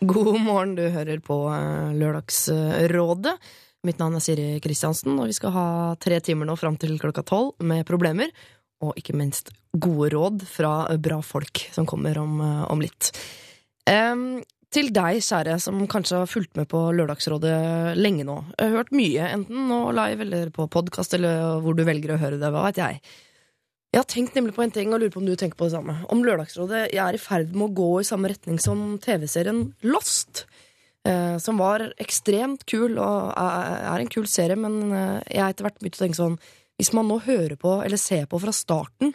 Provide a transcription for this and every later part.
God morgen, du hører på eh, Lørdagsrådet. Mitt navn er Siri Kristiansen, og vi skal ha tre timer nå fram til klokka tolv med problemer. Og ikke minst gode råd fra bra folk som kommer om, eh, om litt. Um, til deg, kjære, som kanskje har fulgt med på Lørdagsrådet lenge nå. Jeg har hørt mye, enten nå live eller på podkast, eller hvor du velger å høre det. Hva vet jeg. Jeg har tenkt nemlig på en ting, og lurer på om du tenker på det samme. Om Lørdagsrådet jeg er i ferd med å gå i samme retning som TV-serien Lost. Eh, som var ekstremt kul, og er en kul serie, men eh, jeg har etter hvert begynt å tenke sånn Hvis man nå hører på, eller ser på fra starten,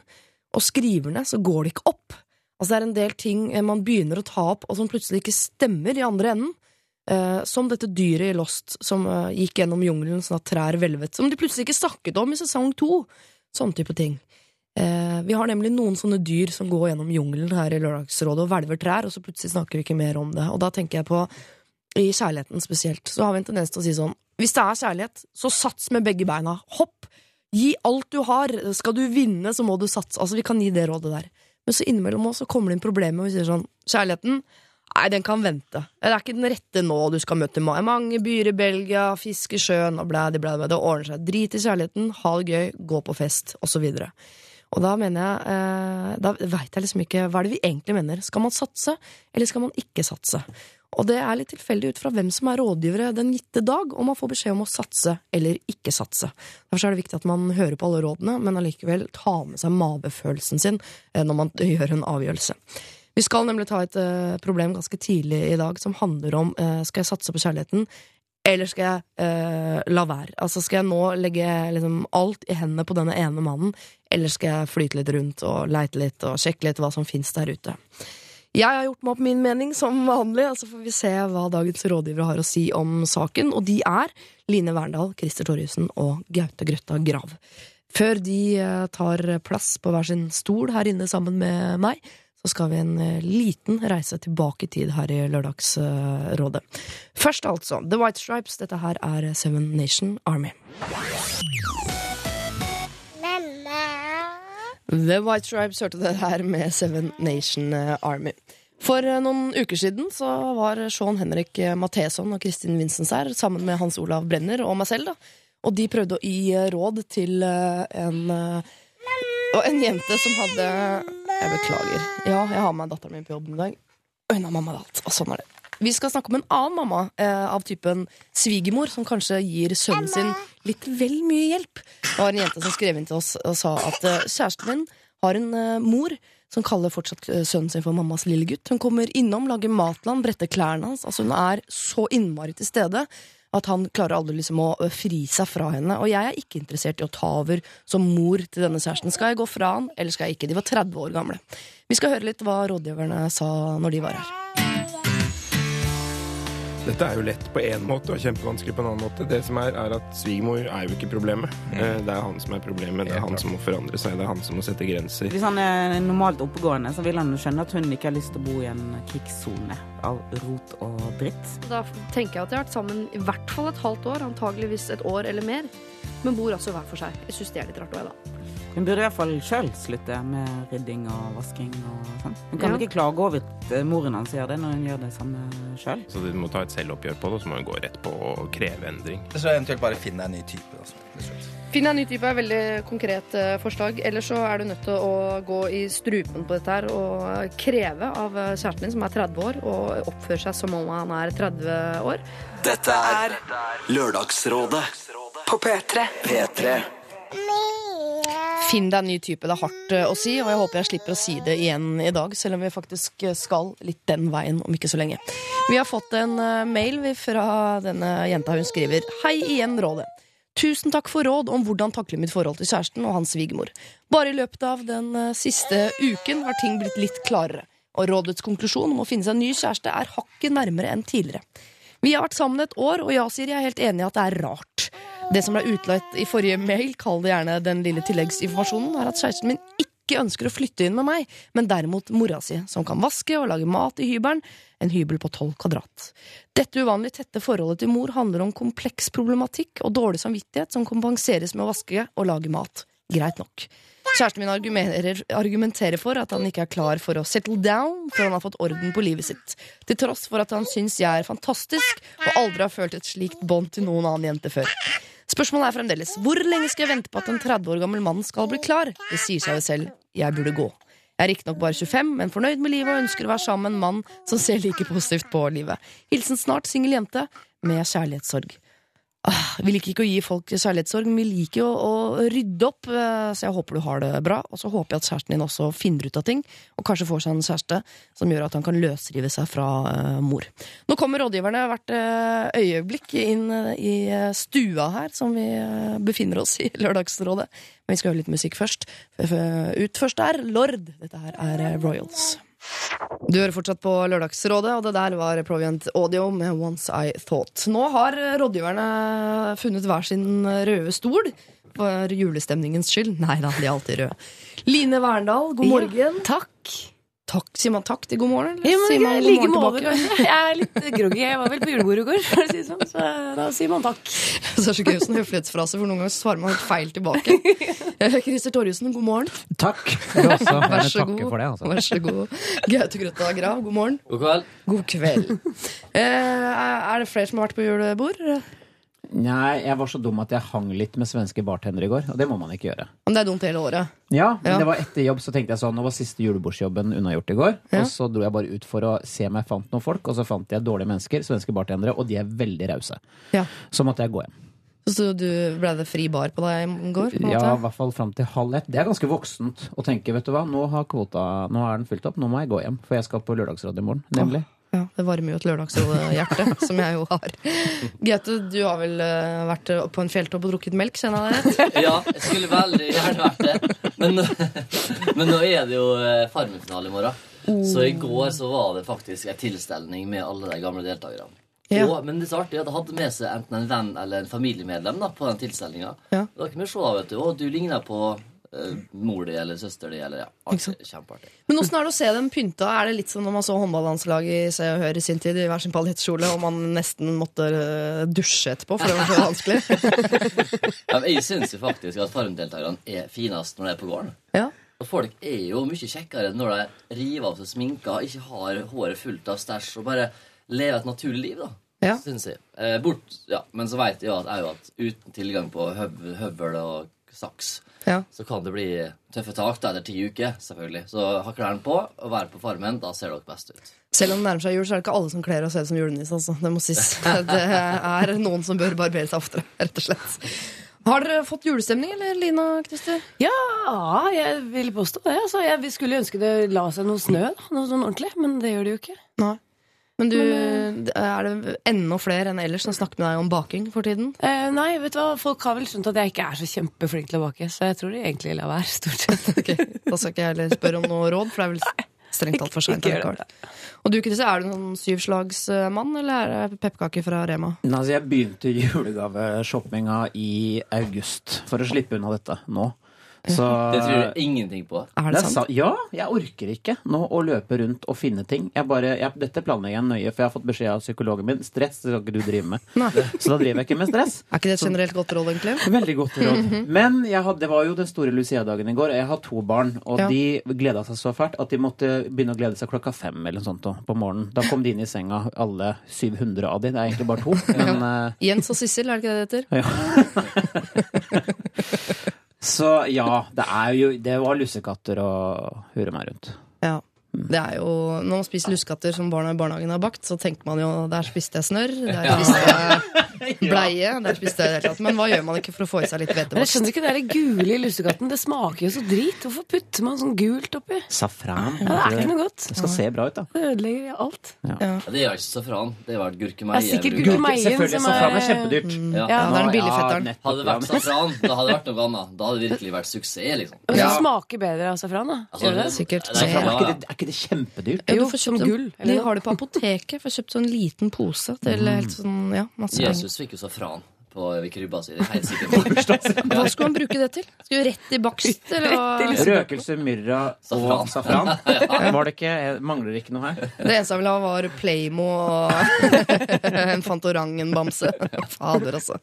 og skriver ned, så går det ikke opp. Altså Det er en del ting eh, man begynner å ta opp, og som plutselig ikke stemmer i andre enden. Eh, som dette dyret i Lost som eh, gikk gjennom jungelen sånn at trær hvelvet. Som de plutselig ikke snakket om i sesong to. Sånne type ting. Eh, vi har nemlig noen sånne dyr som går gjennom jungelen her i Lørdagsrådet og hvelver trær, og så plutselig snakker vi ikke mer om det. Og da tenker jeg på, i kjærligheten spesielt, så har vi en tendens til å si sånn Hvis det er kjærlighet, så sats med begge beina. Hopp! Gi alt du har. Skal du vinne, så må du satse. Altså, vi kan gi det rådet der. Men så innimellom oss så kommer det inn problemer, og vi sier sånn Kjærligheten, nei, den kan vente. Det er ikke den rette nå du skal møte mange byer i Belgia, fiske sjøen og blæ, blæ, blæ, det ordner seg. Drit i kjærligheten, ha det gøy, gå på fest, og. Og da mener jeg eh, Da veit jeg liksom ikke hva er det vi egentlig mener. Skal man satse, eller skal man ikke satse? Og det er litt tilfeldig ut fra hvem som er rådgivere den gitte dag, om man får beskjed om å satse eller ikke satse. Derfor er det viktig at man hører på alle rådene, men allikevel ta med seg mavefølelsen sin eh, når man gjør en avgjørelse. Vi skal nemlig ta et eh, problem ganske tidlig i dag som handler om skal jeg satse på kjærligheten, eller skal jeg eh, la være? Altså Skal jeg nå legge liksom, alt i hendene på denne ene mannen, eller skal jeg flyte litt rundt og leite litt og sjekke litt hva som fins der ute? Jeg har gjort meg opp min mening som vanlig, og så får vi se hva dagens rådgivere har å si om saken. Og de er Line Verndal, Christer Torjussen og Gaute Grøtta Grav. Før de eh, tar plass på hver sin stol her inne sammen med meg, så skal vi en eh, liten reise tilbake i tid her i Lørdagsrådet. Først altså, The White Stripes. Dette her er Seven Nation Army. The White Stripes hørte det her med Seven Nation Army. For eh, noen uker siden så var Sean Henrik Matheson og Kristin Vincents her sammen med Hans Olav Brenner og meg selv. da. Og de prøvde å gi eh, råd til eh, en, eh, en jente som hadde Jeg beklager. Ja, jeg har med datteren min på jobb en dag. Har mamma alt. Og sånn er det. Vi skal snakke om en annen mamma eh, av typen svigermor, som kanskje gir sønnen sin litt vel mye hjelp. Det var en jente som skrev inn til oss og sa at eh, kjæresten min har en eh, mor som kaller fortsatt eh, sønnen sin for mammas lille gutt. Hun kommer innom, lager mat til han, bretter klærne hans. Altså Hun er så innmari til stede at han klarer aldri liksom å fri seg fra henne. Og jeg er ikke interessert i å ta over som mor til denne kjæresten. Skal jeg gå fra han, eller skal jeg ikke? De var 30 år gamle. Vi skal høre litt hva rådgiverne sa når de var her. Dette er jo lett på én måte og kjempevanskelig på en annen måte. Det som er, er at Svigermor er jo ikke problemet. Mm. Det er han som er problemet. Det er han som må forandre seg. Det er han som må sette grenser. Hvis han er normalt oppegående, så vil han jo skjønne at hun ikke har lyst til å bo i en krigssone av rot og dritt. Da tenker jeg at de har vært sammen i hvert fall et halvt år, antageligvis et år eller mer. Men bor altså hver for seg. Jeg syns det er litt rart òg, da. Hun burde iallfall sjøl slutte med rydding og vasking og sånn. Hun kan Ja. ikke klage over at eh, moren hans gjør det, når hun gjør det samme sjøl. Så du må ta et selvoppgjør på det, og så må hun gå rett på å kreve endring. Så eventuelt bare finne en ny type. Altså. Finn en ny type er et veldig konkret eh, forslag. Ellers så er du nødt til å gå i strupen på dette her og kreve av eh, kjæresten din, som er 30 år, og oppføre seg som om han er 30 år. Dette er Lørdagsrådet på P3. P3. Finn deg en ny type. Det er hardt eh, å si, og jeg håper jeg slipper å si det igjen i dag, selv om vi faktisk eh, skal litt den veien om ikke så lenge. Vi har fått en eh, mail fra denne jenta. Hun skriver Hei igjen, Rådet. Tusen takk for råd om hvordan takle mitt forhold til kjæresten og hans svigermor. Bare i løpet av den siste uken har ting blitt litt klarere. Og rådets konklusjon om å finne seg en ny kjæreste er hakket nærmere enn tidligere. Vi har vært sammen et år, og ja, sier jeg er helt enig i at det er rart. Det som ble utløst i forrige mail, kall det gjerne den lille tilleggsinformasjonen, er at kjæresten min ikke ønsker å flytte inn med meg, men derimot mora si, som kan vaske og lage mat i hybelen, en hybel på tolv kvadrat. Dette uvanlig tette forholdet til mor handler om kompleks problematikk og dårlig samvittighet som kompenseres med å vaske og lage mat. Greit nok. Kjæresten min argumenterer for at han ikke er klar for å settle down før han har fått orden på livet sitt. Til tross for at han syns jeg er fantastisk og aldri har følt et slikt bånd til noen annen jente før. Spørsmålet er fremdeles hvor lenge skal jeg vente på at en 30 år gammel mann skal bli klar? Det sier seg jo selv. Jeg burde gå. Jeg er riktignok bare 25, men fornøyd med livet og ønsker å være sammen med en mann som ser like positivt på livet. Hilsen snart singel jente med kjærlighetssorg. Vi liker ikke å gi folk kjærlighetssorg, men vi liker jo å rydde opp. eh, Så jeg håper du har det bra. Og så håper jeg at kjæresten din også finner ut av ting, og kanskje får seg en kjæreste som gjør at han kan løsrive seg fra eh, mor. Nå kommer rådgiverne hvert eh, øyeblikk inn i stua her, som vi befinner oss i Lørdagsrådet. Men vi skal høre litt musikk først. Ut først er Lord. Dette her er Royals. Du hører fortsatt på Lørdagsrådet, og det der var Provient Audio med Once I Thought. Nå har rådgiverne funnet hver sin røde stol. For julestemningens skyld. Nei da, de er alltid røde. Line Verndal, god morgen. Takk. Takk, Sier man takk til god morgen? Eller Ja, men sier man jeg god morgen tilbake? Jeg er litt groggy. Jeg var vel på julebordet i går, for å si det sånn. Så da sier man takk. Så det er så gøy sånn høflighetsfrase, for noen ganger svarer man helt feil tilbake. Eh, Christer Torjussen, god morgen. Takk. Også. Vær så god. for det, altså. Vær så god. Gaute Grøtta Grav, god morgen. God kveld. God kveld. Eh, er det flere som har vært på julebord? Nei, jeg var så dum at jeg hang litt med svenske bartendere i går, og det må man ikke gjøre. Men det er dumt hele året. Ja, men Ja. det var etter jobb, så tenkte jeg sånn, nå var siste julebordsjobben unnagjort i går, Ja. og så dro jeg bare ut for å se om jeg fant noen folk, og så fant jeg dårlige mennesker, svenske bartendere, og de er veldig rause. Ja. Så måtte jeg gå hjem. Så du ble det fri bar på deg i går? Ja, i hvert fall fram til halv ett. Det er ganske voksent å tenke, vet du hva, nå har kvota, nå er den fylt opp, nå må jeg gå hjem, for jeg skal på lørdagsråd i morgen, nemlig. Ja. Det varmer jo et lørdagsrådehjerte, som jeg jo har. Gaute, du har vel eh, vært eh, på en fjelltopp og drukket melk, kjenner jeg det? Ja, jeg skulle veldig gjerne vært det. Men, men nå er det jo eh, Farmen-finale i morgen. Så i går så var det faktisk en tilstelning med alle de gamle deltakerne. Ja. Og, men det er så artig at de hadde med seg enten en venn eller en familiemedlem da, på den tilstelninga. Ja. Da kunne vi se, vet du. Å, du ligner på mor di eller søster di eller ja. Artig, kjempeartig. Men åssen er det å se dem pynta? Er det litt som når man så håndballandslaget i Se og Hør i sin tid i hver sin paljettkjole, og man nesten måtte eh, dusje etterpå, for det var så vanskelig? Ja, jeg syns jo faktisk at Farmen-deltakerne er finest når de er på gården. Ja. Og folk er jo mye kjekkere når de river av seg sminka, ikke har håret fullt av stæsj og bare lever et naturlig liv, da. Ja. Syns jeg. Eh, bort, ja, Men så veit jeg jo at, at uten tilgang på høv, høvel og saks, Ja. så kan det bli tøffe tak da, etter ti uker, selvfølgelig. Så ha klærne på og være på Farmen. Da ser dere best ut. Selv om det nærmer seg jul, så er det ikke alle som kler å se ut som julenisse. Altså. Det må sies. Det er noen som bør barbere seg oftere, rett og slett. Har dere fått julestemning, eller Lina Christer? Ja, jeg vil påstå det. Altså, jeg vi skulle ønske det la seg noe snø, da. noe sånn ordentlig, men det gjør det jo ikke. Nei. Men du, er det enda flere enn ellers som snakker med deg om baking for tiden? Eh, nei, vet du hva, folk har vel skjønt at jeg ikke er så kjempeflink til å bake, så jeg tror de egentlig lar være, stort sett. Ok, Da skal ikke jeg heller spørre om noe råd, for det er vel strengt tatt for seint. Og du, Kristian, er du noen syvslagsmann, eller er det pepperkaker fra Rema? Nei, Altså, jeg begynte julegaveshoppinga i august for å slippe unna dette nå. Så Det tror jeg ingenting på. Er Det det er sant? sant. Ja, jeg orker ikke nå å løpe rundt og finne ting. Jeg bare, jeg, dette planlegger jeg nøye, for jeg har fått beskjed av psykologen min. Stress skal ikke du drive med. Nei. Så da driver jeg ikke med stress. Er ikke det et generelt godt råd, egentlig? Veldig godt råd. Men jeg hadde, det var jo den store Lucia-dagen i går, og jeg har to barn. Og Ja. de gleda seg så fælt at de måtte begynne å glede seg klokka fem eller noe sånt på morgenen. Da kom de inn i senga, alle 700 av de. Det er egentlig bare to. Men ja. Jens og Sissel, er det ikke det det heter? Så ja, det er jo Det var lussekatter og hure meg rundt. Ja. Det er jo, Når man spiser lussekatter som barna i barnehagen har bakt, så tenker man jo der spiste jeg snørr, der spiste jeg bleie, der spiste jeg det hele tatt. Men hva gjør man ikke for å få i seg litt Men jeg skjønner ikke det der gule i lussekatten. Det smaker jo så drit. Hvorfor putter man sånn gult oppi? Safran. Ja, det er ikke noe godt. Det skal se bra ut, da. Det ødelegger alt. Ja, det gjør ikke safran. Det var vel Det gurkemeie. er sikkert gurkemeien Selvfølgelig, som safran er kjempedyrt. Ja. Ja, det er den billigfetteren. nettopp, Hadde det vært safran, da hadde det vært noe annet. Da hadde det virkelig vært suksess, liksom. Og Ja. smaker bedre av safran, da. Altså, Gjør det? Sikkert. Det er ikke det, er ikke det kjempedyrt? Ja, du Jo, kjøpt en- gull, eller De har det på apoteket. Får kjøpt sånn liten pose til helt sånn, ja, masse penger. Jesus fikk jo safran på krybba si. Det helt sikkert på. Hva skulle han bruke det til? Skulle rett i bakst, eller? Røkelse, myrra og safran. Var det ikke, mangler det ikke noe her? Det eneste jeg ville ha, var Playmo og en Fantorangen-bamse. Fader, altså.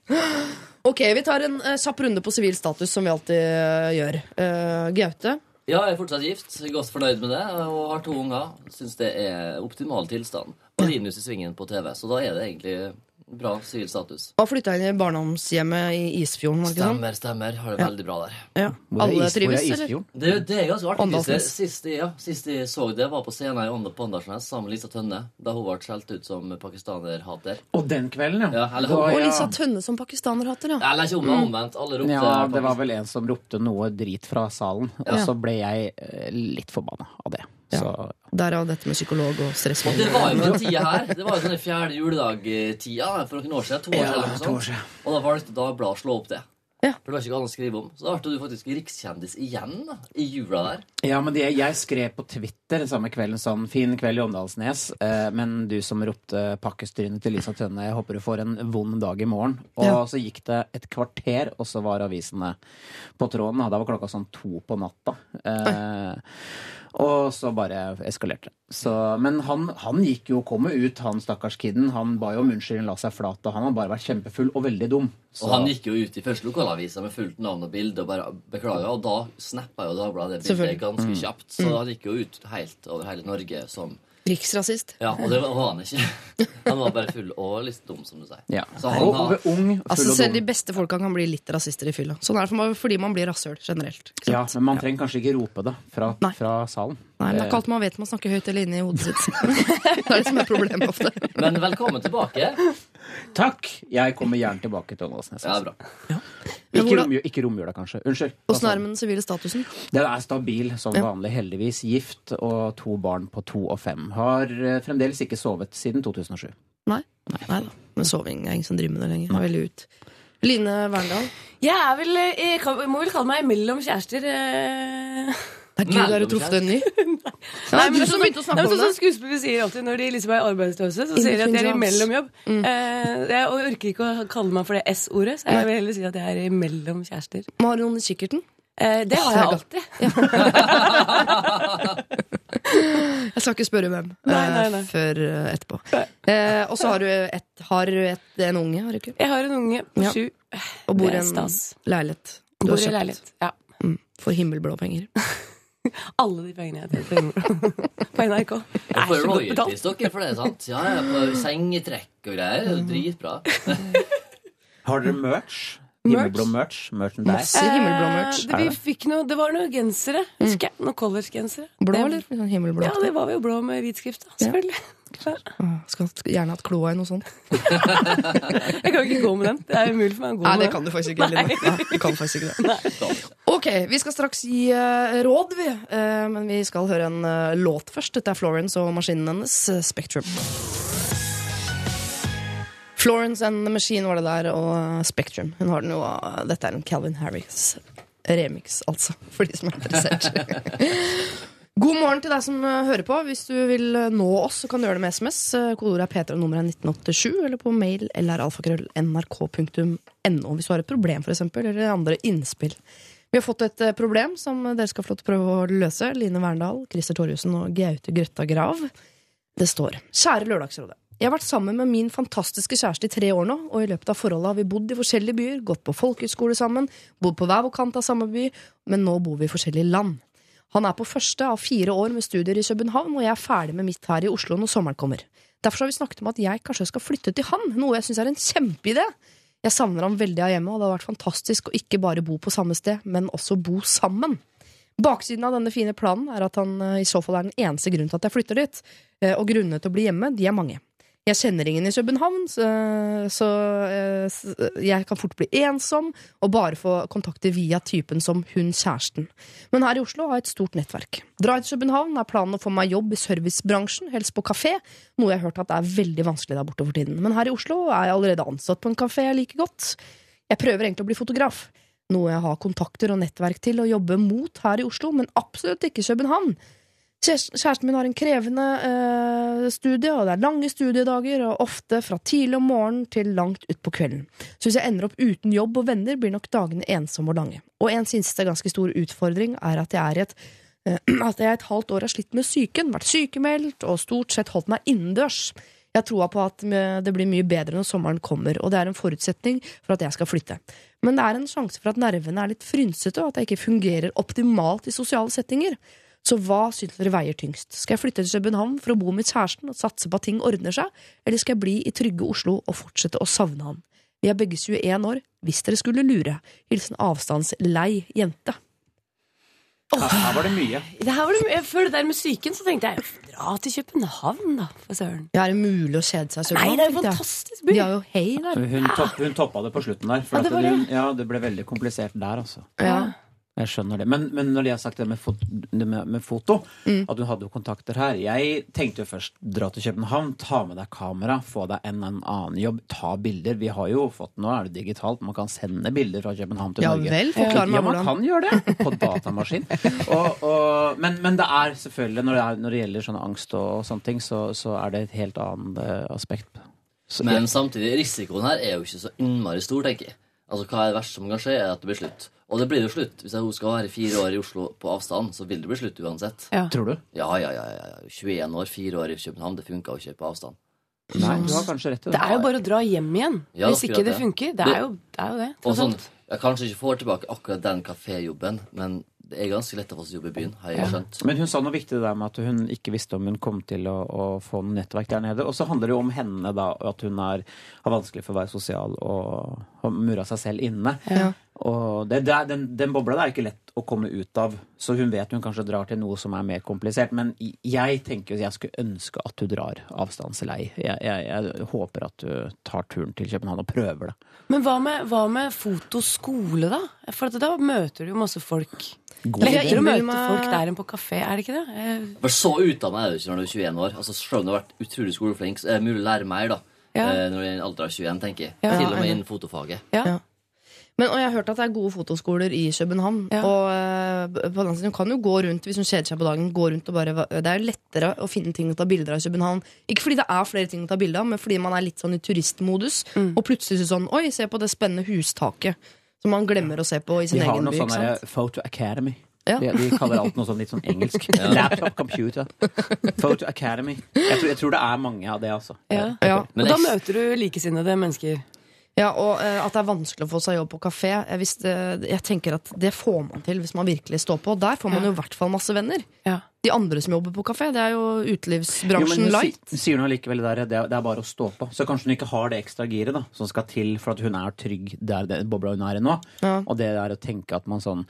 Ok, vi tar en eh, kjapp runde på sivil status, som vi alltid eh, gjør. Uh, Gaute? Ja, jeg er fortsatt gift. Godt fornøyd med det. Og har to unger. Syns det er optimal tilstand. Og Linus i svingen på TV, så da er det egentlig bra sivil status. Og flytta inn i barndomshjemmet i Isfjorden, ikke? Stemmer, stemmer. Har det Ja. veldig bra der. Ja. Alle is- trives, eller? Det, det er ganske artig. Sist, sist, ja, sist jeg så det, var på scenen i på Åndalsnes sammen med Lisa Tønne. Da hun ble skjelt ut som pakistanerhater. Og den kvelden, ja. Ja, eller, Og ja. Lisa Tønne som pakistanerhater, ja. eller ikke om er omvendt. Alle ropte Ja, det var vel en som ropte noe drit fra salen, og så ble jeg eh, litt forbanna av det. Så Derav dette med psykolog og stress. Og det var jo den tida her. Det var jo sånn i fjerde juledag-tida for noen år siden. To år Ja, siden. eller noe to sånt. år siden. Og da valgte Dagbladet å slå opp det. Ja. For det var ikke annet å skrive om. Så da ble du faktisk rikskjendis igjen da, i jula der. Ja, men det, jeg skrev på Twitter samme kvelden sånn Fin kveld i Åndalsnes, eh, men du som ropte pakkestrynet til Lisa Tønne, jeg håper du får en vond dag i morgen. Og Ja. så gikk det et kvarter, og så var avisene på tråden. Da var klokka sånn to på natta. Eh, og så bare eskalerte det. Men han, han gikk jo, komme ut, han stakkars kiden. Han ba jo om unnskyldning, la seg flat, og han har bare vært kjempefull og veldig dum. Så, Og han gikk jo ut i første lokalavisa med fullt navn og bilde og bare beklaga, og da snappa jo Dagbladet det bildet ganske Mm. kjapt. Så han gikk jo ut helt over hele Norge som Riksrasist. Ja, og det var han ikke. Han var bare full og litt dum, som du sier. ja. Så han har og ung, full Altså og Selv de beste folka kan bli litt rasister i fylla. Sånn er det for meg, fordi man blir rasshøl generelt. Ja, men man trenger kanskje ikke rope det fra, Nei. fra salen. Nei, men det er ikke alt man vet man snakker høyt eller inni hodet sitt. det er det som er problemet ofte. Men velkommen tilbake. Takk! Jeg kommer gjerne tilbake til Åndalsnes. Ja, altså. bra. Men Ikke, hvordan- romjula, ikke romjula, kanskje. Unnskyld. Åssen er det med den sivile statusen? Den er stabil som Ja. vanlig, heldigvis. Gift og to barn på to og fem. Har eh, fremdeles ikke sovet siden 2007. Nei? Nei da. Men soving er ingen som driver med det lenger. Det er veldig ut. Line Verndal. Jeg er vel eh, Jeg må vel kalle meg mellom kjærester. Nei, Gud, har du truffet en ny? Nei, men du som sånn- begynte å snakke om sånn det. Sånn Skuespillere sier alltid når de liksom er arbeidsløse, så sier de at de er i mellomjobb imellom jobb. Eh, jeg orker ikke å kalle meg for det S-ordet, så jeg vil heller si at jeg er imellom kjærester. Men Har du noen i kikkerten? Eh, det har jeg alltid. Jeg skal ikke spørre hvem Nei, eh, nei, nei. før eh, etterpå. Eh, og så har du, et, har du et, en unge, har du ikke? Jeg har en unge på Ja. sju. Og bor i en leilighet. Du Bor i leilighet. Ja. mm, for himmelblå penger. Alle de pengene jeg tjener på NRK. Jeg får er royalties dere for det, sant? Ja, ja, på sengetrekk og greier. Det er jo Dritbra. Har dere merch? Himmelblå merch? Merchandise? Masse himmelblå merch. Eh, det, vi fikk noe, det var noen gensere, husker jeg. Noen collegegensere. Blå, eller? Himmelblå. Ja, det var jo blå med hvit skrift, da. Selvfølgelig. Åh, Skal gjerne hatt kloa i noe sånt. Jeg kan ikke gå med den. Det er umulig for meg å gå Nei, med det kan du faktisk ikke. Nei, du kan faktisk ikke det. Ok, vi skal straks gi uh, råd, vi. Uh, men vi skal høre en uh, låt først. Dette er Florence og maskinen hennes, Spektrum. Spectrum. Florence and the Machine var det der, og Spectrum. Hun har den jo, dette er en Calvin Harris remix, altså, for de som er interessert. God morgen til deg som eh, hører på. Hvis du vil eh, nå oss, så kan du gjøre det med SMS. Eh, Kodeordet er P3 og nummeret er 1987, eller på mail eller alfakrøll.nrk.no hvis du har et problem, eksempel, eller andre innspill. Vi har fått et problem som dere skal få lov til å prøve å løse. Line Verndal, Christer Torjussen og Gaute Grøtta Grav. Det står Kjære Lørdagsrådet. Jeg har vært sammen med min fantastiske kjæreste i tre år nå, og i løpet av forholdet har vi bodd i forskjellige byer, gått på folkehøyskole sammen, bodd på hver vår kant av samme by, men nå bor vi i forskjellige land. Han er på første av fire år med studier i København, og jeg er ferdig med mitt her i Oslo når sommeren kommer. Derfor har vi snakket om at jeg kanskje skal flytte til han, noe jeg syns er en kjempeidé. Jeg savner ham veldig av hjemme, og det hadde vært fantastisk å ikke bare bo på samme sted, men også bo sammen. Baksiden av denne fine planen er at han eh, i så fall er den eneste grunnen til at jeg flytter dit, eh, og grunnene til å bli hjemme, de er mange. Jeg kjenner ingen i København, så, så eh, jeg kan fort bli ensom og bare få kontakter via typen som hun kjæresten. Men her i Oslo har jeg et stort nettverk. Dra til København er planen å få meg jobb i servicebransjen, helst på kafé, noe jeg har hørt at det er veldig vanskelig der borte for tiden. Men her i Oslo er jeg allerede ansatt på en kafé jeg liker godt. Jeg prøver egentlig å bli fotograf, noe jeg har kontakter og nettverk til å jobbe mot her i Oslo, men absolutt ikke København. Kjæres- Kjæresten min har en krevende eh, studie, og det er lange studiedager, og ofte fra tidlig om morgenen til langt utpå kvelden. Så hvis jeg ender opp uten jobb og venner, blir nok dagene ensomme og lange. Og en siste ganske stor utfordring er at jeg er i et eh, at jeg et halvt år har slitt med psyken, vært sykemeldt og stort sett holdt meg innendørs. Jeg troa på at det blir mye bedre når sommeren kommer, og det er en forutsetning for at jeg skal flytte. Men det er en sjanse for at nervene er litt frynsete, og at jeg ikke fungerer optimalt i sosiale settinger. Så hva syns dere veier tyngst? Skal jeg flytte til København for å bo med kjæresten og satse på at ting ordner seg, eller skal jeg bli i trygge Oslo og fortsette å savne han? Vi er begge 21 år, hvis dere skulle lure. Hilsen avstandslei jente. Her, her var det mye. Det her var det, mye. før det der med psyken så tenkte jeg dra til København, da, for søren. Ja, er det mulig å kjede seg i Nei, det er jo fantastisk by. De har jo hei der. Hun, topp, hun toppa det på slutten der. For Ja, det at var hun, ja, det ble veldig komplisert der, altså. Ja. Jeg skjønner det. Men, men når de har sagt det med, foto, det med, med foto, Mm. at hun hadde jo kontakter her Jeg tenkte jo først dra til København, ta med deg kamera, få deg en, en annen jobb, ta bilder. Vi har jo fått, Nå er det digitalt, man kan sende bilder fra København til Ja Norge. vel, forklar meg ja, man kan gjøre det på datamaskin. og, og, men, men det er selvfølgelig, når det, er, når det gjelder sånn angst og sånne ting, så, så er det et helt annet eh, aspekt. Så, Men samtidig, risikoen her er jo ikke så innmari stor, tenker jeg. Altså, Hva er det verste som kan skje, er at det blir slutt. Og det blir jo slutt. Hvis hun skal være fire år i Oslo på avstand, så vil det bli slutt uansett. Ja. Tror du? Ja, ja, ja. ja. 21 år, fire år i København. Det funka jo ikke på avstand. Nei, du har kanskje rett i Det er jo bare å dra hjem igjen. Ja, Hvis ikke det det. funker. Det er jo det. Er jo det Og sånn. Jeg kanskje ikke får tilbake akkurat den kaféjobben, men det er ganske lett å få seg jobb i byen, har jeg skjønt. Men hun sa noe viktig det der med at hun ikke visste om hun kom til å, å få noe nettverk der nede. Og så handler det jo om henne, da, og at hun er, har vanskelig for å være sosial og har mura seg selv inne. Og det, det er, den, den bobla der er ikke lett å komme ut av, så hun vet hun kanskje drar til noe som er mer komplisert. Men jeg tenker jeg skulle ønske at du drar avstandslei. Jeg, jeg, jeg håper at du tar turen til København og prøver det. Men hva med, hva med fotoskole, da? For at da møter du jo masse folk. God Lettere å møte folk der enn på kafé, er det ikke det? Jeg... For så utdanna er du ikke når du er 21 år. Altså, Selv om du har vært utrolig skoleflink, så er det mulig å lære mer da. Ja. eh, Når du er i en alder av 21, tenker jeg. Ja, Til og med innen fotofaget. Ja. Ja. Men, og jeg har hørt at det er gode fotoskoler i København. Ja. Og eh, på den siden side, hun kan jo gå rundt hvis hun kjeder seg på dagen. Gå rundt og bare, Det er jo lettere å finne ting å ta bilder av i København. Ikke fordi det er flere ting å ta bilde av, men fordi man er litt sånn i turistmodus. Mm. Og plutselig så sånn Oi, se på det spennende hustaket. Som man glemmer å se på i sin egen by. Vi har noe by. sånn der? Photo Academy. Ja. De, de kaller alt noe sånn litt sånn engelsk. Laptop computer. Photo Academy. Jeg tror, jeg tror det er mange av det, altså. Ja. Ja. Men Og da møter du likesinnede mennesker. Ja, og uh, at det er vanskelig å få seg jobb på kafé. Jeg, visste, jeg tenker at Det får man til hvis man virkelig står på. Der får man Ja. jo i hvert fall masse venner. Ja. De andre som jobber på kafé, det er jo Jo, men utelivsbransjen light. si- sier hun allikevel det der, det er, det er bare å stå på. Så kanskje hun ikke har det ekstra giret da, som skal til for at hun er trygg der den bobla hun er i nå. Ja. Og det der å tenke at man sånn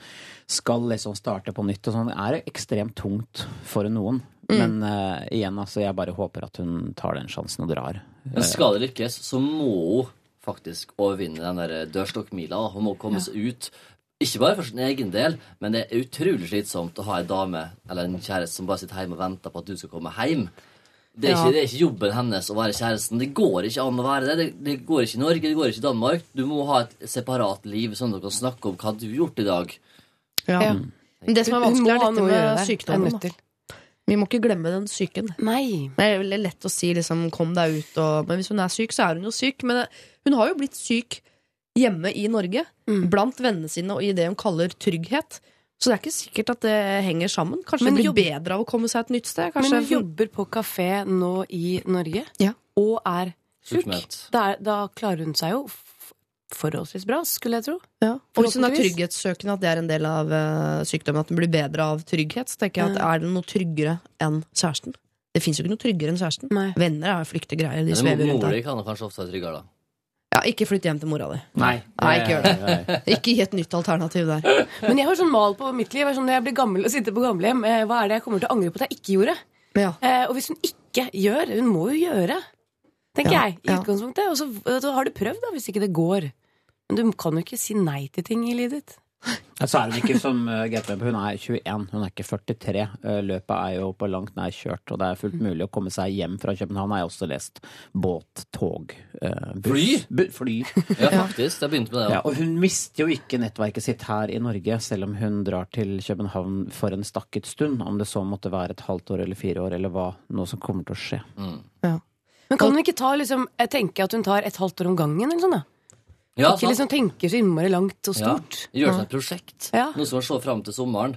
skal liksom starte på nytt og sånn, er ekstremt tungt for noen. Mm. Men uh, igjen, altså, jeg bare håper at hun tar den sjansen og drar. Men skal det lykkes, så må hun faktisk overvinne den der dørstokkmila. Hun må komme seg ut. Ikke bare for sin egen del, men det er utrolig slitsomt å ha ei dame eller en kjæreste som bare sitter hjemme og venter på at du skal komme hjem. Det er, Ja. ikke, det er ikke jobben hennes å være kjæresten. Det går ikke an å være det. Det, det går ikke i Norge, det går ikke i Danmark. Du må ha et separat liv, sånn at du kan snakke om hva du har gjort i dag. Ja. Ja. Men det som er vanskelig, er dette med sykdommen. Vi må ikke glemme den psyken. Nei. Det er veldig lett å si liksom, 'kom deg ut', og, men hvis hun er syk, så er hun jo syk. Men det, hun har jo blitt syk hjemme i Norge, Mm. blant vennene sine og i det hun kaller trygghet. Så det er ikke sikkert at det henger sammen. Kanskje Men det blir jobb- bedre av å komme seg et nytt sted. Men hun jobber på kafé nå i Norge, Ja. og er syk. Da, da klarer hun seg jo forholdsvis bra, skulle jeg tro. Ja. Og hvis hun er trygghetssøkende, at det er en del av uh, sykdommen, at den blir bedre av trygghet, så tenker jeg at er det noe tryggere enn kjæresten? Det fins jo ikke noe tryggere enn kjæresten. Nei. Venner er jo flyktige greier. De svever rundt der. di kan kanskje ofte være tryggere, da. Ja, ikke flytt hjem til mora di. Nei, Nei, ikke gjør det. Ikke gi et nytt alternativ der. Men jeg har sånn mal på mitt liv. Sånn, når jeg blir gammel og sitter på gamlehjem, eh, hva er det jeg kommer til å angre på at jeg ikke gjorde? Ja. Eh, og hvis hun ikke gjør Hun må jo gjøre, tenker Ja, jeg. i ja. utgangspunktet. Og så og så har du prøvd, da, hvis ikke det går. Men du kan jo ikke si nei til ting i livet ditt. Ja, Så er hun ikke som uh, hun er 21, hun er ikke 43. Eh, løpet er jo på langt nær kjørt, og det er fullt mulig å komme seg hjem fra København. Har jeg også lest. Båt, tog, eh, buss. Fly? Bu fly. Ja, faktisk. Jeg begynte med det. Ja, Ja. og hun mister jo ikke nettverket sitt her i Norge, selv om hun drar til København for en stakket stund. Om det så måtte være et halvt år eller fire år, eller hva noe som kommer til å skje. Men kan hun ikke ta, liksom, jeg tenker at hun tar et halvt år om gangen? eller sånn da? Ja, Ikke sant. liksom tenker så innmari langt og stort. Gjør Gjøre seg et prosjekt. Ja. Noe som man ser fram til sommeren.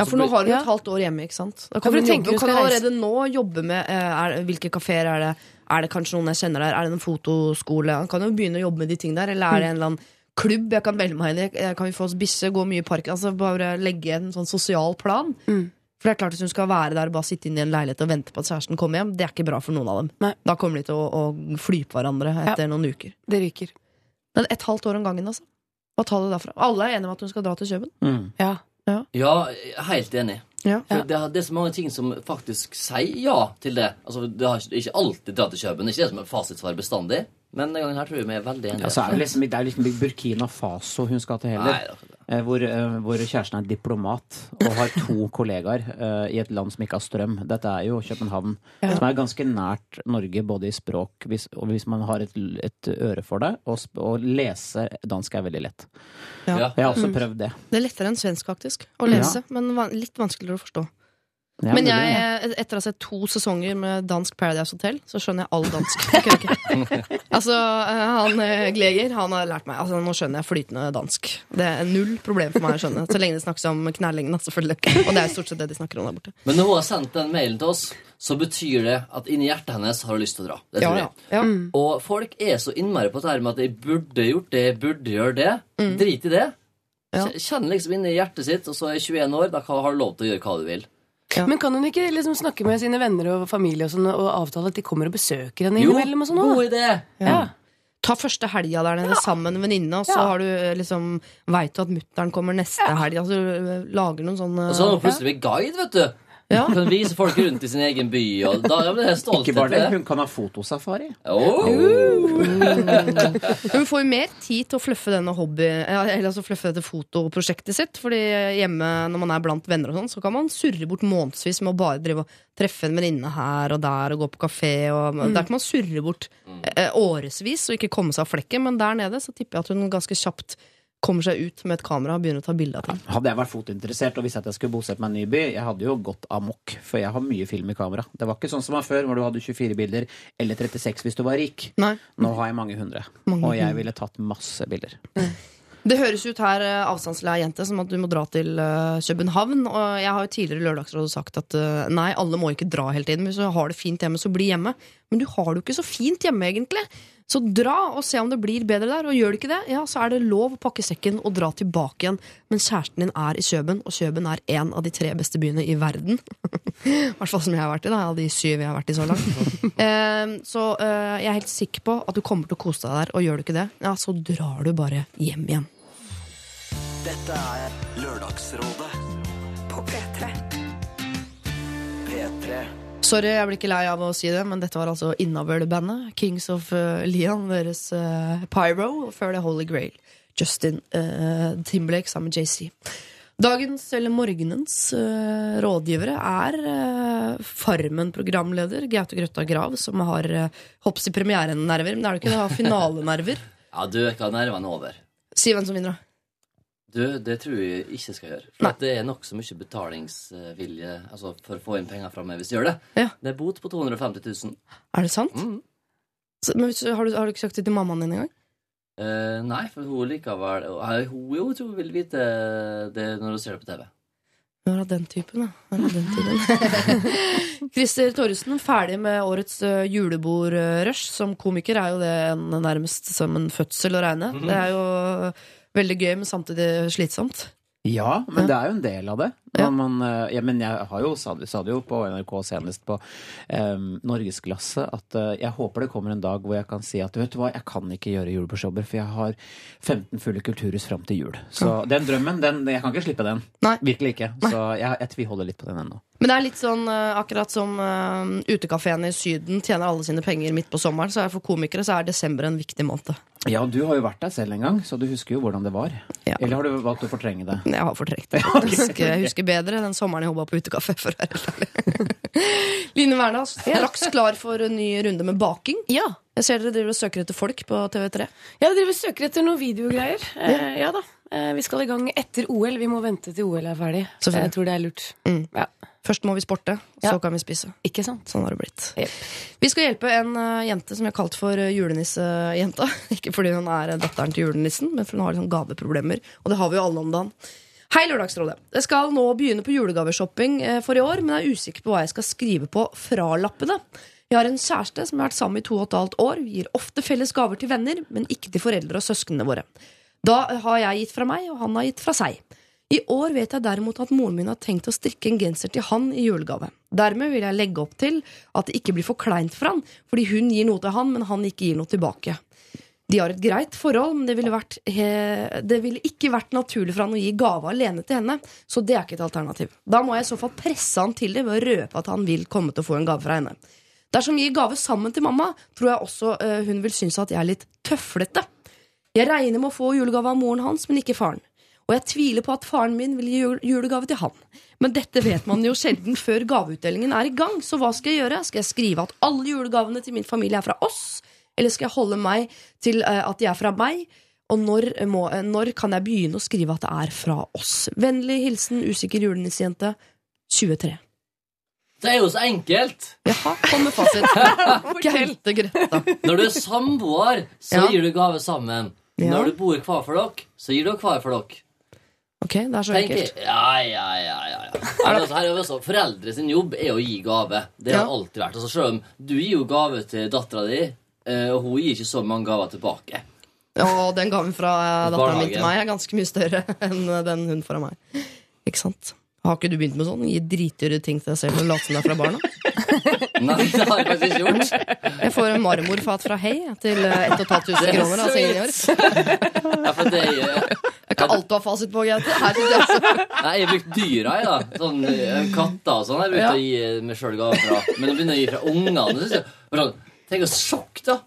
Ja, for nå har hun Ja. et halvt år hjemme, ikke sant? Da kan ja, du, tenker hun kan du allerede nå jobbe med eh, er, hvilke kafeer er det. Er det kanskje noen jeg kjenner der? Er det en fotoskole? Han kan jo begynne å jobbe med de ting der. Eller er det en eller annen klubb jeg kan melde meg inn i? Kan vi få oss bisse? gå mye i parken? Altså Bare legge en sånn sosial plan. Mm. For det er klart Hvis hun skal være der og bare sitte inne i en leilighet og vente på at kjæresten kommer hjem, det er ikke bra for noen av dem. Nei. Da kommer de til å, å fly på hverandre etter noen uker. Det ryker. Men et halvt år om gangen, altså. Hva tar det derfra? Alle er enige om at hun skal dra til Kjøben. Mm. Ja. Ja, er helt enig. Ja. For det, er- det er så mange ting som faktisk sier ja til det. Altså, Det har ikke, ikke alltid dratt til Kjøben. Det er ikke det som er fasitsvar bestandig. Men denne gangen her tror jeg vi er veldig enige. Ja, så er det, liksom, det er liksom Burkina Faso hun skal til heller. Nei, er. Eh, Hvor, eh, hvor kjæresten er diplomat og har to kollegaer uh, i et land som ikke har strøm. Dette er jo København, som er ganske nært Norge både i språk hvis, og hvis man har et, et øre for det. Og, og lese dansk er veldig lett. Ja. Ja. Jeg har også prøvd det. Det er lettere enn svensk, faktisk, å lese. Men litt vanskeligere å forstå. Ja, Men jeg, eh, etter å ha sett to sesonger med dansk Paradise Hotel, så skjønner jeg all dansk. Altså, eh, han eh, Gleger, han har lært meg altså, Nå skjønner jeg flytende dansk. Det er null problem for meg å skjønne. Så lenge det snakkes om knærlengden, selvfølgelig. Og det er stort sett det de snakker om der borte. Men når hun har sendt den mailen til oss, så betyr det at inni hjertet hennes har hun lyst til å dra. Det Ja, tror ja. jeg. ja. Og folk er så innmari på det her med at de burde gjort det, burde gjøre det. Drit i det. Ja. Kjenn liksom inni hjertet sitt, og så er jeg 21 år, da har du lov til å gjøre hva du vil. Ja. Men kan hun ikke liksom snakke med sine venner og familie og, sånn, og avtale at de kommer og besøker henne Jo, innimellom? og sånn, god idé! Ja. Ta første helga der nede sammen med venninna, og så Ja. har du eh, liksom veit du at mutter'n kommer neste helg. Altså, eh, lager noen sånne Og så har hun plutselig blitt guide, vet du. Ja. Kan vise folk rundt i sin egen by, og da ja, blir jeg stolt Ikke bare det, hun kan ha fotosafari. Oh. Hun får jo mer tid til å fluffe denne hobby Eller altså fluffe dette fotoprosjektet sitt. Fordi hjemme når man er blant venner, og sånn så kan man surre bort månedsvis med å bare drive og treffe en venninne her og der og gå på kafé. Og, Der kan man surre bort eh, årevis og ikke komme seg av flekken. Men der nede så tipper jeg at hun ganske kjapt kommer seg ut med et kamera og begynner å ta bilde av ting. Hadde jeg vært fotointeressert og visst at jeg skulle bosette meg i en ny by, jeg hadde jo gått amok, for jeg har mye film i kamera. Det var ikke sånn som var før, hvor du hadde 24 bilder, eller 36 hvis du var rik. Nei. Nå har jeg mange hundre, Mange og jeg ville tatt masse bilder. Det høres ut her, eh, avstandslei jente, som at du må dra til eh, København. Og jeg har jo tidligere i Lørdagsrådet sagt at eh, nei, alle må ikke dra hele tiden. Hvis du har det fint hjemme, så bli hjemme. Men du har det jo ikke så fint hjemme, egentlig. Så dra og se om det blir bedre der. Og gjør det ikke det, ja, så er det lov å pakke sekken og dra tilbake igjen. Men kjæresten din er i Kjøben, og Kjøben er en av de tre beste byene i verden. I hvert fall som jeg har vært i, da, av de syv jeg har vært i så langt. Eh, så eh, jeg er helt sikker på at du kommer til å kose deg der, og gjør du ikke det, ja, så drar du bare hjem igjen. Dette er Lørdagsrådet Sorry, jeg blir ikke lei av å si det, men dette var altså Innavøl-bandet. Kings of uh, Leon, deres uh, Pyro, og før det Holy Grail. Justin uh, Timberlake sammen med JC. Dagens, eller morgenens, eh, rådgivere er Farmen-programleder Gaute Grøtta Grav, som har uh, hopps i premierenerver. Men det er det ikke, det har finalenerver. Ja, du er av nervene over. Si hvem som vinner, da. Du, det tror jeg ikke skal gjøre. For det er nokså mye betalingsvilje altså for å få inn penger fra meg hvis du gjør det. Ja. Det er bot på 250 000. Er det sant? Mm. Så, men har, du, har du ikke sagt det til mammaen din engang? Eh, nei, for hun likevel eh, Hun jo tror hun vil vite det når hun ser det på TV. Hun er av den typen, da. Er. Christer Torjussen, ferdig med årets uh, julebordrush. Som komiker er jo det nærmest som en fødsel å regne. Det er jo veldig gøy, men samtidig slitsomt. Ja, men det er jo en del av det. Ja. Man, eh, ja, men jeg har jo, sa, det- jo på NRK senest på um, Norgesklasse at eh, jeg håper det kommer en dag hvor jeg kan si at vet du hva, jeg kan ikke gjøre julebordsjobber, for jeg har 15 fulle kulturhus fram til jul. Så den drømmen, den, jeg kan ikke slippe den. Nei. Virkelig ikke. Så jeg, jeg tviholder litt på den ennå. Men det er litt sånn eh, akkurat som uh, utekafeene i Syden tjener alle sine penger midt på sommeren, så er for komikere så er desember en viktig måned. Ja, du har jo vært der selv en gang, så du husker jo hvordan det var. Ja. Eller har du valgt å fortrenge det? Jeg har fortrengt det. faktisk. Jeg husker bedre den sommeren jeg jobba på utekaffe. For å være helt ærlig. Line Wernås, straks klar for en ny runde med baking. Ja. Jeg ser dere driver og søker etter folk på TV3. Jeg driver og søker etter noen videogreier. Eh, ja da. Eh, vi skal i gang etter OL. Vi må vente til OL er ferdig. Selvfølgelig. Jeg tror det er lurt. Mm. Ja. Først må vi sporte, Ja. så kan vi spise. Ikke sant? Sånn har det blitt. Yep. Vi skal hjelpe en eh, jente som vi har kalt for uh, julenissejenta. Ikke fordi hun er eh, datteren til julenissen, men fordi hun har liksom gaveproblemer. Og det har vi jo alle om dagen. Hei, Lørdagsrådet. Jeg skal nå begynne på julegaveshopping eh, for i år, men er usikker på hva jeg skal skrive på fralappene. Jeg har en kjæreste som har vært sammen i to og et halvt år. Vi gir ofte felles gaver til venner, men ikke til foreldre og søsknene våre. Da har jeg gitt fra meg, og han har gitt fra seg. I år vet jeg derimot at moren min har tenkt å strikke en genser til han i julegave. Dermed vil jeg legge opp til at det ikke blir for kleint for han, fordi hun gir noe til han, men han ikke gir noe tilbake. De har et greit forhold, men det ville, vært, det ville ikke vært naturlig for han å gi gave alene til henne, så det er ikke et alternativ. Da må jeg i så fall presse han til det ved å røpe at han vil komme til å få en gave fra henne. Dersom vi gir gave sammen til mamma, tror jeg også eh, hun vil synes at jeg er litt tøflete. Jeg regner med å få julegave av moren hans, men ikke faren. Og jeg tviler på at faren min vil gi julegave til han. Men dette vet man jo sjelden før gaveutdelingen er i gang, så hva skal jeg gjøre? Skal jeg skrive at alle julegavene til min familie er fra oss? Eller skal jeg holde meg til eh, at de er fra meg? Og når, må, eh, når kan jeg begynne å skrive at det er fra oss? Vennlig hilsen usikker julenissejente 23. Det er jo så enkelt! Jaha, kom med fasit. Gaute Grøtta. Når du er samboer, så Ja. gir du gave sammen. Ja. Når du bor hver for dere, så gir dere hver for dere. Ok, det er så Tenk- enkelt. Ja, ja, ja, ja, ja. Altså, her er også, Foreldre sin jobb er å gi gave. Det har Ja. alltid vært. Altså, selv om du gir jo gave til dattera di, og hun gir ikke så mange gaver tilbake. Og den gaven fra eh, datteren min til meg er ganske mye større enn den hun får av meg. Ikke sant? Har ikke du begynt med sånn? Gi dritdyre ting til deg selv og late som det er fra barna? Nei, det har jeg faktisk ikke gjort. Jeg får en marmorfat fra Hei til eh, 1500 Det er kroner. Altså ingen år. Ja, for det er, ikke kan alt du har fasit på, Gaute. Nei, jeg har brukt dyra, jeg, da. Sånn eh, katter og sånn. har Jeg brukt Ja. å gi meg sjøl gaver fra. Men å begynne å gi fra ungene det jeg, sånn, Tenk oss sjokk, da.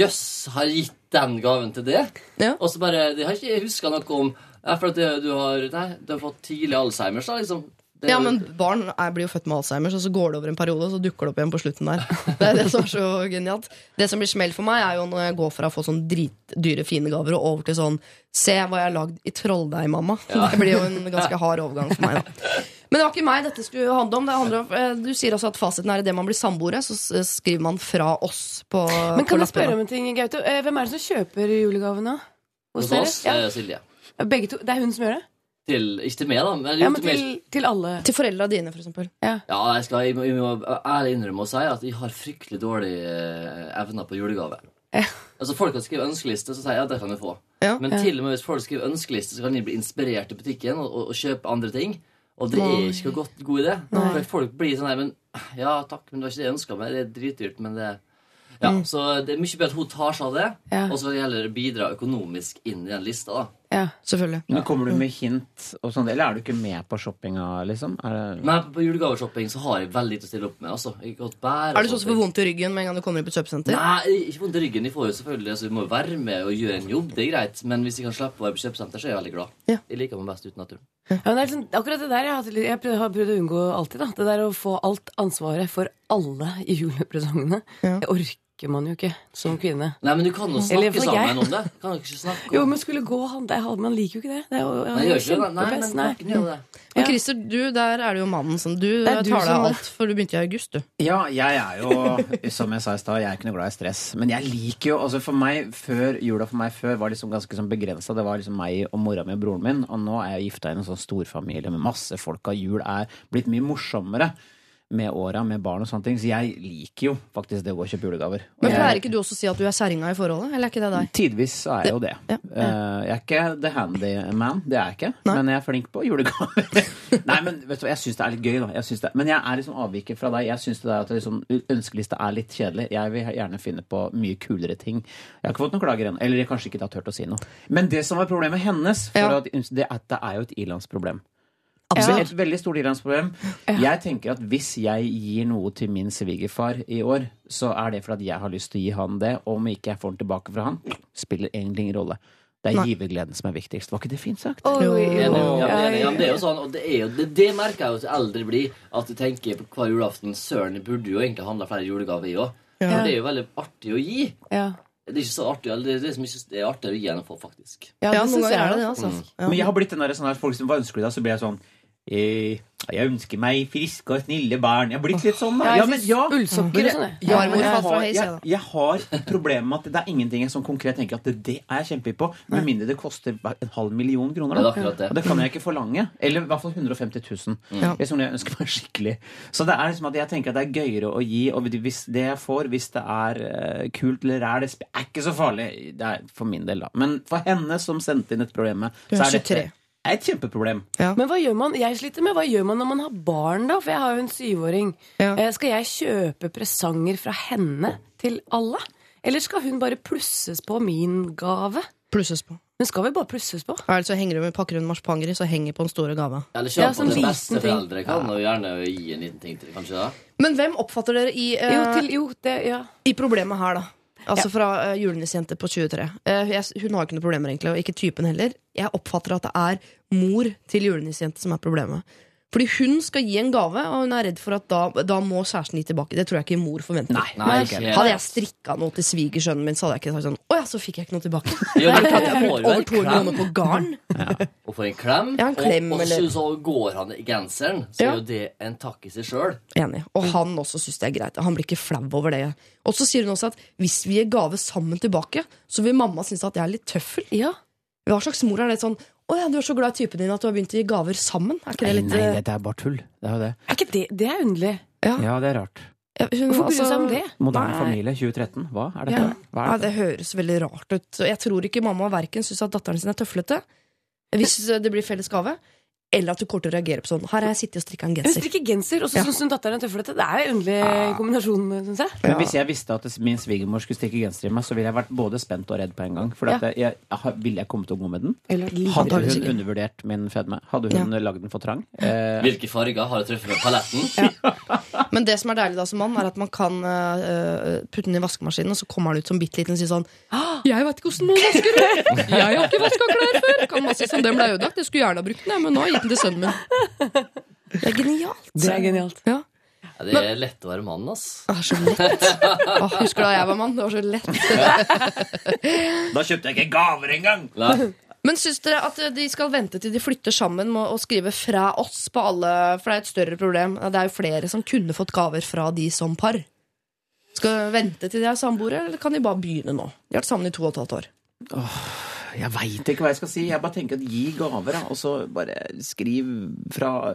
Jøss, har jeg gitt den gaven til det? Ja. Og så bare De har ikke huska noe om. Ja, for at du har Nei, du har fått tidlig Alzheimers, da, liksom. Det, Ja, men barn er, blir jo født med Alzheimers, og så går det over en periode, og så dukker det opp igjen på slutten der. Det er det som er så genialt. Det som blir smell for meg, er jo når jeg går fra å få sånn dritdyre, fine gaver, og over til sånn Se hva jeg har lagd i trolldeig, mamma. Det blir jo en ganske hard overgang for meg, da. Men det var ikke meg dette skulle handle om. Det handler om eh, du sier også at fasiten er idet man blir samboere, så skriver man fra oss på, Men kan jeg spørre om en ting, Gaute? Eh, Hvem er det som kjøper julegavene? hos oss Ja. Silje. Begge to? Det er hun som gjør det? Til, ikke til meg, da. Men, Ja, men til til, til alle. Til foreldra dine, for eksempel. Ja, jeg, skal, jeg, må, jeg må ærlig innrømme å si at jeg har fryktelig dårlige eh, evner på julegave. Altså Folk kan skrive ønskeliste, så sier jeg at det kan jeg få. Ja. Men Ja. til og med hvis folk skriver ønskeliste, så kan de bli inspirert i butikken og, og, og kjøpe andre ting. Og det er ikke noen godt, god idé. For folk blir sånn her men, Ja, takk, men det var ikke det jeg ønska meg. Det er dritdyrt, men det Ja, Så det er mye bedre at hun tar seg av det, Ja. og så heller bidra økonomisk inn i den lista. da Ja. Selvfølgelig. Men Kommer du med hint, og sånt, eller er du ikke med på shoppinga? Liksom? Er det... Nei, på julegaveshopping så har jeg veldig lite å stille opp med. altså Jeg har bære Er du sånn som får vondt i ryggen med en gang du kommer inn på et kjøpesenter? Nei, ikke vondt i ryggen. Jeg får jo selvfølgelig altså, Vi må jo være med og gjøre en jobb, det er greit. Men hvis jeg kan slippe å være på kjøpesenter, så er jeg veldig glad. Ja. Jeg liker meg best uten naturen. Ja, men det er liksom, akkurat det der jeg har, hatt jeg prøvd, har prøvd å unngå alltid. da Det der å få alt ansvaret for alle i julepresangene. Ja. Jeg orker man jo ikke som kvinne. Nei, men du kan jo Eller snakke jeg. sammen om det. Kan du ikke snakke om Jo, men skulle gå han det, Man liker jo ikke det. det er jo, Nei, gjør ikke det. Nei, men nei. gjør det. Men Ja. Christer, du, der er det jo mannen som Du, tar deg av alt, for du begynte i august, du. Ja, jeg er jo, som jeg sa i stad, jeg er ikke noe glad i stress. Men jeg liker jo altså For meg før, jula for meg før var liksom ganske sånn begrensa. Det var liksom meg og mora mi og broren min. Og nå er jeg gifta i en sånn storfamilie med masse folk. Og jul er blitt mye morsommere med åra, med barn og sånne ting. Så jeg liker jo faktisk det å gå og kjøpe julegaver. Men Pleier ikke du også å si at du er kjerringa i forholdet? Eller er ikke det deg? Tidvis er jeg jo det. Ja, ja. jeg er ikke the handy man, det er jeg ikke. Nei. Men jeg er flink på julegaver. Nei, men vet du hva, jeg syns det er litt gøy, da. Jeg det. Men jeg er liksom avviker fra deg. Jeg syns det der at liksom, ønskelista er litt kjedelig. Jeg vil gjerne finne på mye kulere ting. Jeg har ikke fått noen klager ennå. Eller jeg kanskje ikke har turt å si noe. Men det som var problemet hennes, for Ja. at, det, er, det er jo et ilandsproblem. Absolutt. Et veldig stort ilandsproblem. Jeg tenker at hvis jeg gir noe til min svigerfar i år, så er det fordi jeg har lyst til å gi han det. Og om ikke jeg får den tilbake fra han, spiller egentlig ingen rolle. Det er Nei. givergleden som er viktigst. Var ikke det fint sagt? Oi, Jo. oi, oi. ja, det er jo sånn, og det, er jo, det, det merker jeg jo til eldre blir, at jeg tenker på hver julaften Søren, jeg burde jo egentlig handla flere julegaver, jeg òg. Ja. For det er jo veldig artig å gi. Ja. Det er ikke så artig, eller det er det som ikke det er artigere å gi enn å få, faktisk. Ja, det ja, synes jeg er det det, altså. Ja. Men jeg har blitt den der sånn her, folk som var ønsker du? Så blir jeg sånn eh, Jeg ønsker meg friske og snille barn. Jeg har blitt litt sånn, da. Ja, men ja. Ullsokker og sånn. Ja, men jeg har- jeg jeg, jeg har et problem med at det er ingenting jeg sånn konkret tenker at det, det er jeg kjempehypp på. Med mindre det koster en halv million kroner. Det er Da. akkurat det. Og det kan jeg ikke forlange. Eller i hvert fall 150 000. Ja. Hvis jeg ønsker meg skikkelig. Så det er liksom at jeg tenker at det er gøyere å gi, og hvis det jeg får, hvis det er eh, kult eller ræl, det er ikke så farlig. Det er for min del, da. Men for henne som sendte inn et problem, Du så er er et kjempeproblem. Men hva gjør man jeg sliter med, hva gjør man når man har barn, da? For jeg har jo en syvåring. Ja. Eh, Skal jeg kjøpe presanger fra henne til alle? Eller skal hun bare plusses på min gave? Plusses på. Men skal vel bare plusses på? Ja, Eller så henger du med pakker hun marsipanger i, så henger på den store gava. Eller Ja, kjøp sånn på til beste foreldre kan og gjerne gi en liten ting til, kanskje. da Men hvem oppfatter dere i, eh, Jo, til, jo det, ja. i problemet her, da? Altså fra uh, julenissejente på 23. Uh, jeg, hun har ikke noe problemer, egentlig, og ikke typen heller. Jeg oppfatter at det er mor til julenissejente som er problemet. Fordi hun skal gi en gave, og hun er redd for at da, da må kjæresten gi tilbake. Det tror jeg ikke mor forventer. Nei, Nei, ikke Hadde jeg strikka noe til svigersønnen min, så hadde jeg ikke sagt sånn Å ja, så fikk jeg ikke noe tilbake. Jo, Jeg får brukt Over en 200 kroner på garn. og for en klem, Ja, en klem, og, og eller- så går han i genseren, så Ja. er jo det en takk i seg sjøl. Enig. Og han også syns det er greit. Han blir ikke flau over det. Og så sier hun også at hvis vi gir gave sammen tilbake, så vil mamma synes at jeg er litt tøffel. ja. Hva slags mor er det sånn Å ja, du er så glad i typen din at du har begynt å gi gaver sammen? Er ikke det Nei, litt nei, det dette er bare tull. Det er jo det. Er ikke det Det er underlig. Ja, det er rart. ja, hun, Hvorfor bryr du altså- seg om det? Moderne Nei. familie 2013. Hva er dette? Ja. Hva Ja, er det høres veldig rart ut. Jeg tror ikke mamma verken syns at datteren sin er tøflete, hvis det blir felles gave, eller at du kommer til å reagere på sånn Her har jeg sittet og strikka en genser. Hun strikker genser, og så Ja. syns hun datteren er tøflete. Det er en underlig kombinasjon, syns jeg. Men hvis jeg visste at min svigermor skulle strikke genser i meg, så ville jeg vært både spent og redd på en gang. For Ja. jeg, jeg, ville jeg kommet til å gå med den? Eller Hadde hun undervurdert min fedme? Hadde hun lagd den for trang? Eh, Hvilke farger har du truffet med paletten? Men det som er deilig da som mann, er at man kan uh, putte den i vaskemaskinen, og så kommer den ut som bitte liten og sier sånn Jeg vet ikke hvordan man vasker det! Jeg har ikke vaska klær før! Kan man si sånn, Den ble ødelagt. Jeg skulle gjerne ha brukt den, men nå har jeg gitt den til sønnen min. Det er genialt. Det er genialt. Ja. Ja, det er lett å være mann, ass. Det er så lett. Åh, husker du da jeg var mann? Det var så lett. da kjøpte jeg ikke gaver engang! Nei. Men syns dere at de skal vente til de flytter sammen med å skrive 'fra oss' på alle? For det er et større problem. Det er jo flere som kunne fått gaver fra de som par. Skal de vente til de er samboere, eller kan de bare begynne nå? De har vært sammen i to og et halvt år. Jeg veit ikke hva jeg skal si. Jeg bare tenker at gi gaver, da. Og så bare skriv fra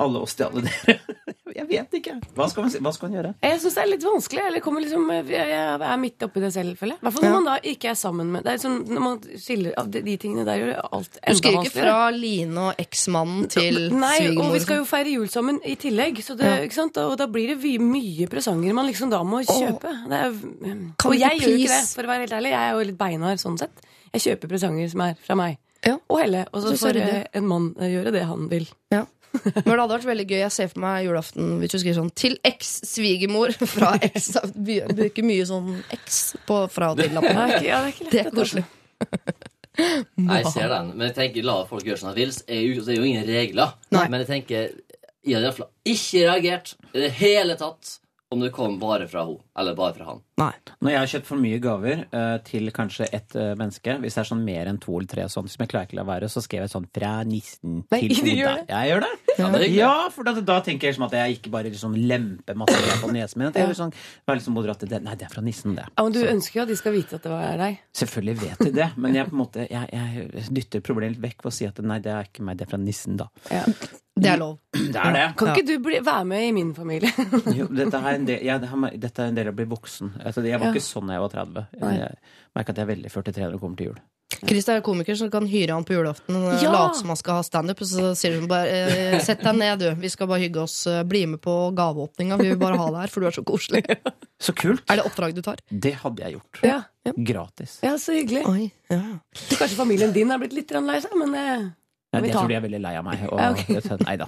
alle oss til alle dere. Jeg vet ikke. Hva skal man. Hva skal man gjøre? Jeg syns det er litt vanskelig. Eller kommer liksom, jeg jeg er midt oppi det selv, føler jeg. I hvert fall når Ja. man da ikke er sammen med Det er sånn, Når man skiller av de, de tingene der, gjør det alt Du enda skriver ikke fra Line og eksmannen til Nei, og vi skal jo feire jul sammen i tillegg, så det, Ja. ikke sant? og da blir det mye presanger man liksom da må kjøpe. Det er, og jeg ikke gjør jo ikke det, for å være helt ærlig. Jeg er jo litt beinhard sånn sett. Jeg kjøper presanger som er fra meg. Ja. Og Helle. Og så Så får ryddig. eh, en mann eh, gjøre det han vil. Ja. Men det hadde vært veldig gøy. Jeg ser for meg julaften hvis du skriver sånn 'til eks-svigermor' fra eks. Bruker mye sånn eks på fra og til-lappen. Ja, det er ikke- lett, Det koselig. Jeg ser den, men jeg tenker la folk gjøre som de vil. Det er jo, det er jo ingen regler. Nei. Men jeg tenker jeg hadde iallfall ikke reagert i det hele tatt om det kom bare fra henne, eller bare fra han. Nei. Når jeg har kjøpt for mye gaver uh, til kanskje ett uh, menneske, hvis det er sånn mer enn to eller tre, sånn, som jeg klarer ikke la være, så skrev jeg sånn 'fra nissen Nei, til Oda'. gjør jeg gjør det. Ja, det. Ja, for da, da tenker jeg liksom at jeg ikke bare liksom lemper masse greier på nesen min. At jeg liksom, være liksom moderat det. Nei, det er fra nissen, det. Ja, men du Så- ønsker jo at de skal vite at det var deg. Selvfølgelig vet de det, men jeg på en måte jeg, jeg dytter problemet litt vekk ved å si at nei, det er ikke meg, det er fra nissen, da. Ja. Det er lov. Det er det. Kan ikke du bli, være med i min familie? Jo, dette, er en del, ja, dette er en del av å bli voksen. Altså, jeg var Ja. ikke sånn da jeg var 30. Jeg, Jeg merker at jeg er veldig 43 når det kommer til jul. Chris er komiker, så kan hyre han på julaften. Ja. Late som han skal ha standup. Og så sier hun bare eh, 'sett deg ned, du. Vi skal bare hygge oss. eh, Bli med på gaveåpninga. Vi vil bare ha deg her, for du er så koselig'. Så kult! Er det oppdrag du tar? Det hadde jeg gjort. Ja, Gratis. ja så hyggelig. Oi, ja. Kanskje familien din har blitt litt lei seg, men eh, Nei, jeg tror de er veldig lei av meg. Og, okay. ok. Nei da.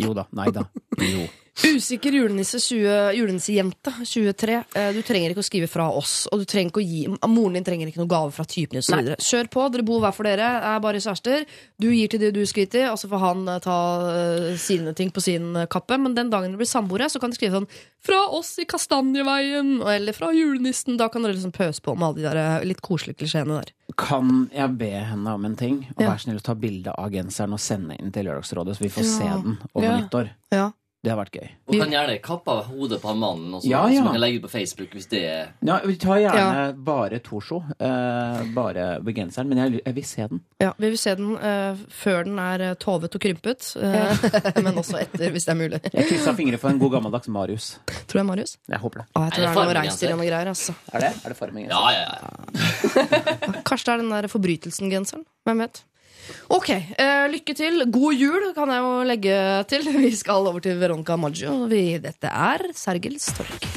Jo da. Nei da. Jo. Usikker julenisse 20, julenissejente 23. Eh, Du trenger ikke å skrive fra oss, og du trenger ikke å gi moren din trenger ikke noe gave fra typen din. Kjør på, dere bor hver for dere, er bare kjærester. Du gir til det du skryter og så får han eh, ta eh, sine ting på sin kappe. Men den dagen dere blir samboere, så kan du skrive sånn 'Fra oss i Kastanjeveien', eller 'Fra julenissen'. Da kan dere liksom pøse på med alle de der litt koselige klisjeene der. Kan jeg be henne om en ting? Og Ja. Vær snill å ta bilde av genseren og sende inn til Lørdagsrådet, så vi får Ja. se den over Ja. nyttår. Ja. Det har vært gøy. Og kan gjerne kappe av hodet på han mannen, også, Ja, så ja. man kan legge ut på Facebook hvis det er Ja, vi tar gjerne bare torso. Eh, bare ved genseren. Men jeg, jeg vil se den. Ja, Vi vil se den eh, før den er eh, tovet og krympet, eh, men også etter, hvis det er mulig. Jeg kryssa fingre for en god gammeldags Marius. Tror du det er Marius? Jeg håper det. Ah, jeg tror det er noe reinsdyr og noe greier. Altså. Er det? Er det formingen? Ja, ja, ja. Kanskje det er den der forbrytelsen-genseren. Hvem vet. Ok, eh, lykke til. God jul, kan jeg jo legge til. Vi skal over til Veronica Maggio. Vi, dette er Sergels torg.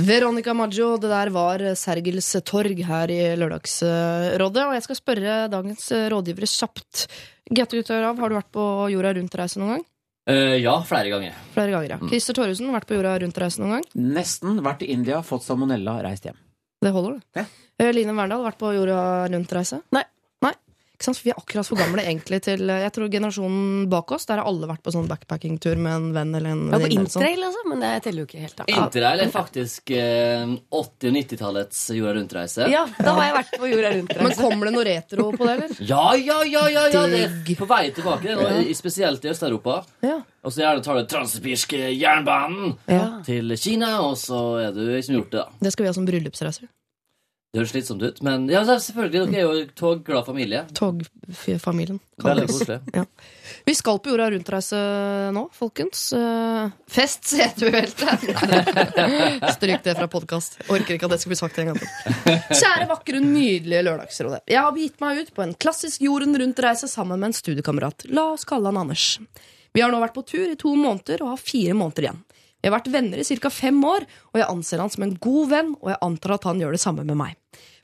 Veronica Maggio, det der var Sergels torg her i Lørdagsrådet. Og jeg skal spørre dagens rådgivere kjapt. Gaute Guttørav, har du vært på jorda rundt-reise noen gang? Uh, ja, flere ganger. Flere ganger, ja. Christer Thoresen, vært på jorda rundt-reise noen gang? Nesten vært i India, fått salmonella, reist hjem. Det holder, det. Ja. Eh, Line Verndal, vært på jorda rundt-reise? Nei. Nei. Ikke sant? For vi er akkurat for gamle egentlig til Jeg tror generasjonen bak oss, der har alle vært på sånn backpackingtur med en venn eller en Ja, på venninne. eller sånn. interrail, altså, men det teller jo ikke helt. da. Interrail er faktisk eh, 80- og 90-tallets jorda rundt-reise. Ja, da har jeg vært på jorda rundt. Men kommer det noe retro på det, eller? Ja, ja, ja, ja, ja, det er på vei tilbake, nå, i- spesielt i Øst-Europa. Ja. Og så gjerne tar du transsibirske jernbanen ja. til Kina, og så er du liksom gjort det, da. Det skal vi ha som bryllupsreiser. Det høres slitsomt ut, men ja, selvfølgelig, dere er jo togglad familie. Togfamilien. Veldig koselig. Vi skal på jorda rundt-reise nå, folkens. Eh, Fest setebelte! Stryk det fra podkast. Orker ikke at det skal bli sagt en gang til. Kjære, vakre, nydelige Lørdagsrådet. Jeg har begitt meg ut på en klassisk jorden rundt-reise sammen med en studiekamerat. La oss kalle han Anders. Vi har nå vært på tur i to måneder og har fire måneder igjen. Vi har vært venner i ca. fem år, og jeg anser han som en god venn, og jeg antar at han gjør det samme med meg.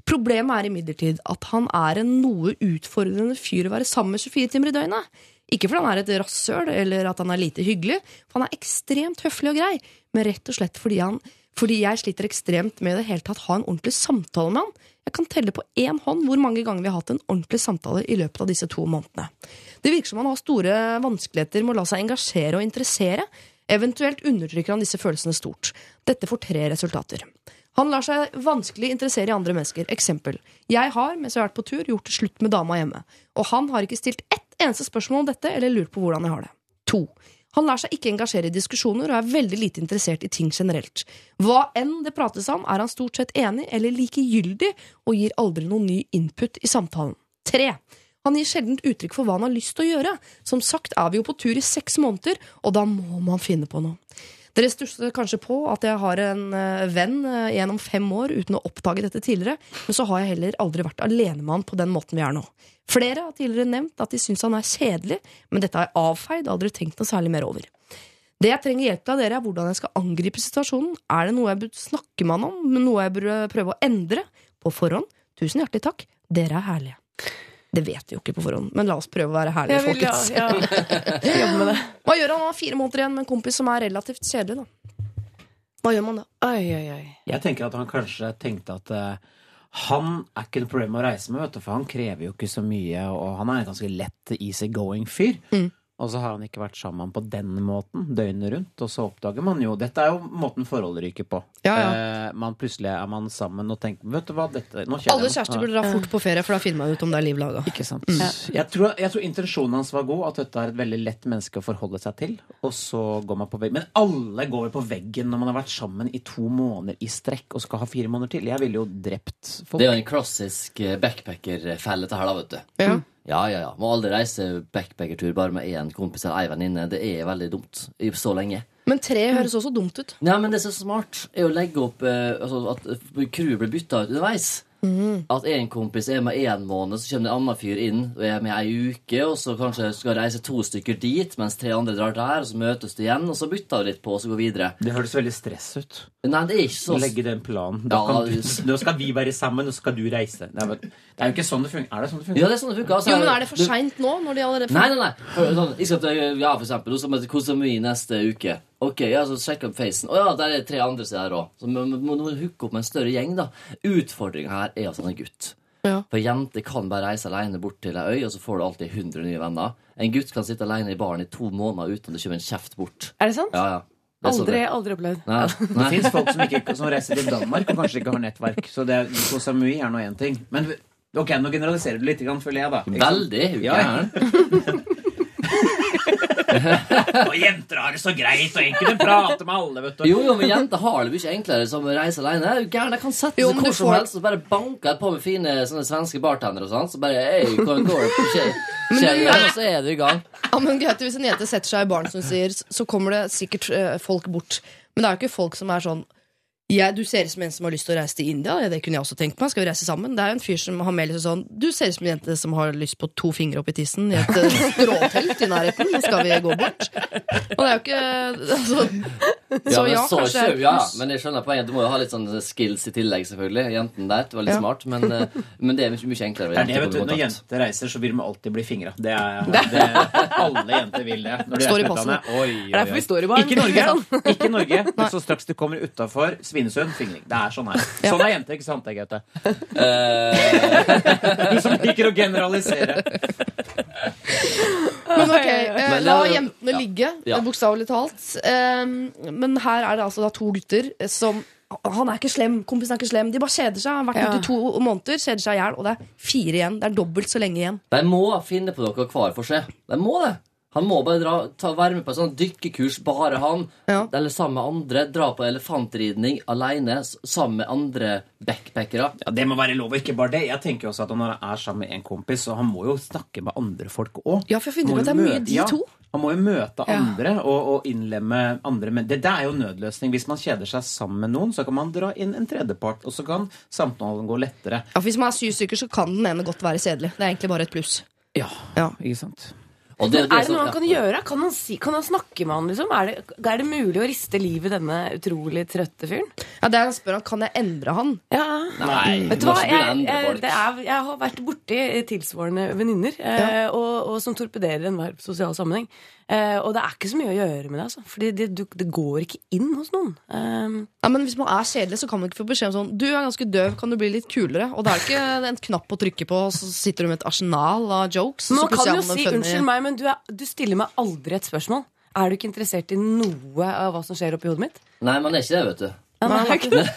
Problemet er imidlertid at han er en noe utfordrende fyr å være sammen med 24 timer i døgnet. Ikke fordi han er et rasshøl eller at han er lite hyggelig, for han er ekstremt høflig og grei, men rett og slett fordi, han, fordi jeg sliter ekstremt med i det hele tatt ha en ordentlig samtale med han. Jeg kan telle på én hånd hvor mange ganger vi har hatt en ordentlig samtale i løpet av disse to månedene. Det virker som han har store vanskeligheter med å la seg engasjere og interessere. Eventuelt undertrykker han disse følelsene stort. Dette får tre resultater. Han lar seg vanskelig interessere i andre mennesker. Eksempel. Jeg har, mens jeg har vært på tur, gjort det slutt med dama hjemme. Og han har ikke stilt ett eneste spørsmål om dette, eller lurt på hvordan jeg har det. To. Han lar seg ikke engasjere i diskusjoner og er veldig lite interessert i ting generelt. Hva enn det prates om, er han stort sett enig eller likegyldig, og gir aldri noen ny input i samtalen. Tre. Han gir sjelden uttrykk for hva han har lyst til å gjøre. Som sagt er vi jo på tur i seks måneder, og da må man finne på noe. Dere stusser kanskje på at jeg har en eh, venn eh, gjennom fem år uten å oppdage dette tidligere, men så har jeg heller aldri vært alene med han på den måten vi er nå. Flere har tidligere nevnt at de syns han er kjedelig, men dette har jeg avfeid og aldri tenkt noe særlig mer over. Det jeg trenger hjelp av dere, er hvordan jeg skal angripe situasjonen. Er det noe jeg burde snakke med han om, noe jeg burde prøve å endre? På forhånd, tusen hjertelig takk, dere er herlige. Det vet vi jo ikke på forhånd, men la oss prøve å være herlige, vil, ja, folkens. ja. Jobbe med det. Hva gjør han? Han har fire måneder igjen med en kompis som er relativt kjedelig, da. Hva gjør man da? Oi, oi, oi. Jeg tenker at han kanskje tenkte at uh, han er ikke noe problem å reise med, vet du, for han krever jo ikke så mye, og han er en ganske lett easygoing fyr. Mm. Og så har han ikke vært sammen på den måten døgnet rundt, og så oppdager man jo Dette er jo måten forholdet ryker på. Ja, ja. Eh, man Plutselig er man sammen og tenker Vet du hva, dette Alle kjærester burde dra fort på ferie, for da finner man ut om det er liv laga. Ikke sant. Jeg, tror, jeg tror intensjonen hans var god, at dette er et veldig lett menneske å forholde seg til. Og så går man på veggen. Men alle går vel på veggen når man har vært sammen i to måneder i strekk og skal ha fire måneder til. Jeg ville jo drept folk. Det er jo en klassisk backpacker-felle, dette her, da, vet du. Ja. Ja, ja, ja. Må aldri reise backpackertur bare med én kompis eller ei venninne. Det er veldig dumt i så lenge. Men tre høres også dumt ut. Ja, men det som er smart, er å legge opp eh, altså, at crewet blir bytta ut underveis. At en kompis er med én måned, så kommer det en annen fyr inn og er med ei uke, og så kanskje skal reise to stykker dit, mens tre andre drar der, og så møtes de igjen, og så bytter de litt på, og så går videre. Det høres veldig stress ut. Nei, det er ikke så Legge den planen. Da Ja, kan du, nå skal vi være sammen, og så skal du reise. Nei, men, det er jo ikke sånn det funker. Er det sånn det funker? Ja, det er sånn det funker. Altså, Jo, men er det for du- seint nå? Når de allerede Nei, nei, nei. Hør, Sånn, jeg skal til, ja, for eksempel, Hvordan skal vi til neste uke. Ok, ja, så sjekk opp facen. Å ja, der er tre andre sider òg. Så må må- må hooke opp med en større gjeng, da. Utfordringa her er at han er gutt. Ja. For jenter kan bare reise alene bort til ei øy, og så får du alltid 100 nye venner. En gutt kan sitte alene i baren i to måneder uten å kjøpe en kjeft bort. Er det sant? Ja, ja. Det Aldri, aldri opplevd. Nei, Det nei. fins folk som, ikke, som reiser til Danmark og kanskje ikke har nettverk. Så det er, Samui er nå én ting. Men ok, nå generaliserer du litt, grann, føler jeg, da. Veldig. er Ja? Og jenter har det så greit og enkelt prater prate med alle, vet du. Jo, jo, men jenter har det mye enklere som å reise alene. Er jo gæren? Jeg kan sette seg hvor som får- helst og bare banke et på med fine sånne svenske bartendere og sånn. Så bare hey, går, går det skjer igjen, Men? Og så er du i gang. Ja, men greit, Hvis en jente setter seg i baren, som sier, så kommer det sikkert eh, folk bort. Men det er jo ikke folk som er sånn ja, Du ser ut som en som har lyst til å reise til India. Ja, det kunne jeg også tenkt meg. Skal vi reise sammen? Det er jo en fyr som har med litt sånn Du ser ut som en jente som har lyst på to fingre opp i tissen i et eh, stråtelt i nærheten. Nå Skal vi gå bort? Og det er jo ikke altså, Så men ja, så kanskje det er ja, men jeg skjønner poenget. Du må jo ha litt sånn skills i tillegg, selvfølgelig. Jenten der, det var litt Ja. smart. Men, eh, men det er mye, mye enklere. Det er det, vet du, Når jenter reiser, så vil de alltid bli fingra. Det er, det, alle jenter vil det. Når de Står i passen. Oi, oi, Det er derfor oi. vi står i baren. Ikke Norge. Ikke Norge. Men så straks du kommer utafor Svinesund, fingring. Det er sånn her. Sånn er jenter, ikke sant, Gaute? Eh, Du som liker å generalisere. Men ok, eh, la det jo- jentene ligge, Ja. eh, bokstavelig talt. Um, men her er det altså da to gutter som Han er ikke slem, kompisen er ikke slem. De bare kjeder seg. Har vært Ja. ute i to måneder, kjeder seg i hjel, og det er fire igjen. Det er dobbelt så lenge igjen. de må finne på noe hver for seg. De må det. Han må bare dra, ta, være med på et sånt dykkekurs, bare han. Ja. Eller sammen med andre. Dra på elefantridning alene, sammen med andre backpackere. Ja, Det må være lov, og ikke bare det. Jeg tenker også at Når han er sammen med en kompis, så han må jo snakke med andre folk òg. Ja, for jeg finner ut at det er mye de to. Han må jo møte Ja. andre og, og innlemme andre. Men det, det er jo nødløsning. Hvis man kjeder seg sammen med noen, så kan man dra inn en tredjepart, og så kan samtalen gå lettere. Ja, for Hvis man er syv stykker, så kan den ene godt være kjedelig. Det er egentlig bare et pluss. Ja, Ja. ikke sant? Og det, Er det noe han ja. kan gjøre? Kan han, si, kan han snakke med han, liksom? Er det, er det mulig å riste livet i denne utrolig trøtte fyren? Ja, det er han spør han, Kan jeg endre han? Ja. Nei, Vet du hva? Jeg, jeg, det er, jeg har vært borti tilsvarende venninner, eh, og, og som torpederer enhver sosial sammenheng. Eh, og det er ikke så mye å gjøre med det, altså. Fordi det, du, det går ikke inn hos noen. Um, Ja, men Hvis man er kjedelig, så kan man ikke få beskjed om sånn Du er ganske døv, kan du bli litt kulere? Og det er ikke en knapp å trykke på, og så sitter du med et arsenal av jokes. men man kan jo si funny- 'unnskyld meg, men du, er, du stiller meg aldri et spørsmål'. Er du ikke interessert i noe av hva som skjer oppi hodet mitt? Nei, man er ikke det, vet du. Ja, er ikke-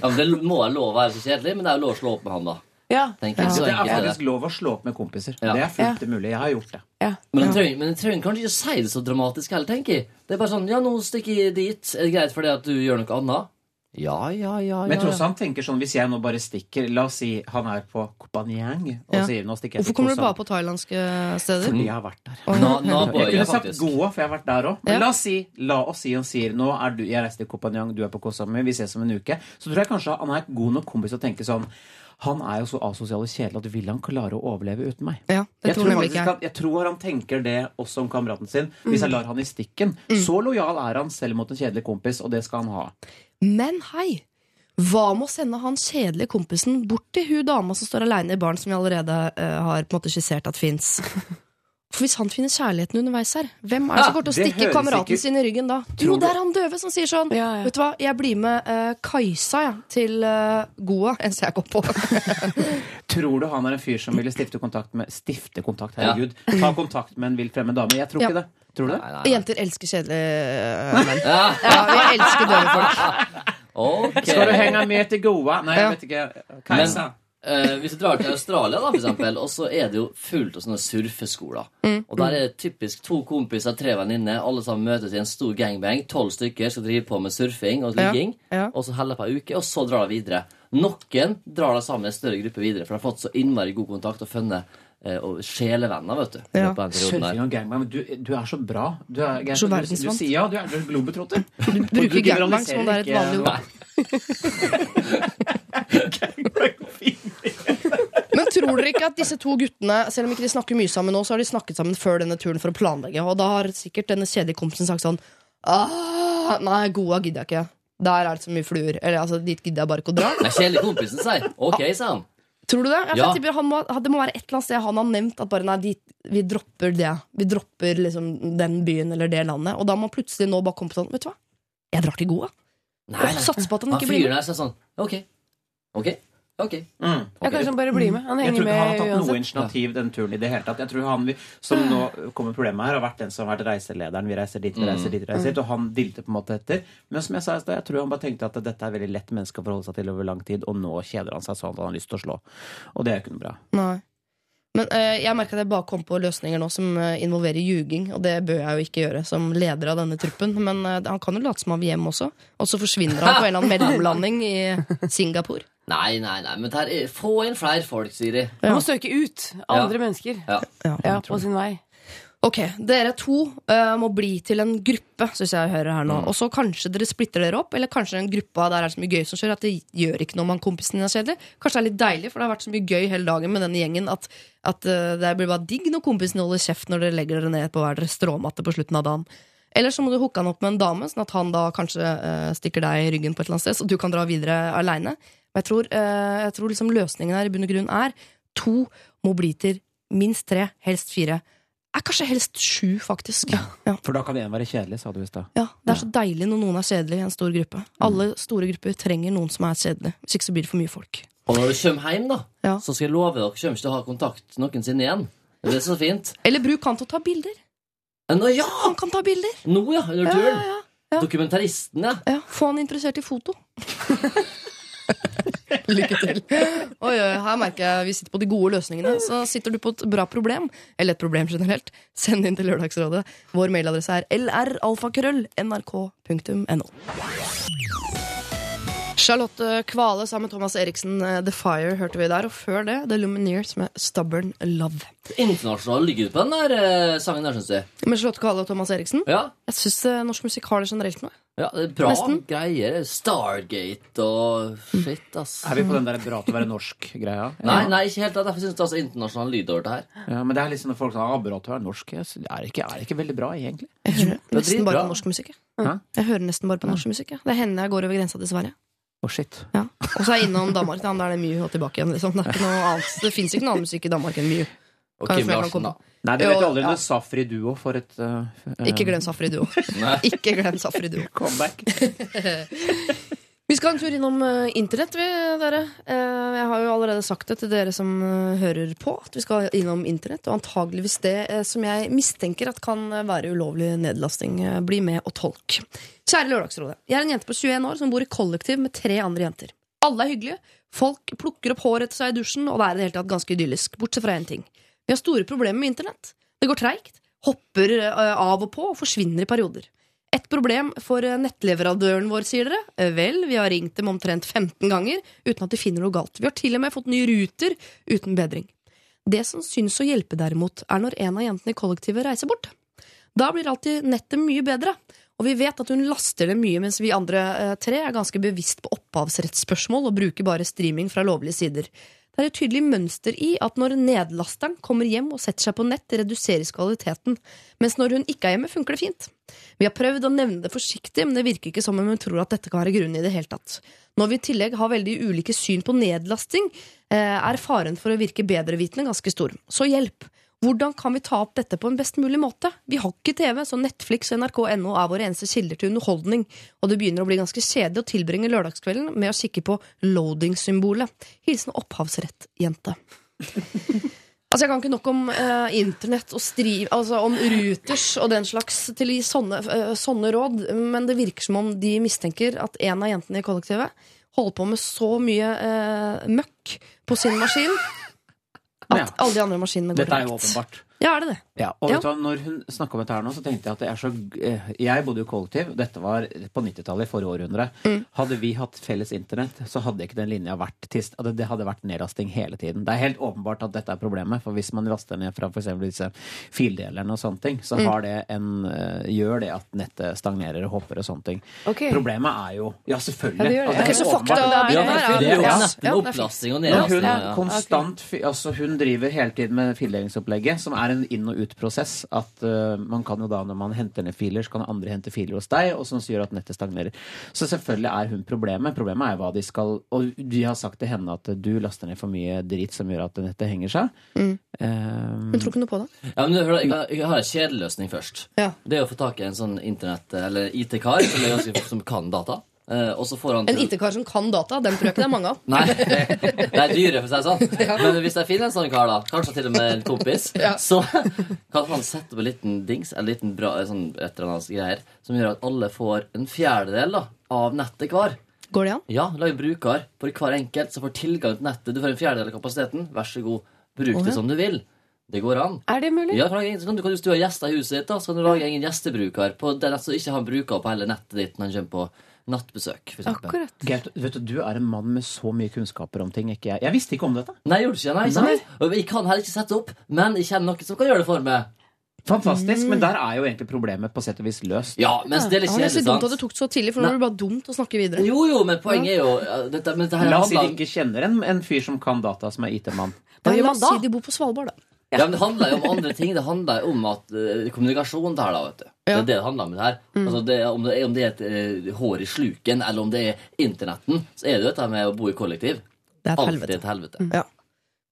Ja, men Det må jeg lov å være så kjedelig, men det er jo lov å slå opp med han, da. Ja. Det er faktisk lov å slå opp med kompiser. Ja. Det er fullt mulig. Jeg har gjort det. ja. Men jeg trenger, trenger kanskje ikke si det så dramatisk heller, tenker jeg. Det er bare sånn Ja, nå stikker jeg dit. Er det greit fordi at du gjør noe annet? Ja, ja, ja. Men jeg tror også han tenker sånn Hvis jeg nå bare stikker La oss si han er på Kopanjang og Ja. sier nå stikker jeg Hvorfor kommer du bare på thailandske steder? Fordi jeg har vært der. Na, Jeg kunne kunne sagt. Goa, for jeg har vært der òg. Ja. Men la oss si la oss si han sier nå er du, jeg reiser til Kopanjang, du er på Koh Samui, vi ses om en uke. Så tror jeg kanskje han er god nok kompis til å tenke sånn Han er jo så asosial og kjedelig at vil han klare å overleve uten meg? Ja, det Jeg tror faktisk han, jeg tror han tenker det også om kameraten sin. Hvis jeg lar han i stikken. Så lojal er han selv mot en kjedelig kompis, og det skal han ha. Men hei! Hva med å sende han kjedelige kompisen bort til hun dama som står aleine i baren, som vi allerede uh, har på en måte skissert at fins? For hvis han finner kjærligheten underveis her, hvem er det som kommer til å stikke kameraten ikke- sin i ryggen da? Tror Jo, det er han døve som sier sånn. Ja, ja. Vet du hva, jeg blir med uh, Kajsa ja, til uh, Goa, eneste jeg går på. Tror du han er en fyr som ville stifte kontakt med Stifte kontakt, herregud. Ta kontakt med en vilt fremmed dame. Jeg tror Ja. ikke det. Tror du det? Nei, nei, nei. Jenter elsker kjedelige eh, menn. Ja, vi elsker døve folk. Okay. Skal du henge med til Goa? Nei, jeg vet ikke. Kajsa. Eh, hvis du drar til Australia, da, for eksempel, og så er det jo fullt av sånne surfeskoler. Mm. Og der er det typisk to kompiser, tre venninner, alle sammen møtes i en stor gangbang. Tolv stykker skal drive på med surfing og ligging. ja. Og så holde på ei uke, og så drar de videre. Noen drar da sammen i en større gruppe videre, for de har fått så innmari god kontakt og funnet eh, og sjelevenner, vet du. Ja. Surfing og gangbang. Du, du er så bra. Du er, Geir, Så du, du, verdensvant. sier ja, du er, du er globetrotter. Du bruker gangbang som om det er et vanlig ord. ikke at disse to guttene, selv om ikke de snakker mye sammen nå, så har de snakket sammen før denne turen for å planlegge. Og da har sikkert denne kjedelige kompisen sagt sånn ah, Nei, Goa gidder jeg ikke. Der er det så mye fluer. Eller altså, dit gidder jeg bare ikke å dra. Nei, kjedelig kompisen sier. Ok, sa han. Tror du det? Ja, må, det må være et eller annet sted han har nevnt at bare nei, de, vi dropper det. Vi dropper liksom den byen eller det landet. Og da må plutselig nå bare komme på sånn Vet du hva? Jeg drar til Goa. Satser på at han ikke blir med. sånn Ok. Ok. Ok. Mm. Ja, kanskje han bare blir med. Han Jeg tror ikke han har tatt noe initiativ den turen i det hele tatt. Jeg tror han, Som nå kommer problemet her, har vært den som har vært reiselederen. Vi reiser dit, vi reiser dit, vi reiser dit. Og han dilter på en måte etter. Men som jeg sa i stad, jeg tror han bare tenkte at dette er veldig lett menneske å forholde seg til over lang tid, og nå kjeder han seg sånn at han har lyst til å slå. Og det er jo ikke noe bra. Nei. Men øh, jeg merker at jeg bare kom på løsninger nå som eh, involverer ljuging. Og det bør jeg jo ikke gjøre som leder av denne truppen. Men øh, han kan jo late som han vil hjem også. Og så forsvinner han på en eller annen mellomlanding i Singapore. Nei, nei, nei, men der er, få inn flere folk, Siri. Ja. må søke ut andre Ja. mennesker Ja. ja, på sin vei. Ok, Dere to uh, må bli til en gruppe, syns jeg jeg hører her nå. Og så kanskje dere splitter dere opp, eller kanskje en gruppe der er så mye gøy som skjer at det gjør ikke noe om kompisen din er kjedelig. Kanskje det er litt deilig, for det har vært så mye gøy hele dagen med denne gjengen at, at uh, det blir bare digg når kompisen holder kjeft når dere legger dere ned på hver deres stråmatte på slutten av dagen. Eller så må du hooke han opp med en dame, sånn at han da kanskje uh, stikker deg i ryggen på et eller annet sted, så du kan dra videre aleine. Men jeg tror, eh, jeg tror liksom løsningen her i bunn og grunn er to mobiliter, minst tre, helst fire. Er kanskje helst sju, faktisk. Ja. For da kan en være kjedelig, sa du i stad. Ja, Det er så deilig når noen er kjedelig i en stor gruppe. Alle store grupper trenger noen som er kjedelig. Hvis ikke så blir det for mye folk. Og når du kommer hjem, da, Ja. så skal jeg love dere kommer ikke til å ha kontakt noensinne igjen. Det er så fint. Eller bruk han til å ta bilder. Nå, ja! Han kan ta bilder. Nå, ja. Under Ja, turen. ja, ja. Dokumentaristen, ja. Ja, Få han interessert i foto. Lykke til. Oi, oi, her merker jeg vi sitter på de gode løsningene. Så sitter du på et bra problem, eller et problem generelt, send inn til Lørdagsrådet. Vår mailadresse er lralfakrøll.nrk.no. Charlotte Kvale sammen med Thomas Eriksen, eh, The Fire, hørte vi der. Og før det The Lumineers med Stubborn Love. Internasjonal lyd på den der eh, sangen der, syns jeg. Med Charlotte Kvale og Thomas Eriksen. Ja. Jeg syns norsk musikk har det generelt nå. Ja, det er bra Nesten. greier. Stargate og shit, ass. Er vi på den der bra til å være norsk-greia? Nei, nei, ikke helt. Derfor syns jeg det er så internasjonal lyd over det her. Ja, men det er liksom når folk sier ah, bra til å være norsk. Jeg er ikke, er ikke veldig bra, egentlig. Jeg hører er nesten bare på norsk musikk. jeg. Jeg hører nesten bare på norsk musikk. Det hender jeg går over grensa til Sverige. Å, shit. Ja. Og så er jeg innom Danmark. Da er det mye og tilbake igjen. Liksom. Det, er ikke noe annet. det fins ikke noe annen musikk i Danmark enn Mew. Og Kan Kim Larsen, komme? da. Nei, du vet jo aldri ja. når Safri Duo får et uh, Ikke glem Safri Duo. Ikke glem Safri Duo. comeback. Vi skal en tur innom uh, internett, vi, dere. Uh, jeg har jo allerede sagt det til dere som hører på, at vi skal innom internett. Og antageligvis det som jeg mistenker at kan være ulovlig nedlasting. Bli med og tolk. Kjære Lørdagsrådet. Jeg er en jente på 21 år som bor i kollektiv med tre andre jenter. Alle er hyggelige. Folk plukker opp håret etter seg i dusjen, og det er i det hele tatt ganske idyllisk. Bortsett fra én ting. Vi har store problemer med internett. Det går treigt, hopper eh, av og på og forsvinner i perioder. Et problem for eh, nettleverandøren vår, sier dere. Eh, Vel, vi har ringt dem omtrent 15 ganger uten at de finner noe galt. Vi har til og med fått nye ruter uten bedring. Det som syns å hjelpe derimot, er når en av jentene i kollektivet reiser bort. Da blir alltid nettet mye bedre. Og vi vet at hun laster det mye, mens vi andre tre er ganske bevisst på opphavsrettsspørsmål og bruker bare streaming fra lovlige sider. Det er et tydelig mønster i at når nedlasteren kommer hjem og setter seg på nett, reduseres kvaliteten, mens når hun ikke er hjemme, funker det fint. Vi har prøvd å nevne det forsiktig, men det virker ikke som om hun tror at dette kan være grunnen i det hele tatt. Når vi i tillegg har veldig ulike syn på nedlasting, eh, er faren for å virke bedrevitende ganske stor. Så hjelp! Hvordan kan vi ta opp dette på en best mulig måte? Vi har ikke TV, så Netflix og NRK.no er våre eneste kilder til underholdning, og det begynner å bli ganske kjedelig å tilbringe lørdagskvelden med å kikke på loading-symbolet. Hilsen opphavsrett-jente. Altså, Jeg kan ikke nok om eh, internett og striv, altså om Ruters og den slags til å gi sånne, eh, sånne råd, men det virker som om de mistenker at en av jentene i kollektivet holder på med så mye eh, møkk på sin maskin at Ja. alle de andre maskinene går Dette er jo rett. åpenbart. Ja, er det det? Ja, og vet du hva, når hun snakka om dette her nå, så tenkte jeg at det er så eh, Jeg bodde jo kollektiv, dette var på 90-tallet, i forrige århundre. Mm. Hadde vi hatt felles internett, så hadde ikke den linja vært tist. Det hadde vært nedlasting hele tiden. Det er helt åpenbart at dette er problemet, for hvis man laster ned fra f.eks. disse fildelerne og sånne ting, så Mm. har det en, eh, gjør det at nettet stagnerer og hopper og sånne ting. Okay. Problemet er jo Ja, selvfølgelig. Ja, det gjør det. Altså, Ok, så det, er åpenbart. her er det- jo ja. Ja, Nesten det er opplasting og hun, nedlasting. Ja, ja. konstant, altså hun driver hele tiden med fildelingsopplegget, som er en inn- og ut-prosess. At uh, man kan jo da, når man henter ned filer, så kan andre hente filer hos deg, og sånn som gjør at nettet stagnerer. Så selvfølgelig er hun problemet. Problemet er hva de skal Og de har sagt til henne at du laster ned for mye drit som gjør at nettet henger seg. Mm. Um, Hun tror ikke noe på det. Ja, men hør da, jeg har- Jeg har en kjedeløsning først. Ja. Det er å få tak i en sånn internett- eller IT-kar som, er som kan data. Eh, og så får han En IT-kar som kan data, den tror jeg ikke det er mange av. Nei, det er dyre, for å si det sånn. Men hvis jeg finner en sånn kar, da, kanskje til og med en kompis, Ja. så kan han sette opp en liten dings, en liten bra, sånn, et eller annet greier, som gjør at alle får en fjerdedel da, av nettet hver. Går det an? Ja, lag en bruker for hver enkelt som får tilgang til nettet. Du får en fjerdedel av kapasiteten. Vær så god, bruk ja. det som du vil. Det går an. Er det mulig? Ja, kan du, kan, Hvis du har gjester i huset ditt, da, så kan du lage egen gjestebruker på det nettet som ikke har bruker på hele nettet ditt når han kommer på nattbesøk. For eksempel. Akkurat. Vet du, du er en mann med så mye kunnskaper om ting. Ikke jeg. jeg visste ikke om dette. Nei, gjorde ikke. Nei, sant? Jeg kan heller ikke sette opp, men jeg kjenner noen som kan gjøre det for meg. Fantastisk, men der er jo egentlig problemet på sett og vis løst. Ja, mens det er litt Ja, kjedelig, synes dumt at det tok så tidlig, for nå er det bare dumt å snakke videre. Jo, jo, men poenget er jo dette, men dette her La oss si de ikke kjenner en, en fyr som kan data, som er IT-mann. Da, Ja, gjør la man oss da? si de bor på Svalbard, da. Ja, men Det handler jo om andre ting. Det handler jo om at uh, kommunikasjon det her, da, vet du. Det er det det handler om det her. Mm. Altså, det, om, det er, om det er et uh, hår i sluken, eller om det er internetten, så er det jo dette med å bo i kollektiv. Det er et Alltid helvete. et helvete. Ja.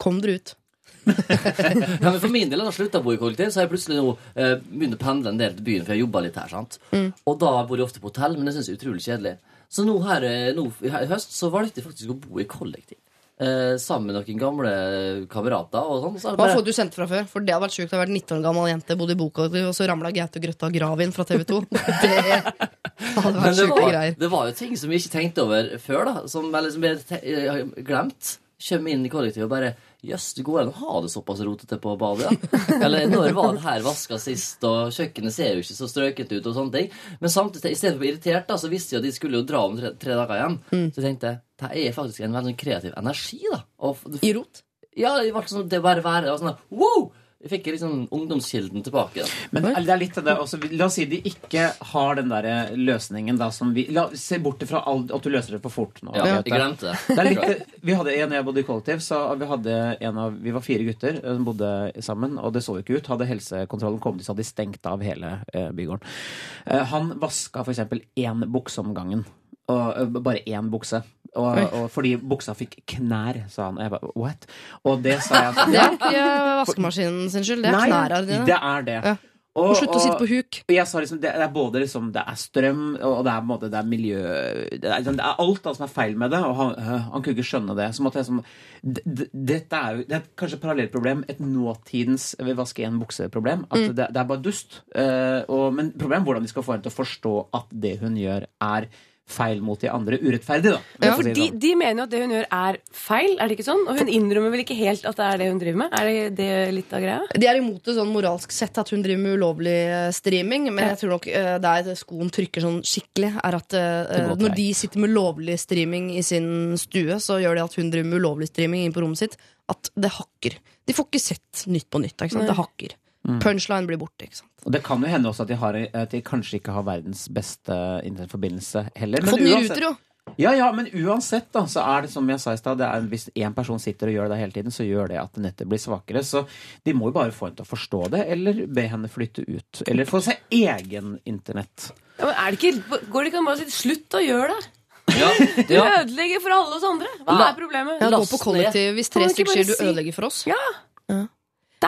Kom dere ut. Ja, men For min del, har jeg slutta å bo i kollektiv, så har jeg plutselig nå eh, begynt å pendle en del til byen, for jeg jobba litt her. sant? Mm. Og da bor jeg ofte på hotell, men det syns jeg er utrolig kjedelig. Så nå her, eh, nå, her i høst så valgte jeg faktisk å bo i kollektiv. Eh, sammen med noen gamle kamerater og sånn. Så Hva bare- får du sendt fra før? For det hadde vært sjukt. å vært 19 år gammel jente, bodde i bokollektiv, og så ramla Gaute Grøtta Gravin fra TV 2. Det hadde vært sjuke var, greier. det var jo ting som vi ikke tenkte over før, da. Som, jeg liksom ble te glemt. Kjømme inn i kollektivet og bare Jøss, det går an å ha det såpass rotete på badet, ja. Eller når var det her vaska sist, og kjøkkenet ser jo ikke så strøket ut, og sånne ting. Men samtidig, i stedet for å bli irritert, da, så visste jeg at de skulle jo dra om tre, tre dager igjen. Mm. Så jeg tenkte det er faktisk en veldig kreativ energi, da. Og, I rot. ja, det ble sånn, det bare være var sånn, wow! Jeg fikk liksom ungdomskilden tilbake. da. Men det er litt av det også, La oss si de ikke har den der løsningen da som vi la, Se bort fra at du løser det for fort nå. Ja, jeg glemte det. Det er litt, vi hadde en jeg bodde i kollektiv, så vi hadde en av Vi var fire gutter eh, som bodde sammen, og det så jo ikke ut. Hadde helsekontrollen kommet, så hadde de stengt av hele eh, bygården. Eh, han vaska f.eks. én bukse om gangen. Og, eh, bare én bukse. Og, og fordi buksa fikk knær, sa han. Jeg bare, what? Og det sa jeg Det er ikke vaskemaskinen sin skyld, det er Nei, knæra dine. det er det. Ja. Og, Må slutte å sitte på huk. og liksom, det, er både liksom, det er strøm, og det er, måte, det er miljø Det er, liksom, det er alt da, som er feil med det, og han, øh, han kunne ikke skjønne det. Så måtte jeg d- d- Dette er jo det er kanskje et parallellproblem, et nåtidens vaske en bukse-problem. At Mm. det, det er bare dust. Uh, og, men problemet er hvordan de skal få henne til å forstå at det hun gjør, er feil mot de andre. Urettferdig, da. Ja, for si de, sånn. de mener jo at det hun gjør, er feil. Er det ikke sånn? Og hun innrømmer vel ikke helt at det er det hun driver med? Er det, det litt av greia? De er imot det sånn moralsk sett at hun driver med ulovlig eh, streaming, men jeg tror nok uh, der skoen trykker sånn skikkelig, er at uh, når de sitter med lovlig streaming i sin stue, så gjør det at hun driver med ulovlig streaming inn på rommet sitt, at det hakker. De får ikke sett Nytt på nytt. Ikke sant? Det hakker. Mm. Punchline blir borte. Ikke sant? Og det kan jo hende også at de, har, at de kanskje ikke har verdens beste internettforbindelse heller. Men Fått uansett- ruter, jo! Ja, ja, men uansett, da, så er det som jeg sa i stad, er hvis én person sitter og gjør det hele tiden, så gjør det at nettet blir svakere. Så de må jo bare få henne til å forstå det, eller be henne flytte ut. Eller få seg egen internett. Ja, men er det ikke, går det ikke an å si slutt å gjøre det? Ja, Du ja. ødelegger for alle oss andre. Hva La- er problemet? Ja, gå på kollektiv hvis tre stykker sier du ødelegger for oss. Ja. Ja.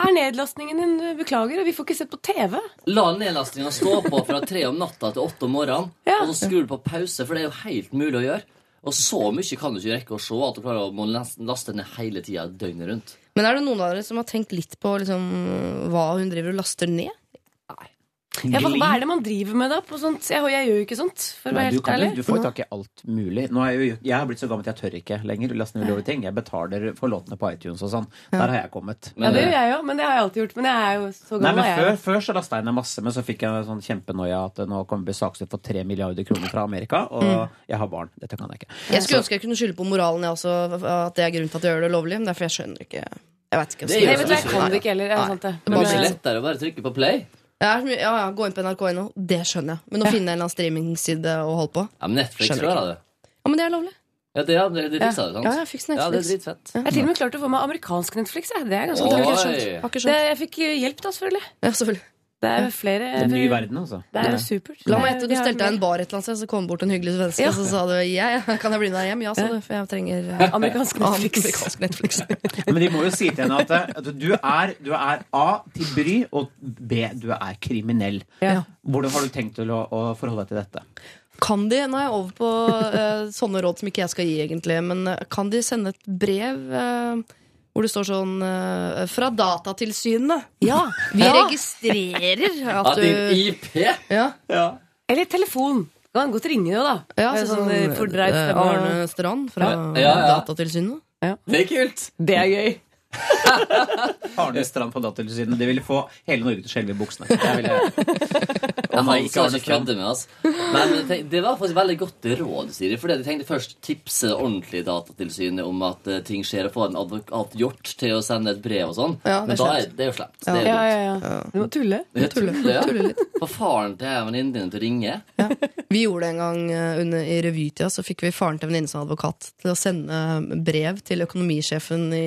Det er nedlastningen din. Beklager. Vi får ikke sett på TV. La nedlastinga stå på fra tre om natta til åtte om morgenen, Ja. og så skrur du på pause, for det er jo helt mulig å gjøre. Og så mye kan du ikke rekke å se at du klarer å må laste ned hele tida døgnet rundt. Men er det noen av dere som har tenkt litt på liksom, hva hun driver og laster ned? Ja, hva, hva er det man driver med da? På sånt? Jeg, jeg gjør jo ikke sånt, for å Nei, være du, helt kan, ærlig. du får jo tak i alt mulig. Nå er jo, jeg har blitt så gammel at jeg tør ikke lenger laste ned ulovlige ting. Jeg betaler for låtene på iTunes og sånn. Der har jeg kommet. Ja, det gjør jeg jo, men det har jeg alltid gjort. Men jeg er jo så Nei, men før, jeg. før så lasta jeg ned masse, men så fikk jeg en sånn kjempenoia at nå kommer jeg bli saksøkt for 3 milliarder kroner fra Amerika, og Mm. jeg har barn. Dette kan jeg ikke. Jeg skulle ønske jeg kunne skylde på moralen, jeg også, at det er grunnen til at jeg gjør det lovlig. Men derfor jeg skjønner ikke Jeg vet ikke. Det er jeg kan ikke heller. Er sant det? Det Men, blir så lettere å bare trykke på play. Er mye, ja, ja, Gå inn på nrk.no, det skjønner jeg. Men å finne en eller annen streamingside å holde på Ja, men Netflix Skjønner jeg det. Ja, men det er lovlig. Ja, det, ja, det, det fiksa det, sant? Ja, jeg fikk Ja, det er dritfett. Ja. jeg har til og med klart å få meg amerikansk Netflix. Jeg. Det er ganske Oi. kult. Skjønt. jeg fikk hjelp, da, selvfølgelig. Ja, selvfølgelig. Det er flere En ny verden, altså. Det er supert. La meg etter, du stelte deg en bar et eller annet sted, så kom bort en hyggelig svenske, Ja. og så sa du ja, ja, kan jeg bli med deg hjem? Ja, sa du, for jeg trenger eh, Amerikansk Netflix. Amerikansk Netflix. Men de må jo si til henne at, at du, er, du er A til bry, og B du er kriminell. Ja. Hvordan har du tenkt til å, å forholde deg til dette? Kan de, nå er jeg over på uh, sånne råd som ikke jeg skal gi, egentlig, men uh, kan de sende et brev eh, hvor det står sånn uh, Fra Datatilsynet. Ja, vi registrerer Ja, at din IP! ja, Eller telefon. Kan godt ringe, jo, da. ja, så sånn, eh, fordreid eh, stemme. Arne Strand fra Ja, ja, ja. Datatilsynet. Det er kult! Det er gøy. Arne Strand på Datatilsynet. Det ville få hele Norge til å skjelve i buksene. Det ville... Ja, han ikke skal ikke kødde med oss. Men tenk, det var faktisk veldig godt råd, Siri. For jeg tenkte først tipse ordentlig Datatilsynet om at eh, ting skjer, og få en advokat gjort til å sende et brev og sånn. Ja, Men da er det er jo slemt. Det er Ja, ja, ja. Du må tulle. Du må tulle, ja. tulle litt. Få faren til venninnen venninne din til å ringe. Vi gjorde det en gang eh, under, i revytida, så fikk vi faren til venninnen venninne som advokat til å sende brev til økonomisjefen i,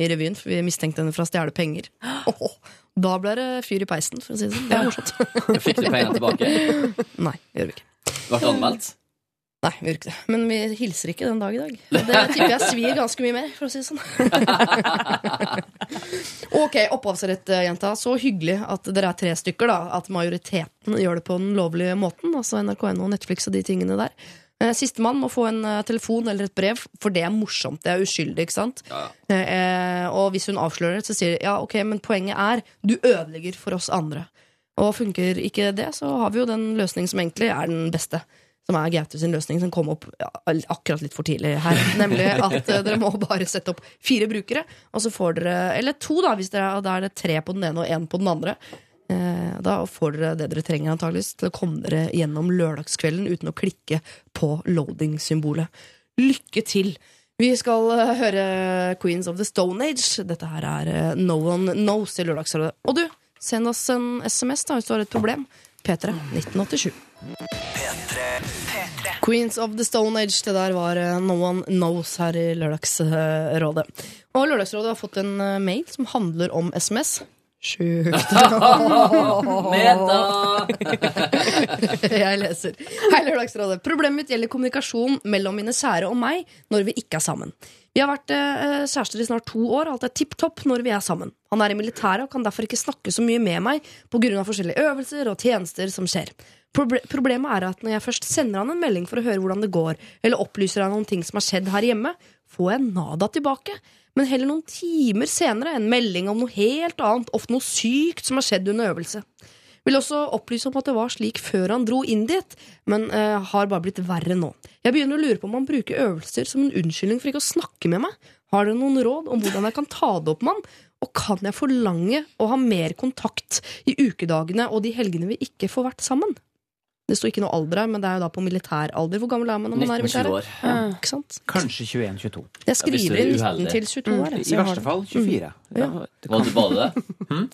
i revyen, for vi mistenkte henne for å stjele penger. Åh, da ble det fyr i peisen, for å si det sånn. Det er morsomt. Fikk du pengene tilbake? Nei, gjør vi ikke. Ble det anmeldt? Nei, vi gjør ikke det. Men vi hilser ikke den dag i dag. Det tipper jeg svir ganske mye mer, for å si det sånn. ok, opphavsrett, eh, jenta. Så hyggelig at dere er tre stykker, da. At majoriteten gjør det på den lovlige måten. Altså NRK1 Netflix og de tingene der. Eh, Sistemann må få en eh, telefon eller et brev, for det er morsomt. Det er uskyldig, ikke sant? Ja, Eh, og hvis hun avslører det, så sier de ja, ok, men poenget er du ødelegger for oss andre. Og funker ikke det, så har vi jo den løsningen som egentlig er den beste. Som er Gaute sin løsning, som kom opp ja, akkurat litt for tidlig her. Nemlig at eh, dere må bare sette opp fire brukere, og så får dere Eller to, da, hvis dere, da er det tre på den ene og én på den andre. Eh, Da får dere det dere trenger antageligvis til å komme dere gjennom lørdagskvelden uten å klikke på loading-symbolet. Lykke til! Vi skal eh, høre Queens of the Stone Age. Dette her er eh, No One Knows i Lørdagsrådet. Og du, send oss en SMS da hvis du har et problem. P3 1987. Queens of the Stone Age, det der var No One Knows her i Lørdagsrådet. Og Lørdagsrådet har fått en mail som handler om SMS. Sjukt. Meta! Jeg leser. Hei, Lørdagsrådet. Problemet mitt gjelder kommunikasjon mellom mine kjære og meg når vi ikke er sammen. Vi har vært eh, kjærester i snart to år, og alt er tipp topp når vi er sammen. Han er i militæret og kan derfor ikke snakke så mye med meg pga. forskjellige øvelser og tjenester som skjer. Proble problemet er at når jeg først sender han en melding for å høre hvordan det går, eller opplyser han om ting som har skjedd her hjemme, får jeg nada tilbake. Men heller noen timer senere en melding om noe helt annet, ofte noe sykt som har skjedd under øvelse. Vil også opplyse om at det var slik før han dro inn dit, men uh, har bare blitt verre nå. Jeg begynner å lure på om han bruker øvelser som en unnskyldning for ikke å snakke med meg. Har dere noen råd om hvordan jeg kan ta det opp med han? Og kan jeg forlange å ha mer kontakt i ukedagene og de helgene vi ikke får vært sammen? Det sto ikke noe alder her, men det er jo da på militæralder. Hvor gammel er man når man er i militæret? Ja, ikke sant? Kanskje 21-22. Jeg skriver er 19 til 22 år. Mm. I verste fall 24. Ja, det Var det? du, var det?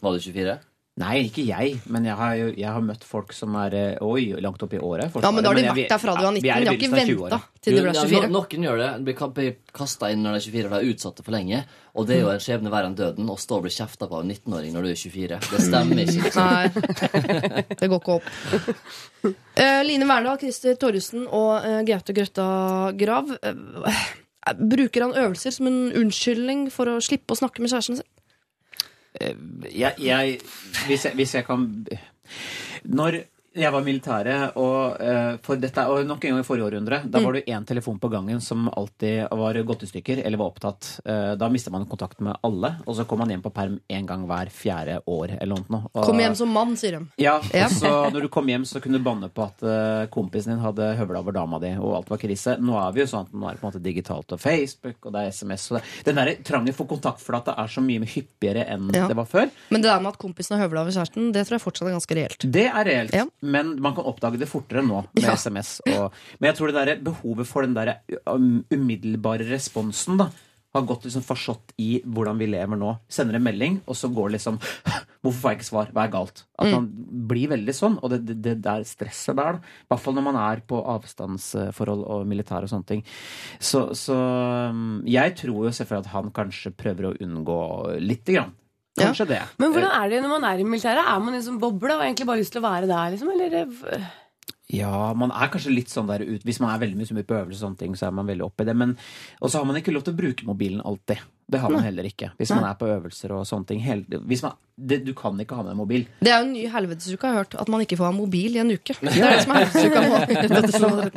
Var du 24? Nei, ikke jeg, men jeg har, jo, jeg har møtt folk som er eh, oi, langt opp i året. Ja, men da har de vært der fra du var 19. vi er De har ikke venta til du ble ja, 24. no- Noen gjør det. De blir kasta inn når de er 24, og de er utsatte for lenge. Og det er jo en skjebne verre enn døden å stå og bli kjefta på av en 19-åring når du er 24. Det stemmer ikke. liksom. Nei, det går ikke opp. Uh, Line Verndal, Christer Torjussen og uh, Gaute Grøtta Grav. Uh, bruker han øvelser som en unnskyldning for å slippe å snakke med kjæresten sin? Jeg, jeg, hvis, jeg, hvis jeg kan Når jeg var i militæret, og, eh, for dette, og nok en gang i forrige århundre, da var det én telefon på gangen som alltid var gått i stykker eller var opptatt. Eh, Da mistet man kontakt med alle, og så kom man hjem på perm én gang hver fjerde år. eller noe. Og, Kom hjem som mann, sier de. Ja, Ja. og så når du kom hjem, så kunne du banne på at eh, kompisen din hadde høvla over dama di, og alt var krise. Nå er vi jo sånn at nå er det på en måte digitalt og Facebook, og det er SMS. Og det, den der trangen for kontaktflate er så mye hyppigere enn Ja. det var før. Men det der med at kompisen har høvla over kjæresten, det tror jeg fortsatt er ganske reelt. Det er reelt, Ja. Men man kan oppdage det fortere nå med Ja. SMS. Og, men jeg tror det der behovet for den der um, umiddelbare responsen da, har gått liksom forstått i hvordan vi lever nå. Sender en melding, og så går liksom Hvorfor får jeg ikke svar? Hva er galt? At man blir veldig sånn. Og det, det, det der stresset der, i hvert fall når man er på avstandsforhold og militær og sånne ting. Så, så um, jeg tror jo selvfølgelig at han kanskje prøver å unngå lite grann. Kanskje det. Men hvordan er det når man er i militæret? Er man liksom bobla og egentlig bare lyst til å være der? liksom? Eller eh, Ja, man er kanskje litt sånn der ut Hvis man er veldig mye på øvelse, og sånne ting, så er man veldig oppe i det. Men og så har man ikke lov til å bruke mobilen alltid. Det har man heller ikke. Hvis man er på øvelser og sånne ting. Hel hvis man, det, du kan ikke ha med en mobil. Det er jo en ny helvetesuke, har jeg hørt. At man ikke får ha mobil i en uke. Det er det som er helvetesuka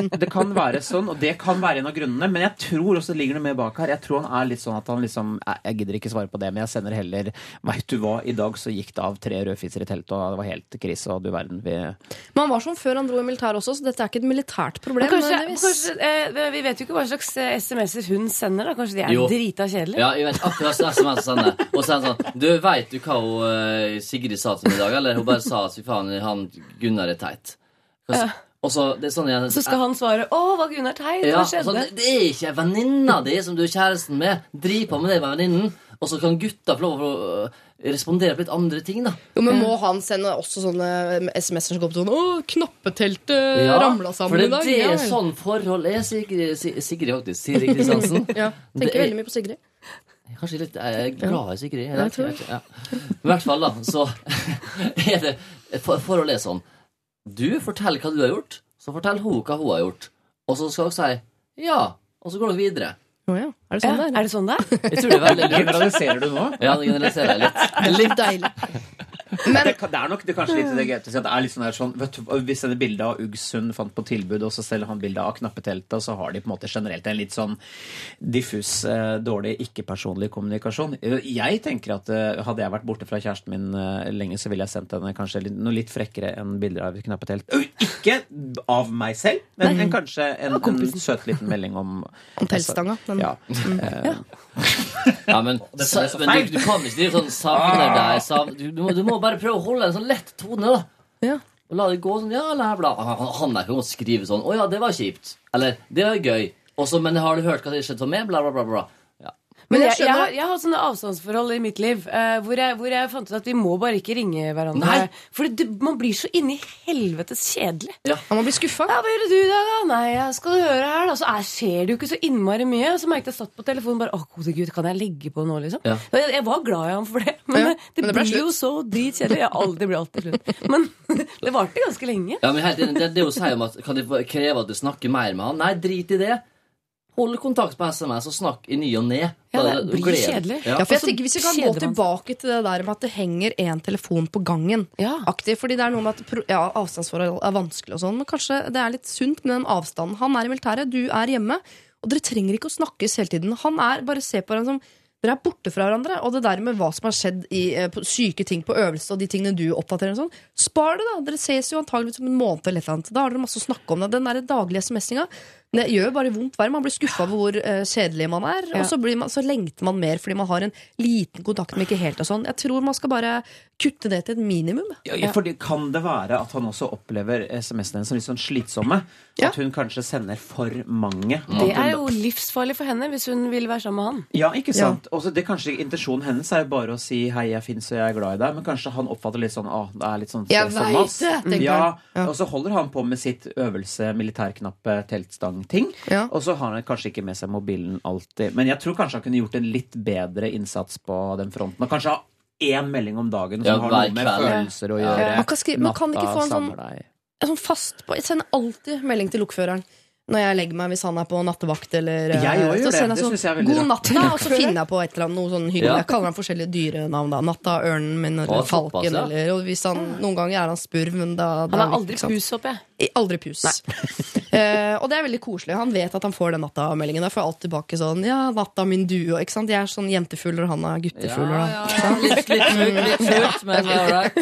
nå. Det kan være sånn, og det kan være en av grunnene. Men jeg tror også det ligger noe mer bak her. Jeg tror han er litt sånn at han liksom Jeg, jeg gidder ikke svare på det, men jeg sender heller Veit du hva, i dag så gikk det av tre rødfiser i teltet, og det var helt krise, og du verden vi Men han var sånn før han dro i militæret også, så dette er ikke et militært problem. Kanskje, kanskje eh, Vi vet jo ikke hva slags eh, SMS-er hun sender. da Kanskje de er Jo. drita kjedelige? Ja, jeg vet akkurat hva SMS å sende. Og så er han sånn Du, veit du hva hun, eh, Sigrid sa til meg i dag? Eller hun bare sa at fy faen, han Gunnar er teit. Hva Og så, det er sånn jeg, Så skal han svare 'Å, hva Gunnar teit? ja, Hva og sånn, skjedde?' det, er ikke venninna di som du er kjæresten med. Driv på med det med venninnen. Og så kan gutta få lov å øh, respondere på litt andre ting, da. Jo, men Må han sende også sånne SMS-er som går på sånn 'Å, knappeteltet Ja, ramla sammen i dag'? er det Ja, sånn forhold er, Sigrid, Sigrid faktisk. Sigrid Kristiansen. ja, Tenker er- veldig mye på Sigrid. Kanskje litt Jeg er glad i Sigrid. Jeg, Ja, vet jeg ikke, vet ja. I hvert fall, da, så er det for, Forholdet er sånn Du forteller hva du har gjort, så forteller hun hva hun har gjort. Og så skal dere si ja, og så går dere videre. Oh, ja. Er det Ja, sånn det er? er det sånn det er? Jeg tror det er veldig lurt. Generaliserer du nå? Ja, det generaliserer jeg litt. Litt deilig. Det, det er nok det er kanskje litt det gøy å si at det er litt sånn, der sånn vet du, Hvis dette bildet av Uggsund fant på tilbud, og så selger han bilde av knappeteltet, så har de på en måte generelt en litt sånn diffus, eh, dårlig, ikke-personlig kommunikasjon. Jeg tenker at eh, hadde jeg vært borte fra kjæresten min eh, lenge, så ville jeg sendt henne kanskje noe litt frekkere enn bilder av knappetelt. Ikke av meg selv, men, men kanskje en, en søt liten melding om Om teltstanga. Den. Ja. Eh, Ja, men, så men du, du kan ikke drive sånn savner deg savner, du, du, må, du må bare prøve å holde en sånn lett tone, da. Ja. Og la det gå sånn, ja, la bla. Han, han der kan godt skrive sånn, å ja, det var kjipt. Eller, det var gøy. Også, men har du hørt hva som skjedde for meg? Bla, bla, bla, bla. Men jeg jeg, jeg, har, jeg har sånne avstandsforhold i mitt liv eh, hvor, jeg, hvor jeg fant ut at vi må bare ikke ringe hverandre. For det, man blir så inni helvetes kjedelig. Ja, Man blir skuffa. Ja, hva gjør du i dag, da? Nei, jeg skal høre her, da. Så er, skjer det jo ikke så innmari mye. Så merket jeg satt på telefonen bare Å, gode gud, kan jeg legge på nå, liksom? Ja. Jeg, jeg var glad i ham for det, men Ja, det, men det blir jo så dritkjedelig. Ja, alt- Det blir alltid slutt. Men det varte ganske lenge. Ja, men helt det, det, det å si om at Kan det kreve at du snakker mer med han? Nei, drit i det. Hold kontakt på SMS og snakk i ny og ne. Ja, det blir glede. kjedelig. Ja. Ja, for jeg tenker Hvis vi kan gå tilbake til det der med at det henger én telefon på gangen Ja. aktiv, fordi det er noe med at ja, avstandsforhold er vanskelig, og sånn men kanskje det er litt sunt med den avstanden. Han er i militæret, du er hjemme, og dere trenger ikke å snakkes hele tiden. Han er, Bare se på hverandre som dere er borte fra hverandre, og det der med hva som har skjedd i eh, syke ting på øvelse, og de tingene du oppdaterer og sånn, spar det, da! Dere ses jo antageligvis om en måned eller et eller annet. Da har dere masse å snakke om det. Den der daglige SMS-inga. Det gjør jo bare vondt verre. Man blir skuffa over hvor uh, kjedelig man er, Ja. og så, blir man, så lengter man mer fordi man har en liten kontakt med ikke helt og sånn. Jeg tror man skal bare kutte det til et minimum. Ja, ja, fordi Kan det være at han også opplever SMS-ene som litt sånn slitsomme? Ja. At hun kanskje sender for mange? Det er jo livsfarlig for henne hvis hun vil være sammen med han. Ja, ikke sant? Også det kanskje Intensjonen hennes er jo bare å si 'hei, jeg fins og jeg er glad i deg', men kanskje han oppfatter litt sånn 'å, det er litt sånn Jeg veit det, tenker Ja. Ja. Og så holder han på med sitt øvelse militærknappe teltstang-ting. Ja. Og så har han kanskje ikke med seg mobilen alltid. Men jeg tror kanskje han kunne gjort en litt bedre innsats på den fronten. Og kanskje ha én melding om dagen som Ja, har noe med kveld. følelser å Ja. gjøre. Man kan skrive- man kan ikke få en sånn- er sånn fast på, jeg sender alltid melding til lokføreren. Når jeg legger meg hvis han er på nattevakt. Eller, Jeg eh, gjør så det. Det sånn, synes jeg er veldig God natt, da! Og så finner jeg på et eller annet noe sånn hyggelig. Ja. Jeg kaller han forskjellige dyrenavn. da Natta, ørnen min, eller Å, såpass, falken. ja. Eller, og hvis han, noen ganger er han spurv, men da, da Han er aldri sant? pus, håper jeg. I- Aldri pus. Eh, og det er veldig koselig. Han vet at han får den natta-meldingen. Da får jeg alltid tilbake sånn Ja, natta min duo. Ikke sant? Jeg er sånn jentefugler, og han er guttefugler. Ja, ja, litt, litt mugg, litt fult, men all right.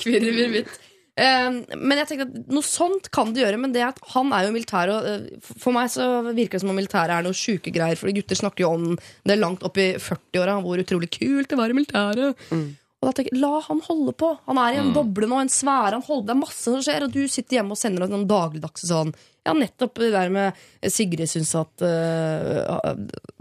Kvirrevirrvitt. Eh, men jeg tenker at noe sånt kan det gjøre. Men det at han er jo militær, og eh, for- meg så virker det som om militæret er noe sjuke greier. For gutter snakker jo om det langt opp i 40-åra, hvor utrolig kult det var i militæret. Og da tenker jeg, La han holde på! Han er i en boble nå, en sfære. Han holder, det er masse som skjer, og du sitter hjemme og sender noen dagligdagse sånn Ja, nettopp det der med Sigrid syns at uh,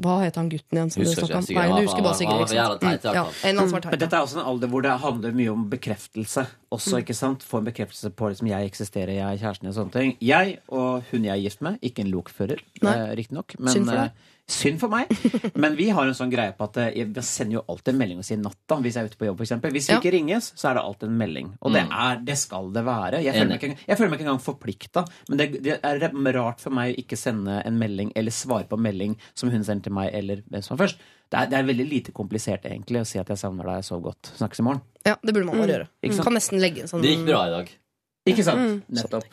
Hva het han gutten igjen? som Husker om? ikke, Nei, du husker bare Sigrid. ikke sant? teit, Mm, ja. Men dette er også en alder hvor det handler mye om bekreftelse også, ikke sant? Få en bekreftelse på liksom, jeg eksisterer, jeg er kjæresten og sånne ting. Jeg og hun jeg er gift med, ikke en lokfører, eh, riktignok. men, Synd for. Eh, Synd for meg. Men vi har en sånn greie på at Vi jeg sender jo alltid en melding og sier natta hvis jeg er ute på jobb, for eksempel. Hvis vi Ja. ikke ringes, så er det alltid en melding. Og det, er, det skal det være. Jeg føler meg ikke, jeg føler meg ikke engang forplikta. Men det, det er rart for meg å ikke sende en melding eller svare på en melding som hun sender til meg, eller hvem som er først. Det er, det er veldig lite komplisert egentlig å si at jeg savner deg, sov godt. Snakkes i morgen. Ja, det burde man bare gjøre. Mm. Kan nesten legge en sånn Det gikk bra i dag. Ikke sant? Nettopp.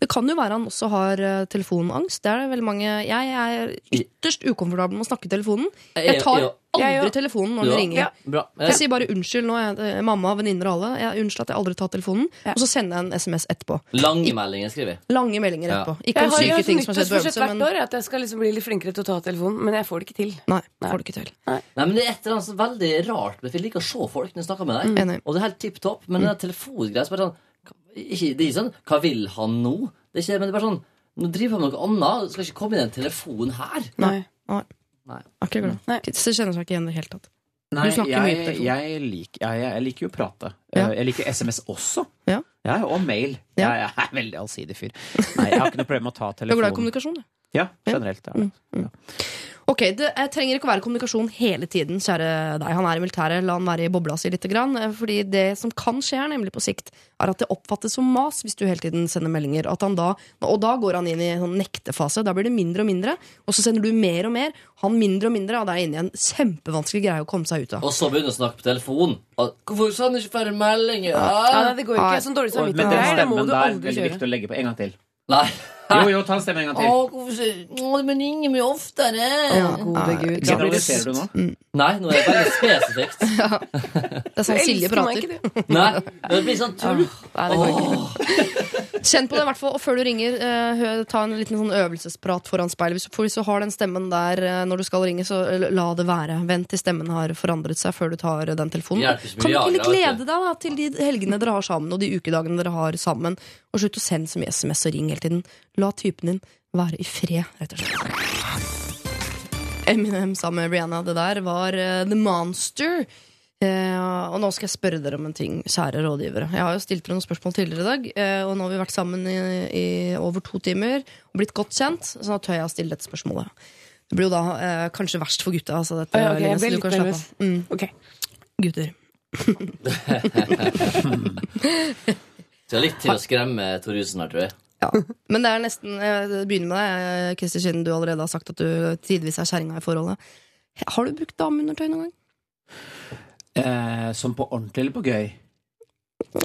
Det kan jo være han også har eh, telefonangst. Det er det veldig mange Jeg er ytterst ukomfortabel med å snakke i telefonen. Jeg tar aldri telefonen når den ringer. Jeg sier bare unnskyld nå, jeg, eh, mamma, venninner og alle. Jeg Unnskyld at jeg aldri tar telefonen. Og så sender jeg en SMS etterpå. Lange meldinger, skriver jeg. Lange meldinger etterpå. Ikke om syke ting som har skjedd på øvelse, hvert år at jeg skal liksom bli litt flinkere til å ta telefonen, men jeg får det ikke til. nei, får det ikke til. Nei, men Det er et eller annet så veldig rart. Men jeg liker å se folk når jeg snakker med deg. Enig. Og det er helt tipp topp. Men den der telefongreia sånn ikke, Det er ikke sånn Hva vil han nå? Det er ikke, men det er bare sånn Nå driver han med noe annet. Det skal ikke komme inn en telefon her. Nei. Nei. Nei. Ikke. Nei. Så kjenner seg ikke igjen i det hele tatt. Nei, snakker mye på jeg, telefon. jeg, liker, jeg, jeg liker jo å prate. Ja. Eh, Jeg liker SMS også. Ja. og mail. Ja. Jeg, jeg er veldig allsidig fyr. Nei, jeg har ikke noe problem med å ta Du er glad i kommunikasjon, du. Ja, generelt. Ja. Ok, Det trenger ikke å være kommunikasjon hele tiden, kjære deg. Han er i militæret, la han være i bobla si litt. Grann, eh, fordi det som kan skje her, nemlig på sikt, er at det oppfattes som mas hvis du hele tiden sender meldinger. At han da, og da går han inn i en sånn nektefase. Da blir det mindre og mindre. Og så sender du mer og mer. Han mindre og mindre, og det er inne i en kjempevanskelig greie å komme seg ut av. Og så begynner å snakke på telefon. Hvorfor sa han ikke flere meldinger? Ja, Ja, det går ikke. Sånn dårlig samvittighet. men den stemmen der, er veldig viktig å legge på. En gang til. Nei. Jo, jo, ta en stemme en gang til. Å, hvorfor Å, men ringer mye oftere. Gode Gud. Generaliserer du nå? Nei, nå er det bare spesifikt. Det er sånn Silje elsker meg prater. ikke, du. Nei, det blir sånn tull. Nei, det går ikke. Kjenn på det i hvert fall, og før du ringer, eh, hø- ta en liten sånn øvelsesprat foran speilet. Hvis, for hvis du har den stemmen der eh, når du skal ringe, så eh, la det være. Vent til stemmen har forandret seg før du tar eh, den telefonen. Hjelper ikke med Kan du ikke vet glede deg da, til de helgene dere har sammen, og de ukedagene dere har sammen? Og slutt å sende så mye SMS og ring hele tiden. La typen din være i fred, rett og slett. Eminem sammen med Rihanna, det der var uh, The Monster. Uh, og nå skal jeg spørre dere om en ting, kjære rådgivere. Jeg har jo stilt dere noen spørsmål tidligere i dag, uh, og nå har vi vært sammen i, i over to timer og blitt godt kjent, så da tør jeg å stille dette spørsmålet. Det blir jo da uh, kanskje verst for gutta. Altså dette, Okay, ok, jeg ble litt nervøs. Mm, okay. gutter. du er litt til å skremme Torjussen her, tror jeg. Ja. Men det er nesten Jeg begynner med deg, Kristi, Christer, siden du allerede har sagt at du tidvis er kjerringa i forholdet. Har du brukt dameundertøy noen gang? Eh, som på ordentlig eller på gøy?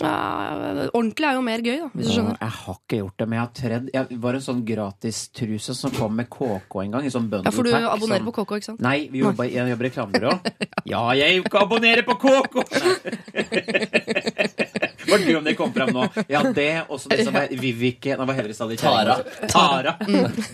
Ja, ordentlig er jo mer gøy, da, hvis du skjønner. jeg har ikke gjort det, men jeg har tredd Jeg var en sånn gratistruse som kom med KK en gang. I sånn Ja, For du bundlepack abonnerer som- på KK, ikke sant? Nei, vi jobber, jeg jobber i reklamebyrå. Ja, jeg abonnerer på KK! Var det om det kom fram nå? Ja, det, og så det som var Vivike Nei, hva heter det stadig? Tara. Tara.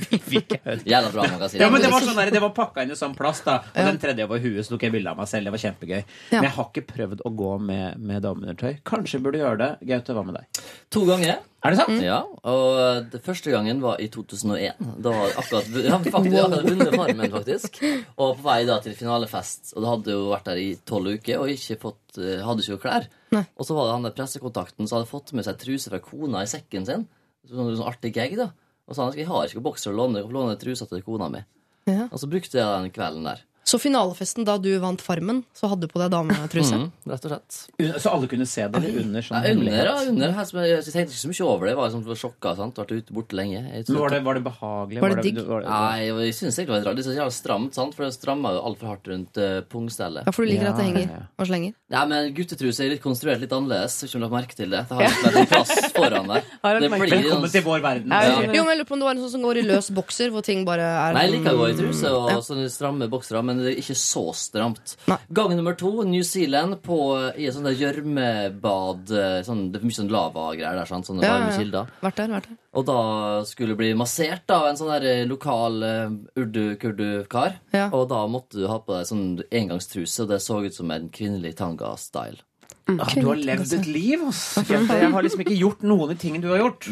Vivike. Jævla bra magasin. Ja, men Det var sånn der, det var pakka inn i sånn plast, da. Og den tredje over huet, så tok jeg bilde av meg selv. Det var kjempegøy. Ja. Men jeg har ikke prøvd å gå med, med dameundertøy. Kanskje jeg burde gjøre det. Gaute, hva med deg? To ganger. Er det sant? Ja, og det første gangen var i 2001. Da var akkurat ja, faktisk, jeg hadde vunnet Farmen, faktisk. Og på vei da til finalefest. Og det hadde jo vært der i tolv uker og ikke fått, eh, hadde ikke klær. Nei. Og så var det han der pressekontakten som hadde fått med seg truse fra kona i sekken sin. Sånn, sånn artig gag, da. Og sa han jeg har ikke bokser å låne, låne trusa til kona mi. Ja. Og så brukte jeg den kvelden der. Så finalefesten da du vant Farmen, så hadde du på deg dametruse? Mm, rett og slett. Så alle kunne se det under sånn Ja, under, ja, under jeg, jeg tenkte ikke så mye over det. Jeg var liksom sjokka. sant? Vært ute borte lenge. Men var det, var det behagelig? Var det digg? var det- Nei, jeg syns egentlig det var rart. Det er så stramt, sant? for det stramma jo altfor hardt rundt uh, pungstellet. Ja, for du liker at det Ja, henger ja. og slenger? Ja, men guttetruse er litt konstruert litt annerledes. Ikke om du har lagt merke til det. Det har ikke vært en plass foran der. Det blir Velkommen sånn- til vår verden. Ja, Ja. Jo, men jeg lurer på om det var en sånn som går i løs bokser, hvor ting bare er Nei, jeg liker å gå i truse og Ja. sånne stramme boksere, men det er ikke så stramt. Nei. Gang nummer to, New Zealand, på, i et sånt gjørmebad. eh, Sånn, det er mye sånn lavagreier der, sant? sånne Ja, varme kilder. Vært der, vært der. Og da skulle du bli massert av en sånn der eh, lokal uh, urdu-kurdu-kar. Ja. Og da måtte du ha på deg sånn engangstruse, og det så ut som en kvinnelig tanga-style. Ah, du har levd et liv, ass. Jeg har liksom ikke gjort noen av de tingene du har gjort.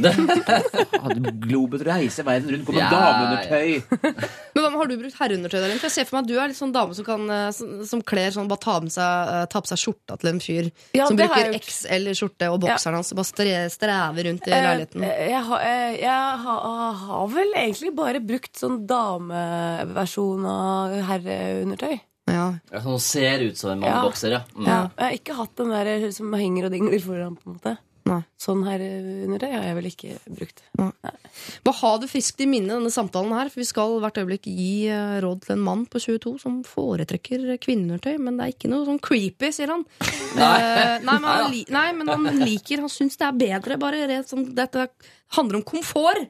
Hadde Globet reise verden rundt, gå med Ja, dameundertøy. Men hva med, Har du brukt herreundertøy? der? For jeg ser for meg at du er litt sånn dame som, kan, eh, som, som kler sånn, bare ta, seg, eh, ta på seg skjorta til en fyr Ja, som bruker. XL-skjorte og bokseren hans og bare stre, strever rundt i leiligheten. Eh, Jeg, har- jeg har, har vel egentlig bare brukt sånn dameversjon av herreundertøy. Ja. Ja, Sånn ser ut som en mannbokser mannebokser, ja. Mm. Ja. Jeg har ikke hatt den der som henger og dingler foran. på en måte Nei. Sånn det har jeg vel ikke brukt. Bare ha det friskt i minne, denne samtalen her, for vi skal hvert øyeblikk gi eh, råd til en mann på 22 som foretrekker kvinneundertøy, men det er ikke noe sånn creepy, sier han. Eh, nei, men han, li nei, men han liker Han syns det er bedre, bare rett sånn Dette handler om komfort.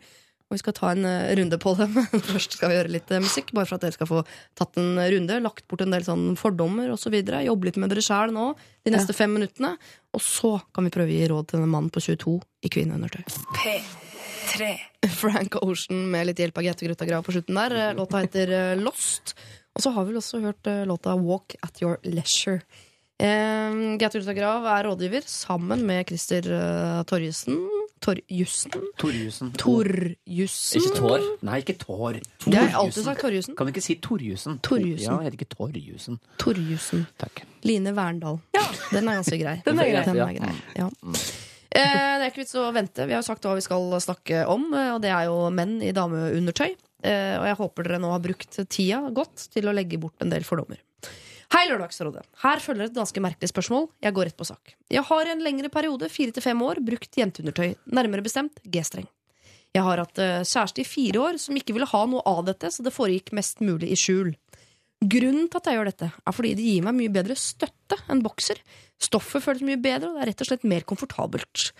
Og vi skal ta en eh, runde på det, men først skal vi gjøre litt eh, musikk. Bare for at dere skal få tatt en runde, lagt bort en del sånn fordommer osv. Jobbe litt med dere sjæl nå de neste fem minuttene. Og så kan vi prøve å gi råd til en mann på 22 i kvinneundertøy. Frank Ocean med litt hjelp av Gaute Grøtta Grav på slutten der. Eh, Låta heter Lost. Og så har vi vel også hørt låta Walk at Your Leisure. Eh, Geir Grøtta Grav er rådgiver sammen med Christer uh, Torjussen. Torjussen? Torjussen. Torjussen? Ikke tår. Nei, ikke Tor. Det har jeg alltid sagt Torjussen. Kan du ikke si Torjussen? Torjussen. Ja, jeg heter ikke Torjussen. Torjussen. Takk. Line Verndal. Den er ganske grei. Den er grei, Den er grei. Ja. Eh, det er ikke vits å vente. Vi har jo sagt hva vi skal snakke om, eh, og det er jo menn i dameundertøy. Eh, og jeg håper dere nå har brukt tida godt til å legge bort en del fordommer. Hei, Lørdagsrådet. Her følger et ganske merkelig spørsmål. Jeg går rett på sak. Jeg har i en lengre periode, fire til fem år, brukt jenteundertøy. Nærmere bestemt G-streng. Jeg har hatt eh, kjæreste i fire år som ikke ville ha noe av dette, så det foregikk mest mulig i skjul. Grunnen til at jeg gjør dette, er fordi det gir meg mye bedre støtte enn bokser. Stoffet føles mye bedre, og det er rett og slett mer komfortabelt.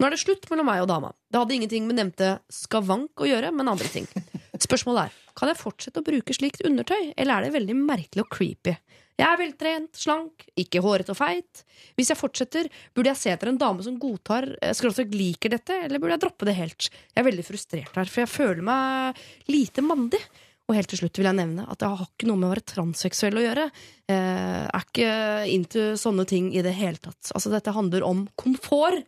Nå er det slutt mellom meg og dama. Det hadde ingenting med nevnte skavank å gjøre, men andre ting. Spørsmålet er, kan jeg fortsette å bruke slikt undertøy, eller er det veldig merkelig og creepy? Jeg er veltrent, slank, ikke hårete og feit. Hvis jeg fortsetter, burde jeg se etter en dame som godtar, eh, skråstrek liker dette, eller burde jeg droppe det helt? Jeg er veldig frustrert her, for jeg føler meg lite mandig. Og helt til slutt vil jeg nevne at jeg har ikke noe med å være transseksuell å gjøre. Jeg er ikke into sånne ting i det hele tatt. Altså, dette handler om komfort.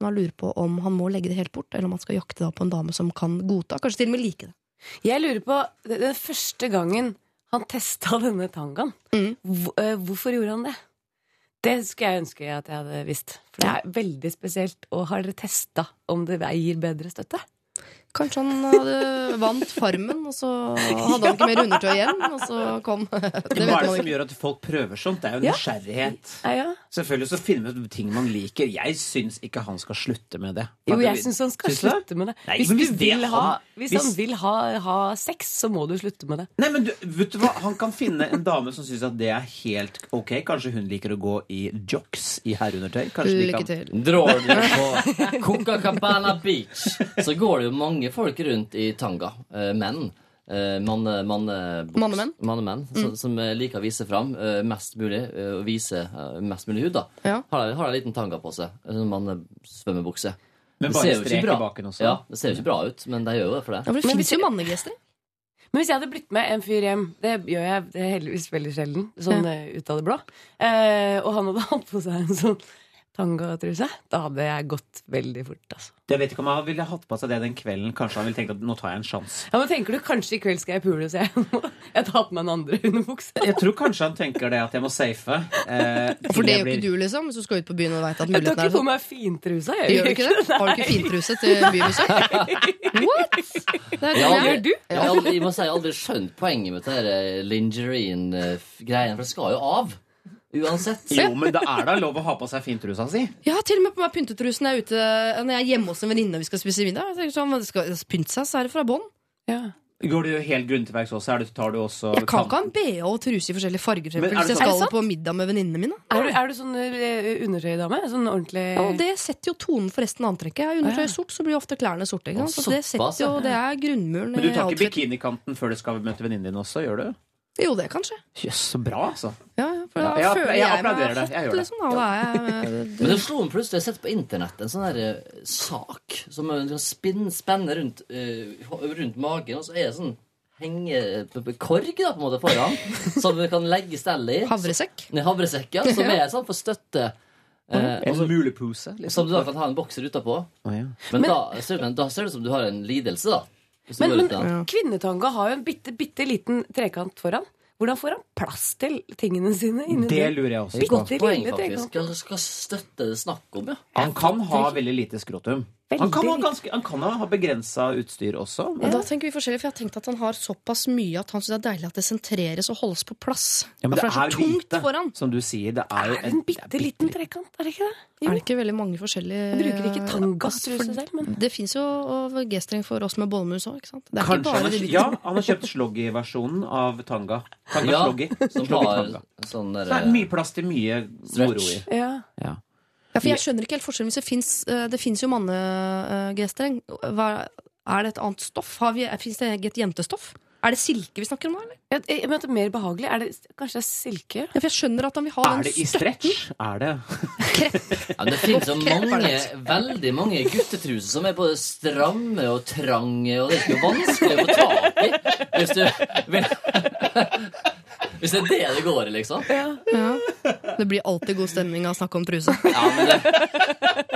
Men han lurer på om han må legge det helt bort, eller om han skal jakte på en dame som kan godta, kanskje til og med like det. Jeg lurer på den første gangen han testa denne tangaen. Mm. Eh, Hvorfor gjorde han det? Det skulle jeg ønske at jeg hadde visst. For det er veldig spesielt. Og har dere testa om det gir bedre støtte? Kanskje han hadde vant Farmen, og så hadde han ikke mer undertøy igjen, og så kom Det vet Hva er det som gjør at folk prøver sånt? Det er jo nysgjerrighet. Ja, ja. Selvfølgelig så finner vi ut ting man liker. Jeg syns ikke han skal slutte med det. Jo, jeg syns han skal Syns slutte med det. Nei, Hvis, hvis vil han- ha, hvis, hvis- han vil ha, ha sex, så må du slutte med det. Nei, men du, vet du hva? Han kan finne en dame som syns at det er helt ok. Kanskje hun liker å gå i jocks i herreundertøy. Lykke til. Drar du på Cocacabana Beach, så går det jo mange folk rundt i tanga. Eh, menn. Mannemenn manne, manne, Mannemenn? mannemenn som, eh, liker å vise fram eh, mest mulig. eh, og vise eh, mest mulig hud. da Ja. Har har en liten tanga på seg. En sånn mannesvømmebukse. Men Det bare strek i bra. baken også. Ja, det ser jo ikke bra ut, men de gjør jo det for det. Ja, men det fins jo mannegester. Men hvis jeg hadde blitt med en fyr hjem, det gjør jeg det er heldigvis veldig sjelden, sånn ja. ut av det blå, eh, og han hadde hatt på seg en sånn tangatruse, da hadde jeg gått veldig fort, altså. Jeg vet ikke om han ville hatt på seg det den kvelden. Kanskje han ville tenkt at nå tar jeg en sjanse. Ja, men tenker du kanskje i kveld skal jeg pule, så jeg må jeg tar på meg en andre underbukse? Jeg tror kanskje han tenker det at jeg må safe. Eh, For det gjør blir- ikke du, liksom, hvis du skal ut på byen og veit at Jeg tar muligheten ikke er på sånn. meg fintrusa. jeg Gjør du ikke det? Har du ikke fintruse til bybesøk? What?! Det er Jeg har det aldri, gjør. jeg, har aldri, jeg må si jeg har aldri skjønt poenget med dette lingerine-greien, for det skal jo av. Uansett. Jo, men det er da lov å ha på seg fintrusa si. Jeg har til og med på meg pyntetrusen når jeg er, ute, når jeg er hjemme hos en venninne og vi skal spise middag. Jeg tenker sånn, man skal pynte seg, så er det fra bånn. Ja. Går du helt grundig til verks også? Er det, tar du også Jeg kan ikke ha en BH og truse i forskjellige farger for er det hvis jeg? Er det skal på middag med venninnene mine. Er, du, er du sånn eh, undertøydame? Sånn ordentlig Ja, det setter jo tonen for resten av antrekket. Har undertøy sort, så blir ofte klærne sorte. Så det, setter jo, det er grunnmuren Men du tar ikke bikinikanten før du skal møte venninnen din også, gjør du? Jo, det kanskje. Jøss, så bra, altså. Ja, ja, for Ja, da jeg- føler jeg jeg, det. meg Jeg gjør hot, det. liksom. Da, da jeg, jeg, Men det slo meg plutselig, jeg har sett på internett en sånn der eh, sak som man spenner rundt, uh, rundt magen, og så er det sånn hengekorg da, på en måte foran, som du kan legge stellet i. havresekk. Nei, havresekk, ja, som er sånn for støtte. Eh, En så- mulepose, liksom. som du da kan ha en bokser utapå. Oh, ja. Men, da, ser det, da ser det ut som du har en lidelse, da. Men, men kvinnetanga har jo en bitte, bitte liten trekant foran. Hvordan får han plass til tingene sine inni Det det? lurer jeg også på. Godt Poeng, faktisk. trekant. Skal støtte det snakk om, ja? Han kan ha veldig lite skrotum. Han kan ha, Veldig ganske, han kan ha begrensa utstyr også. Men da tenker vi forskjellig, for jeg har tenkt at han har såpass mye at han syns det er deilig at det sentreres og holdes på plass. Ja, men det det er er så tungt lite, foran. som du sier. Det er jo Er det en bitte liten trekant? Er det ikke det? Er det ikke veldig mange forskjellige Jeg bruker ikke Altså, tror jeg, selv, men Det fins jo G-streng for oss med bollemus òg, ikke sant? Det er ikke Kanskje han har, ja, han har kjøpt sloggy-versjonen av tanga. Tanga Ja, sloggy. Som Sloggy tanga. sånn Så det er mye plass til mye moro i. ja. Ja. Ja, for jeg skjønner ikke helt forskjellen hvis det fins Det fins jo manne-G-streng. Er det et annet stoff? Fins det eget jentestoff? Er det silke vi snakker om nå, eller? Jeg, jeg det er mer behagelig. Er det, kanskje det er silke? Ja, for jeg skjønner at han vil ha Er den det i stretch? Er det ja, Det finnes jo mange, veldig mange guttetruser som er både stramme og trange, og det er ikke vanskelig å få tak i hvis du Hvis det er det det går i, liksom. Ja. Det blir alltid god stemning av å snakke om truse. Ja, men det,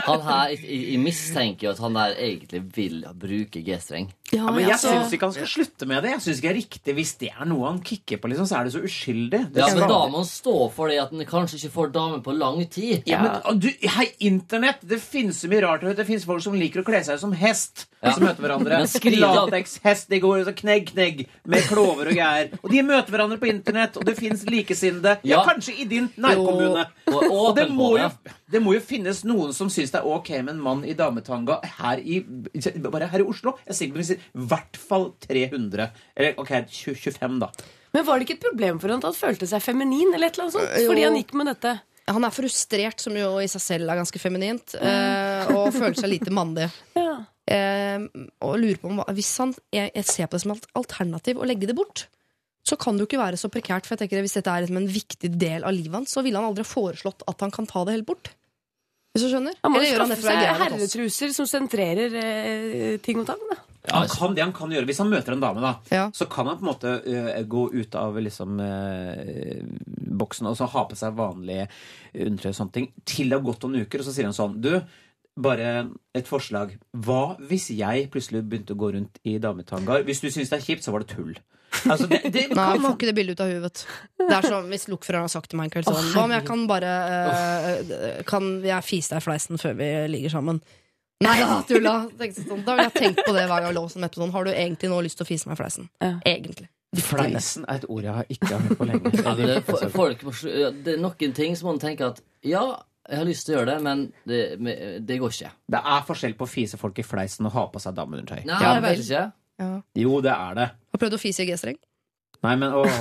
han her, jeg, jeg mistenker jo at han der egentlig vil bruke G-streng. ja, men Jeg altså- syns ikke han skal slutte med det. Jeg synes ikke det er riktig Hvis det er noe han kicker på, liksom, så er det så uskyldig. Det Ja, men da må han stå for det at han kanskje ikke får dame på lang tid. Ja, men, du, hei, internett! Det finnes så mye rart. Det finnes folk som liker å kle seg som hest. Ja. Som møter hverandre. Latekshest. De går så knegg, knegg med klover og greier. Og de møter hverandre på internett, og det fins likesinnede. Ja. Ja. kanskje i din nærkommune. Og Og det må, jo, det. må jo finnes noen som syns det er ok med en mann i dametanga her i Bare her i Oslo. Jeg er sikker på at det finnes i hvert fall 300. Eller ok, 25, da. Men var det ikke et problem for han at han følte seg feminin? eller et eller annet sånt? Fordi han gikk med dette. Han er frustrert, som jo i seg selv er ganske feminint, mm. og føler seg lite mandig. Ja. Eh, og lurer på om Hvis han jeg, jeg ser på det som et alternativ å legge det bort, så kan det jo ikke være så prekært. For jeg tenker Hvis dette er liksom en viktig del av livet hans, så ville han aldri ha foreslått at han kan ta det helt bort. Hvis du skjønner? Han må Eller jo gjør han det for å seg mot oss? herretruser som sentrerer eh, ting og tang. da. Han kan det han kan gjøre Hvis han møter en dame, da Ja. så kan han på en måte eh, gå ut av liksom eh, boksen og så ha på seg vanlige undertøy og sånne ting til det har gått noen uker, og så sier han sånn Du, bare et forslag. Hva hvis jeg plutselig begynte å gå rundt i dametangaer? Hvis du syns det er kjipt, så var det tull. Altså, det, det Nei, kan jeg får ikke det bildet ut av huet. vet du. Det er sånn, Hvis lokføreren har sagt til meg en kveld sånn Hva om jeg kan bare uh, Kan jeg fise deg i fleisen før vi ligger sammen? Nei da, tulla! Sånn, da vil jeg tenkt på det hver gang jeg lå som sånn. Har du egentlig nå lyst til å fise meg i fleisen? Ja. Egentlig. Fleisen er et ord jeg har ikke har hørt på lenge. Ja, det, for- folk det er noen ting som man tenker at Ja, jeg har lyst til å gjøre det, men det, det går ikke. Det er forskjell på å fise folk i fleisen og ha på seg dameundertøy. Nei, jeg vet ikke. Ja. Jo, det er det. Har prøvd å fise i G-streng? Nei, men åh.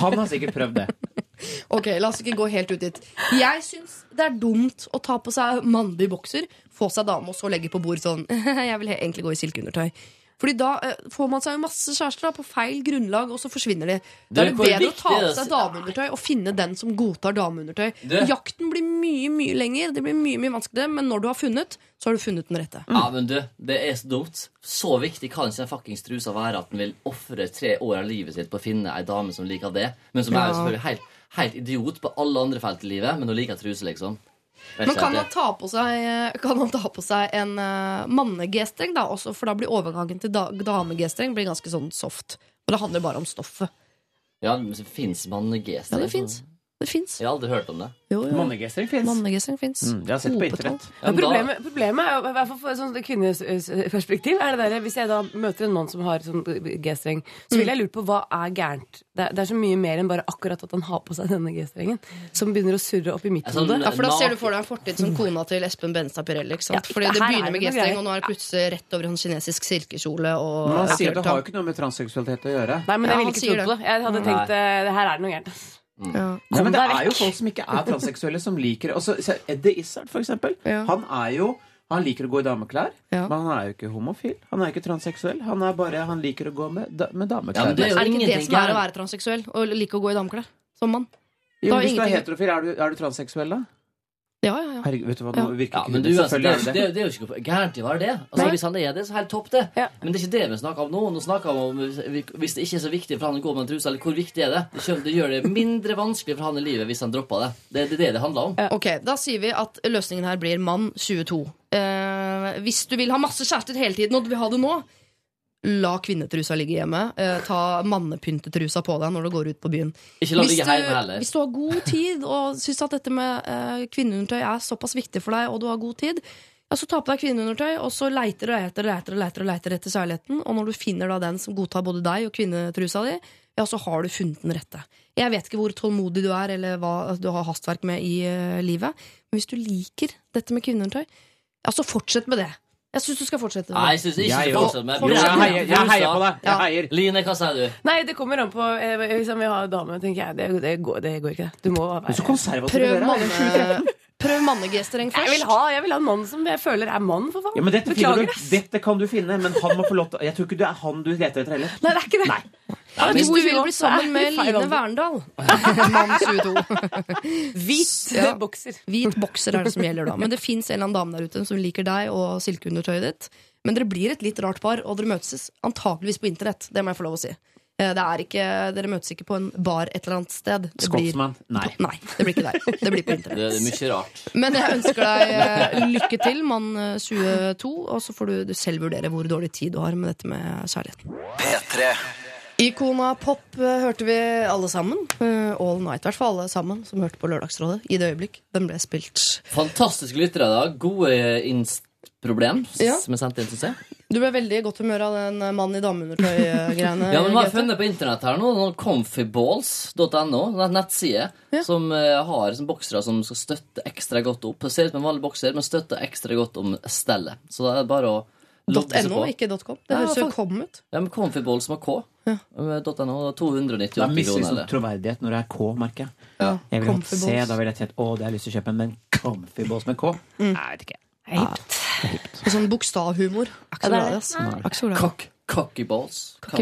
Han har sikkert prøvd det. Ok, la oss ikke gå helt ut dit. Jeg syns det er dumt å ta på seg mannlig bokser, få seg dame og så legge på bord sånn Jeg vil egentlig gå i silkeundertøy. Fordi da eh, får man seg jo masse kjærester da, på feil grunnlag, og så forsvinner de. Da er det hvor bedre å ta på det- seg dameundertøy og finne den som godtar dameundertøy. Du- Jakten blir mye, mye lenger, det blir mye, mye vanskeligere, men når du har funnet, så har du funnet den rette. Ja, men du, det er så dumt. Så viktig kan ikke den fuckings trusa være at den vil ofre tre år av livet sitt på å finne ei dame som liker det, men som er jo selvfølgelig helt, helt idiot på alle andre felt i livet, men hun liker truse, liksom. Men kan man han ta på seg, ta på seg en uh, manne-G-streng, da, også, for da blir overgangen til da, dame-G-streng ganske sånn soft. Og det handler bare om stoffet. Ja, men så mann-G. Ja, det fins. Det fins. Jeg har aldri hørt om det. Mannegestreng fins. Mm, jeg har sett på internett. Ja, Men problemet, problemet er i hvert fall fra et kvinneperspektiv, er det der, hvis jeg da møter en mann som har sånn G-streng, så vil jeg lure på hva er gærent. Det, er- det er så mye mer enn bare akkurat at han har på seg denne G-strengen, som begynner å surre opp i mitt Altså, hode. Ja, for Da ser du for deg en fortid som kona til Espen Benstad Pirelli. ikke sant? Ja, Fordi det er begynner med G-streng, og nå er det plutselig rett over en kinesisk silkekjole. Og Men han sier det har jo ikke noe med transseksualitet å gjøre. Nei, men jeg vil ville ikke tro trodd på det. Jeg hadde tenkt eh, her er det noe gærent. Ass. Ja. Nei, men det er jo folk som ikke er transseksuelle, som liker det. Også, Eddie Izzard, for eksempel. Ja. Han er jo han liker å gå i dameklær, Ja. men han er jo ikke homofil. Han er ikke transseksuell. Han er bare, han liker å gå med, da, med Ja, dameklær. men det er jo Er det ikke det som er å være transseksuell? Å like å gå i dameklær? Som mann? jo, da hvis du er heterofil, er du, er du transseksuell da? Ja, ja, ja. Herregud, vet du hva, nå virker Ja, ikke men du, altså, det, er, det det, det. det er jo ikke gærent i å være det. Altså, Nei. hvis han er det, så helt topp, det. Ja. Men det er ikke det vi snakker om nå. Nå snakker vi om Hvis det ikke er så viktig for han å gå med en truse, eller hvor viktig er det? Det, skjønner- det gjør det mindre vanskelig for han i livet hvis han dropper det. Det er det det handler om. Ok, Da sier vi at løsningen her blir mann 22. Eh, hvis du vil ha masse kjærester hele tiden, og du vil ha det nå, la kvinnetrusa ligge hjemme. Eh, ta mannepyntetrusa på deg når du går ut på byen. Ikke la det Hvis du, heller. hvis du har god tid og syns at dette med eh, kvinneundertøy er såpass viktig for deg, og du har god tid, ja, så ta på deg kvinneundertøy, og så leiter og leiter og leiter, leiter, leiter etter særligheten. Og når du finner da den som godtar både deg og kvinnetrusa di, ja, så har du funnet den rette. Jeg vet ikke hvor tålmodig du er, eller hva du har hastverk med i uh, livet, men hvis du liker dette med kvinneundertøy, ja, så fortsett med det. Jeg syns du skal fortsette med Nei, jeg syns ikke du fortsetter med Jo, jeg heier, jeg heier på deg. Jeg heier. Line, hva sier du? Nei, det kommer an på Liksom Hvis jeg vil dame, tenker jeg. Det, det, går, det går ikke. Du må være. Prøv manne... Prøv mannegestreng jeg vil, først. ha, jeg vil ha en mann som jeg føler er mann, for faen. Ja, men dette, Beklager, du, dette kan du finne, men han må få lov til Jeg tror ikke det er han du leter etter heller. Nei, det er ikke det. Ja, Hvis du vil bli sammen med Line. Verndal, mann 22 Hvit Ja. bokser. Hvit bokser er det som gjelder da. Men det fins en eller annen dame der ute som liker deg og silkeundertøyet ditt. Men dere blir et litt rart par, og dere møtes antakeligvis på internett. Det må jeg få lov å si. Eh, Det er ikke, dere møtes ikke på en bar et eller annet sted. Det Scotsman. Nei. nei, det blir ikke der. Det blir på Det internett. er mye rart. Men jeg ønsker deg eh, lykke til, mann eh, 22, og så får du, du selv vurdere hvor dårlig tid du har med dette med kjærligheten. P3. Ikona Pop eh, hørte vi alle sammen. Eh, All Night, i hvert fall alle sammen som hørte på Lørdagsrådet i det øyeblikk den ble spilt. Fantastiske lyttere, da. Gode inst-problem Ja. som er sendt inn, synes jeg. Du ble veldig i godt humør av den eh, mann i dameundertøy-greiene. Ja, men vi har funnet på internett her nå noen comfyballs.no, en nettside Ja. som har som boksere som skal støtte ekstra godt opp. Det ser ut som en vanlig bokser, men støtter ekstra godt om stellet. Så da er det bare å logge seg .no, på. ikke .com. Det høres jo kom ut. Ja, men comfyballs med K. Ja. .no, 298 Da mister kroner. liksom troverdighet når det er K, merker jeg. Ja. Jeg vil Comfy C, da vil jeg si at å, det har jeg lyst til å kjøpe, men comfy balls med K? Mm. Jeg vet ikke. Og Sånn bokstavhumor. Ikke så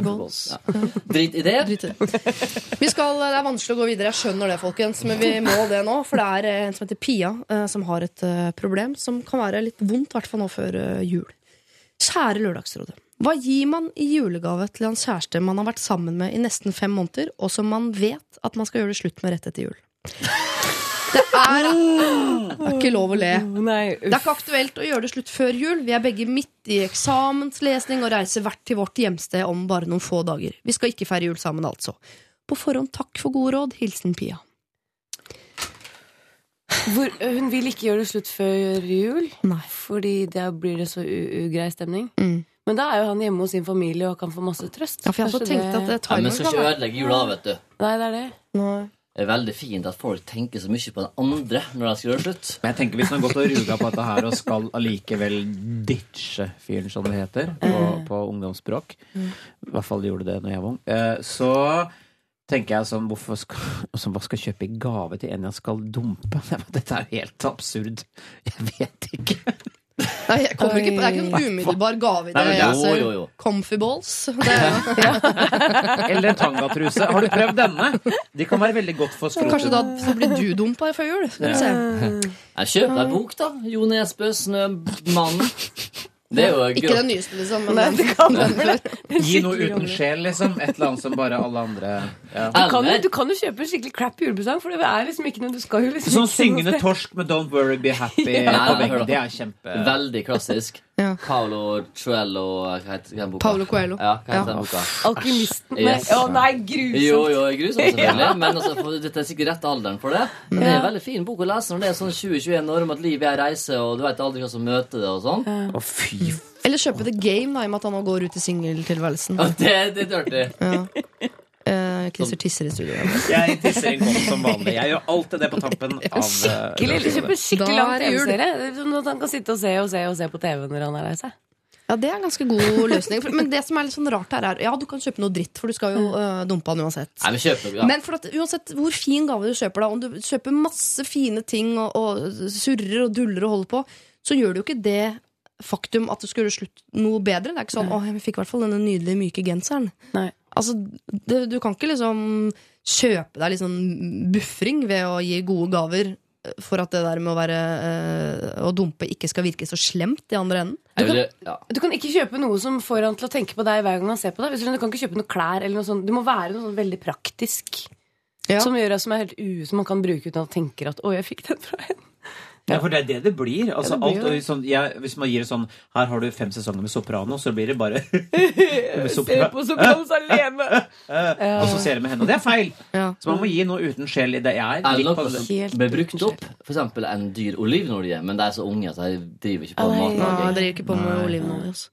Ja. Balls. Ja. Drit i det. Drit i det. Vi skal, det er vanskelig å gå videre, jeg skjønner det, folkens, men vi må det nå. For det er eh, en som heter Pia, eh, som har et eh, problem som kan være litt vondt, i hvert fall nå før jul. Kjære Lørdagsrådet. Hva gir man i julegave til hans kjæreste man har vært sammen med i nesten fem måneder, og som man vet at man skal gjøre det slutt med rett etter jul? Det er, det er ikke lov å le. Nei, Det er ikke aktuelt å gjøre det slutt før jul. Vi er begge midt i eksamenslesning og reiser hvert til vårt hjemsted om bare noen få dager. Vi skal ikke feire jul sammen, altså. På forhånd takk for gode råd. Hilsen Pia. Hvor, hun vil ikke gjøre det slutt før jul, Nei. fordi da blir det så ugrei stemning. Mm. Men da er jo han hjemme hos sin familie og kan få masse trøst. Ja, for jeg har også Kanskje at det Ja, men skal ikke ødelegge jula, vet du. Nei, det er det. Nei. Det er veldig fint at folk tenker så mye på den andre når de skal gjøre slutt. Men jeg tenker Hvis man har gått og ruga på dette her og skal allikevel ditche fyren, som det heter, på, på ungdomsspråk I hvert fall gjorde det når jeg var ung. eh, Så tenker jeg sånn hvorfor skal, altså, Hva skal jeg kjøpe i gave til en jeg skal dumpe? Dette er jo helt absurd. Jeg vet ikke. Nei, jeg kommer ikke på, det er ikke noen umiddelbar gave i det. Nei, jo, ser. jo, jo. Comfy balls. Det er, Eller en tangatruse. Har du prøvd denne? De kan være veldig godt for kanskje da så blir du dumpa før jul. Skal vi se. Jeg kjøper deg bok, da. Jo Nesbø, Snømannen. Det er jo Ikke den nyeste, liksom. Men Nei, det kan være. Gi noe uten sjel, liksom. Et eller annet som bare alle andre Du kan, jo, du kan jo kjøpe en skikkelig crap julepresang, for det er liksom ikke noe du skal jo liksom Sånn noe syngende torsk med 'Don't Worry, Be Happy' Ja, på veggen. Det er kjempe Veldig klassisk. Ja. Paolo Chuello Hva heter den boka? Paolo Coelho. Ja, hva heter Ja. den boka? Alkymisten Yes. å nei, grusomt! Jo, jo, grusomt grusom selvfølgelig, men altså, for, dette er sikkert rett alderen for det. Men det er en veldig fin bok å lese når det er sånn 20-21 år om at livet er reise, og du vet aldri hva som møter det og sånn. Å, fy Eller kjøpe The Game, da, i og med at han nå går ut i singeltilværelsen. Ja, det, det dirty. Ja. Eh, Christer tisser i studio. Jeg tisser inn godt som vanlig. Jeg gjør alltid det på tampen av eh, Skikkelig, eller skikkelig lang det jul. TV-serie. Sånn at han kan sitte og se og se og se på TV når han er lei seg. Ja, det er en ganske god løsning. Men det som er litt sånn rart her, er Ja, du kan kjøpe noe dritt, for du skal jo uh, dumpe han uansett. Nei, men kjøper, ja. Men for at, uansett hvor fin gave du kjøper, da om du kjøper masse fine ting og, og surrer og duller og holder på, så gjør du jo ikke det faktum at det skulle gjøre slutt noe bedre. Det er ikke sånn 'Å, jeg fikk i hvert fall denne nydelige, myke genseren'. Nei. Altså, det, Du kan ikke liksom kjøpe deg litt sånn buffring ved å gi gode gaver for at det der med å være øh, å dumpe ikke skal virke så slemt i andre enden. Du kan, ja. Du kan ikke kjøpe noe som får han til å tenke på deg hver gang han ser på deg. Du du kan ikke kjøpe noe klær eller noe sånt. Det må være noe sånn veldig praktisk. Ja. Som gjør som er helt u, som man kan bruke uten å tenke at 'å, jeg fikk den fra henne'. Ja, for det er det det blir. Altså, Ja, det blir alt, og sånn, ja, hvis man gir det sånn Her har du fem sesonger med soprano, så blir det bare med Se på Sopranos alene! Og så ser det med henne. Og det er feil! Ja. Så man må gi noe uten sjel i det. Jeg er Er det noe som det. Brukt opp? For eksempel en dyr olivenolje, men de er så unge at de driver ikke på Nei, matlaging. jeg driver ikke på med olivenolje. Altså.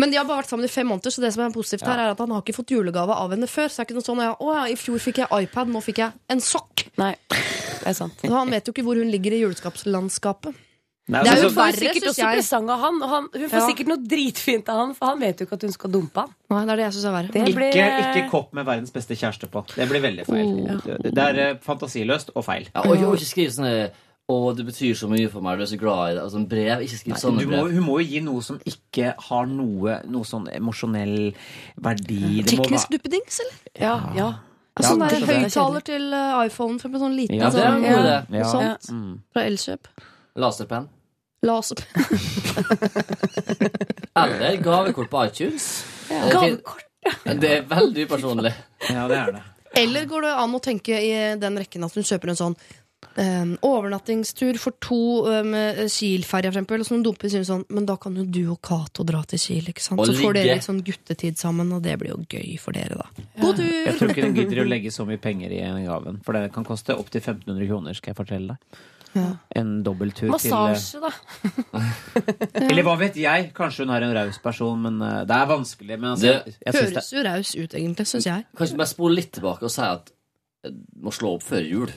Men de har bare vært sammen i fem måneder, så det som er positivt her, er at han har ikke fått julegave av henne før. Så det er ikke noe sånn ja, 'Å ja, i fjor fikk jeg iPad, nå fikk jeg en sokk'. Nei, det er sant. Så han vet jo ikke hvor hun ligger i juleskapslandskapet. Nei, Det er altså, jo verre, sikkert også jeg. presang av han, og han, hun får Ja. sikkert noe dritfint av han, for han vet jo ikke at hun skal dumpe han. Nei, det er det jeg synes er verre. Det blir ikke, ikke kopp med verdens beste kjæreste på. Det blir veldig feil. Det, det er eh, fantasiløst og feil. Ja, og, ikke skriv sånne 'Å, det betyr så mye for meg, du er så glad i det'. Altså, brev. Ikke skriv sånne brev. må, hun må jo gi noe som ikke har noe, noe sånn emosjonell verdi. Teknisk duppedings, eller? Ja, ja. Ja, sånn det der høyttaler til uh, iPhone for sånn liten Ja, det er en sånn, god idé. Ja. sånt Mm. fra Elkjøp. Laserpenn. Laserpenn. Eller gavekort på iTunes. Ja. Gavekort, ja. Det er veldig upersonlig. ja, det er det. Eller går det an å tenke i den rekken at hun kjøper en sånn eh, overnattingstur for to med med Kiel-ferja, for eksempel, og så dumper hun sånn Men da kan jo du og Cato dra til Kiel, ikke sant? Og Så får dere litt sånn guttetid sammen, og det blir jo gøy for dere, da. God Jeg tur! tror ikke den gidder å legge så mye penger i en gaven. For det kan koste opptil 1500 kroner, skal jeg fortelle deg. Ja. En dobbelttur til Massasje, da. Eller hva vet jeg? Kanskje hun er en raus person, men uh, det er vanskelig. Men altså, Det- jeg, jeg det, Høres jo raus ut, egentlig, syns jeg. Kanskje bare spole litt tilbake og si at jeg må slå opp før jul.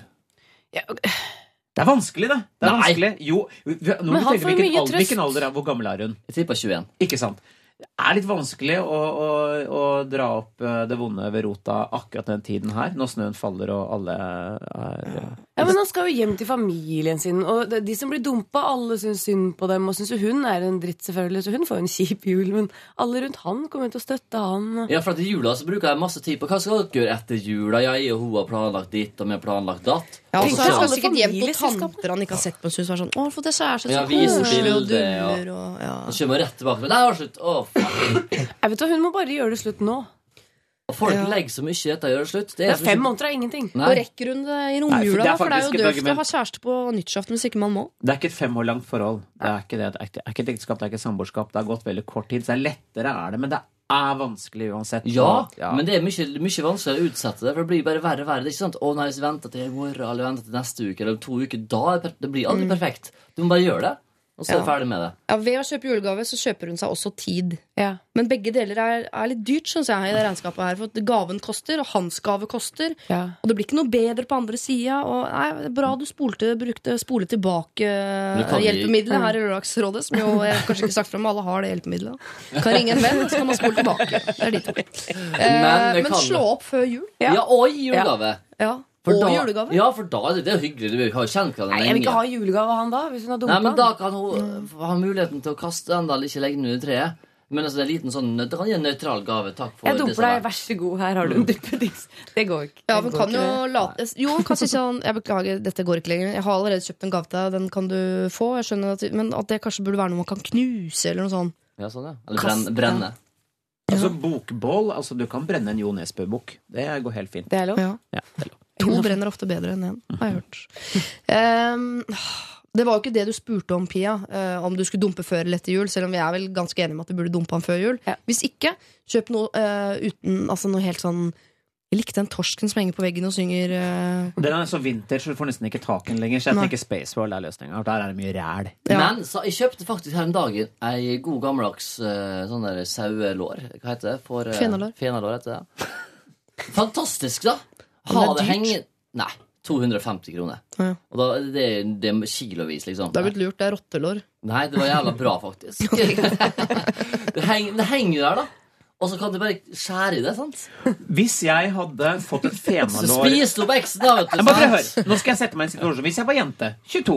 Ja, det er vanskelig, det. det er Nei. vanskelig. Jo, nå Men må han vi tenke får hvilken mye alder, trøst. hvilken alder er Hvor gammel er hun? Jeg tipper 21. Ikke sant? Det er litt vanskelig å, å, å dra opp eh, det vonde ved rota akkurat den tiden her, når snøen faller og alle er eh, Ja, men Han skal jo hjem til familien sin, og de som blir dumpa, alle syns synd på dem. Og syns jo hun er en dritt, selvfølgelig, så hun får jo en kjip jul. Men alle rundt han kommer jo til å støtte han. Ja, for at I jula så bruker jeg masse tid på hva skal dere gjøre etter jula. Jeg og hun har planlagt ditt, og vi har planlagt datt. Ja, og så skal alle sikkert hjem på familieselskapene. tanter han ikke har sett på en stund. Så er sånn, å, for det er så Ja, så ja, koselig og dummer, ja. duller og ja. Og så kommer rett tilbake. Men det var slutt. Å. Jeg vet hva, Hun må bare gjøre det slutt nå. Folk Ja. legger så mye i dette. Gjør det slutt. Det Det er er fem måneder er ingenting. Og rekker hun det i Nei, for det er? For det er jo døvt å ha kjæreste på nyttårsaften hvis ikke man må. Det er ikke et fem år langt forhold. Det er ikke det. Det er ikke, er ikke et ekteskap, det er ikke et samboerskap. Det har gått veldig kort tid. Så det er lettere, er det. Men det er vanskelig uansett. Ja, Ja. men det er mye, mye vanskeligere å utsette det, for det blir bare verre og verre. Det er ikke sant, å nei, hvis jeg venter til i morgen, eller venter til neste uke, eller to uker, da er det, det blir aldri perfekt. Du må bare gjøre det, og så er Ja. ferdig med det. Ja, Ved å kjøpe julegave så kjøper hun seg også tid. Ja. Men begge deler er, er litt dyrt, syns jeg, i det regnskapet her. For at gaven koster, og hans gave koster. Ja. Og det blir ikke noe bedre på andre sida. Bra du spolte, brukte spole tilbake gi- hjelpemiddelet her i Lørdagsrådet, som jo jeg kanskje ikke sagt fra, men alle har det hjelpemiddelet. Kan ringe en venn, så kan man spole tilbake. Det er de to. Eh, Men slå opp før jul. Ja. Ja, og i julegave. Ja. For og da, julegave. Ja, for da det, er det hyggelig. Du har jo kjent hverandre lenge. Jeg vil ikke ha julegave av han da, hvis hun har Nei, men da kan hun ha muligheten til å kaste den, da, eller ikke legge den under treet. Men altså, det er en liten sånn, det kan gi en nøytral gave. Takk for Jeg det dumper er. deg, vær så god, her har du en duppedings. Det går ikke. Ja, men kan ikke, jo late Jo, hun kan si sånn Jeg beklager, dette går ikke lenger. Jeg har allerede kjøpt en gave til deg, den kan du få. Jeg skjønner at, Men at det kanskje burde være noe man kan knuse, eller noe sånt. Ja, sånn, ja. Eller brenne. brenne. Ja. Altså Bokbål, altså du kan brenne en Jo Nesbø-bok. Det går helt fint. Det er lov. Ja. Ja, det er lov. To brenner ofte bedre enn én, har jeg hørt. Um, det var jo ikke det du spurte om, Pia. Uh, om du skulle dumpe før eller etter jul. Selv om vi er vel ganske enige om at du burde dumpe han før jul. Ja. Hvis ikke, kjøp noe uh, uten Altså noe helt sånn Jeg likte den torsken som henger på veggen og synger uh... Den er så vintage, så du får nesten ikke tak i den lenger. Så jeg Nei. tenker Spaceworld er løsninga. Der er det mye ræl. Ja. Men så, jeg kjøpte faktisk her en dag ei god gammeldags uh, sånn der sauelår. Hva heter det? For, uh, Fenalår. Fenalår heter det. Fantastisk, da! Ha det det hengende Nei. 250 kroner. Ja. Og da, det, det er kilovis, liksom. Det er blitt lurt, det er rottelår. Nei, det var jævla bra, faktisk. det, henger, det henger der, da. Og så kan du bare skjære i det, sant? Hvis jeg hadde fått et Så fenalår spiser du opp eksen, da, vet du. Bare høre. Nå skal jeg sette meg i en situasjon. Hvis jeg var jente, 22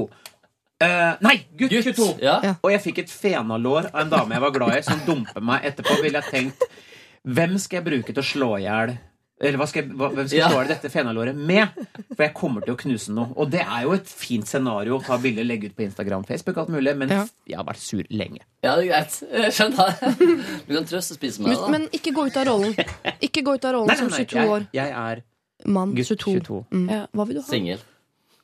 uh, Nei, gutt, Gutt. 22. Ja. Ja. Og jeg fikk et fenalår av en dame jeg var glad i, som dumper meg etterpå, ville jeg tenkt Hvem skal jeg bruke til å slå i hjel? Eller hva skal jeg, hva, hvem skal jeg Ja. slå dette fenalåret med? For jeg kommer til å knuse noe. Og det er jo et fint scenario å ta bilde, legge ut på Instagram, Facebook, alt mulig. Men Ja. jeg har vært sur lenge. Ja, det er greit. Jeg skjønner. Du kan trøstespise med Men, det, da. men ikke gå ut av rollen. Ikke gå ut av rollen Nei, nei, som 22 år. jeg, jeg er Mann gutt 22. 22. Mm. Ja. Hva vil du ha? Singel.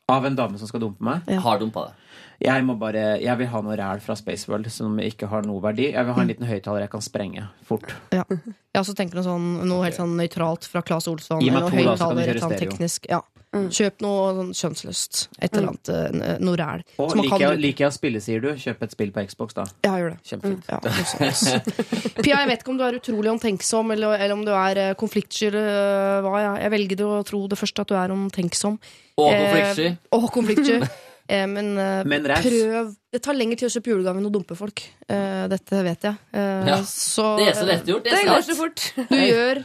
Av en dame som skal dumpe meg. Ja. Har dumpa det. Jeg, må bare, jeg vil ha noe ræl fra Spaceworld som ikke har noe verdi. Jeg vil ha en liten høyttaler jeg kan sprenge fort. Ja. Jeg også tenker noe, sånn, noe helt sånn nøytralt fra Claes Olsson. Gi meg to, da, så kan du kjøre stereo. teknisk. Ja. Kjøp noe sånn kjønnsløst. Et eller annet. eh, Noe ræl. Og liker jeg, liker jeg å spille, sier du? Kjøp et spill på Xbox, da. Ja, gjør det. Kjempefint. Ja, noe. Pia, jeg vet ikke om du er utrolig omtenksom, eller, eller om du er eh, konfliktsky. hva. Jeg, jeg velger å tro det første, at du er omtenksom. Og Eh, konfliktsky. Og konfliktsky. Eh, men eh, Men prøv Det tar lengre tid å kjøpe julegave enn å dumpe folk. Eh, dette vet jeg. Eh, Ja. så, Det er så lett gjort. Det Det går så fort. Du gjør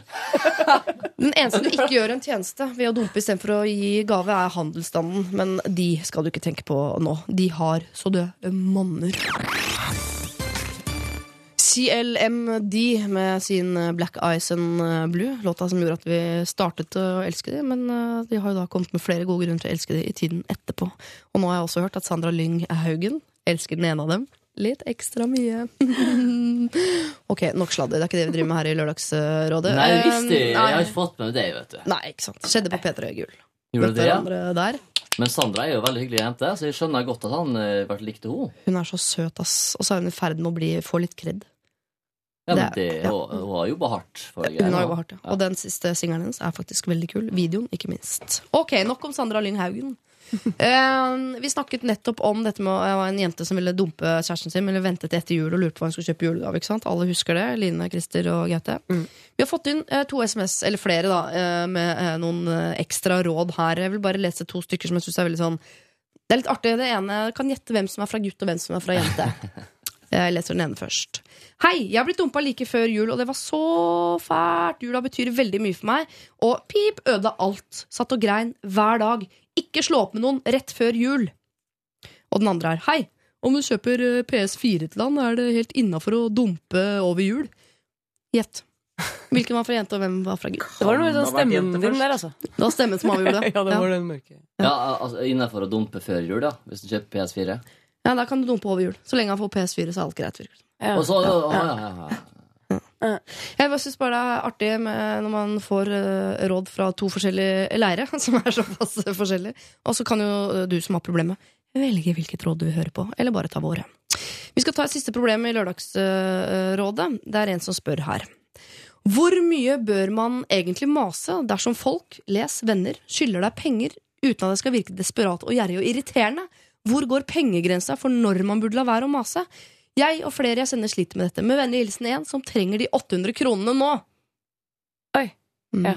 Den eneste du ikke gjør en tjeneste ved å dumpe istedenfor å gi gave, er handelsstanden. Men de skal du ikke tenke på nå. De har så døde monner. CLMD med sin Black Eyes and Blue, låta som gjorde at vi startet å elske dem. Men eh, de har jo da kommet med flere gode grunner til å elske dem i tiden etterpå. Og nå har jeg også hørt at Sandra Lyng Haugen elsker den ene av dem. Litt ekstra mye. ok, nok sladder. Det er ikke det vi driver med her i Lørdagsrådet. Nei, det visste jeg. Eh, Jeg har ikke fått med meg det, vet du. Nei, ikke sant. Skjedde på P3 Gull. Gjorde det, ja? der. Men Sandra er jo veldig hyggelig jente, så jeg skjønner godt at han eh, vært likte henne. Hun er så søt, ass. Og så er hun i ferd med å bli, få litt kred. Ja, Det det, ja. hun, hun har jobba hardt for det. Hun har jobba hardt, ja. Og den siste singelen hennes er faktisk veldig kul. Videoen, ikke minst. Ok, nok om Sandra Lyng Haugen. uh, vi snakket nettopp om dette med å- en jente som ville dumpe kjæresten sin, eller vente til etter jul og lurte på hva hun skulle kjøpe julegave. Alle husker det. Line, Christer og Gaute. Vi har fått inn uh, to SMS, eller flere, da, eh, med eh, noen ekstra råd her. Jeg vil bare lese to stykker som jeg syns er veldig sånn Det er litt artig. Det ene kan gjette hvem som er fra gutt, og hvem som er fra jente. Jeg leser den ene først. Hei, jeg har blitt dumpa like før jul, og det var så fælt. Jula betyr veldig mye for meg. Og pip, ødela alt. Satt og grein hver dag. Ikke slå opp med noen rett før jul. Og den andre er hei. Om du kjøper eh, PS4 til han, er det helt innafor å dumpe over jul. Gjett. Hvilken var fra jente, og hvem var fra gutt? Det var noe sånn stemmen din der, altså. Det var stemmen som avgjorde det. Ja, det var den mørke. Ja, altså Innenfor å dumpe før jul, da. Hvis du kjøper PS4. Ja, Da kan du dumpe over jul. Så lenge han får PS4, så er alt greit. virker det som. Ja. Og så ja, ja, ja. Jeg syns synes bare det er artig med, når man får eh, råd fra to forskjellige leire, som er såpass forskjellige. Og så kan jo eh, du som har problemet, velge hvilket råd du vil høre på, eller bare ta våre. Vi skal ta et siste problem i Lørdagsrådet. Det er en som spør her. Hvor mye bør man egentlig mase dersom folk, les venner, skylder deg penger uten at det skal virke desperat og gjerrig og irriterende? Hvor går pengegrensa for når man burde la være å mase? Jeg og flere jeg sender sliter med dette. Med vennlig hilsen en som trenger de 800 kronene nå. Oi. Mm. Ja.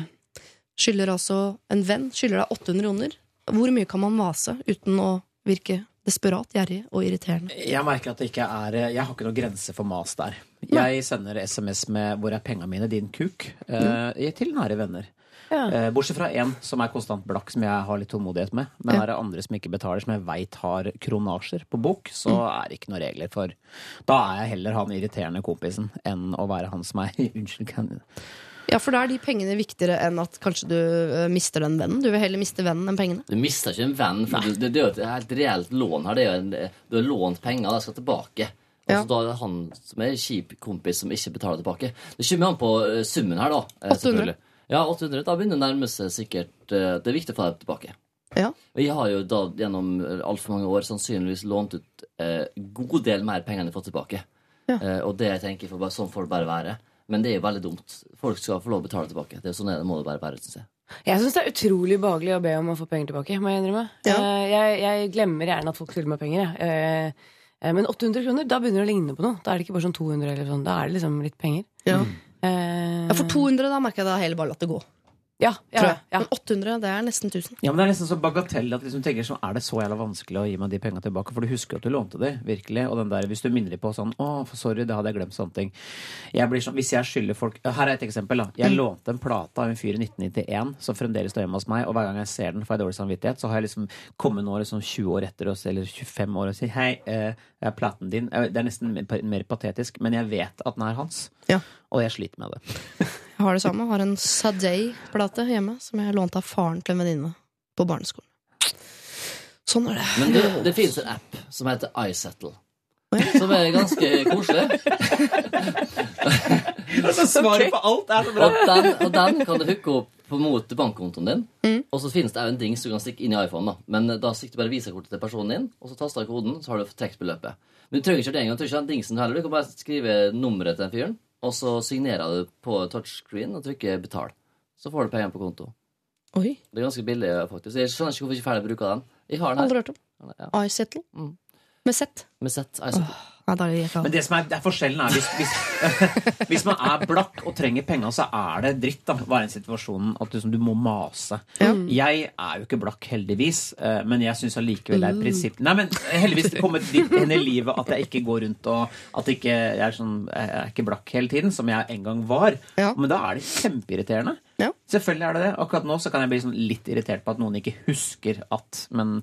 Skylder altså en venn skylder deg 800 kroner. Hvor mye kan man mase uten å virke desperat, gjerrig og irriterende? Jeg merker at det ikke er Jeg har ikke noen grense for mas der. Jeg sender SMS med 'Hvor er penga mine, din kuk?' Uh, til nære venner. Ja. Eh, bortsett fra én som er konstant blakk, som jeg har litt tålmodighet med. Men Ja. er det andre som ikke betaler, som jeg veit har kronasjer på bok, så er det ikke noen regler for Da er jeg heller han irriterende kompisen enn å være han som er Unnskyld, kan Ja, for da er de pengene viktigere enn at kanskje du eh, mister den vennen. Du vil heller miste vennen enn pengene. Du mister ikke en venn. For du, det, det er jo et helt reelt lån her. Det er en, du har lånt penger, de skal tilbake. Ja. Altså, da er det han som er kjip kompis som ikke betaler tilbake. Det kommer an på eh, summen her, da. eh, 800. Ja, 800. Da begynner det å nærme seg sikkert eh, Det er viktig å få dem tilbake. Ja. Vi har jo da gjennom altfor mange år sannsynligvis lånt ut eh, god del mer penger enn jeg har fått tilbake. Ja. Eh, og det tenker jeg for bare, sånn får det bare være. Men det er jo veldig dumt. Folk skal få lov å betale tilbake. Det er sånn er det må det bare være, synes jeg. Jeg syns det er utrolig behagelig å be om å få penger tilbake. må Jeg innrømme Ja. Eh, jeg, jeg glemmer gjerne at folk skylder meg penger. Jeg. Eh, men 800 kroner, da begynner det å ligne på noe. Da er det ikke bare sånn 200 eller sånn. Da er det liksom litt penger. Ja. Eh, Ja, for 200 da merker jeg da heller bare latt det gå. ja, ja, Tror jeg. ja. Men 800 det er nesten 1000. Ja, men Det er nesten så bagatell at liksom, tenker sånn, er det så jævla vanskelig å gi meg de penga tilbake? For du husker jo at du lånte de, virkelig. Og den der, hvis du minner dem på sånn Å, for sorry, det hadde jeg glemt sånne ting. Jeg blir sånn, Hvis jeg skylder folk Her er et eksempel. da Jeg lånte en plate av en fyr i 1991 som fremdeles står hjemme hos meg, og hver gang jeg ser den, får jeg dårlig samvittighet. Så har jeg liksom kommet nå liksom 20 år etter oss, eller 25 år, og sier hei, eh, platen din. Eh, Det er nesten mer, patetisk, men jeg vet at den er hans. Ja. Og jeg sliter med det. Jeg har det samme. Har en Sadei-plate hjemme som jeg lånte av faren til en venninne på barneskolen. Sånn er det. Men det, det finnes en app som heter iSettle. Som er ganske koselig. Svaret på alt er så bra! Og den, og den kan du hooke opp på mot bankkontoen din. Mm. Og så finnes det òg en dings du kan stikke inn i iPhone. da Men da stikker du bare visakortet til personen din, og så taster du koden, så har du trukket beløpet. Men du trenger ikke det en gang. Du ikke den heller. Du kan bare skrive nummeret til den fyren, og så signerer du på touchscreen og trykker 'betal'. Så får du pengene på konto. Oi, Det er ganske billig, faktisk. Jeg skjønner ikke hvorfor jeg ikke er ferdig bruker den. Jeg har den aldri her. hørt om. Ja, iSettle. Mm. Med Z. med sett iSettle. Nei, da gikk jeg av. Men det som er, det er forskjellen er hvis, hvis, hvis man er blakk og trenger penger, så er det dritt da, være i situasjonen at liksom, du må mase. Jeg er jo ikke blakk, heldigvis, eh, men jeg syns allikevel det er et prinsipp Nei, men heldigvis det kommet dit hen i livet at jeg ikke går rundt og at ikke, jeg, er sånn, jeg er ikke blakk hele tiden, som jeg en gang var. Ja. Men da er det kjempeirriterende. Ja. Selvfølgelig er det det. Akkurat nå så kan jeg bli sånn litt irritert på at noen ikke husker at Men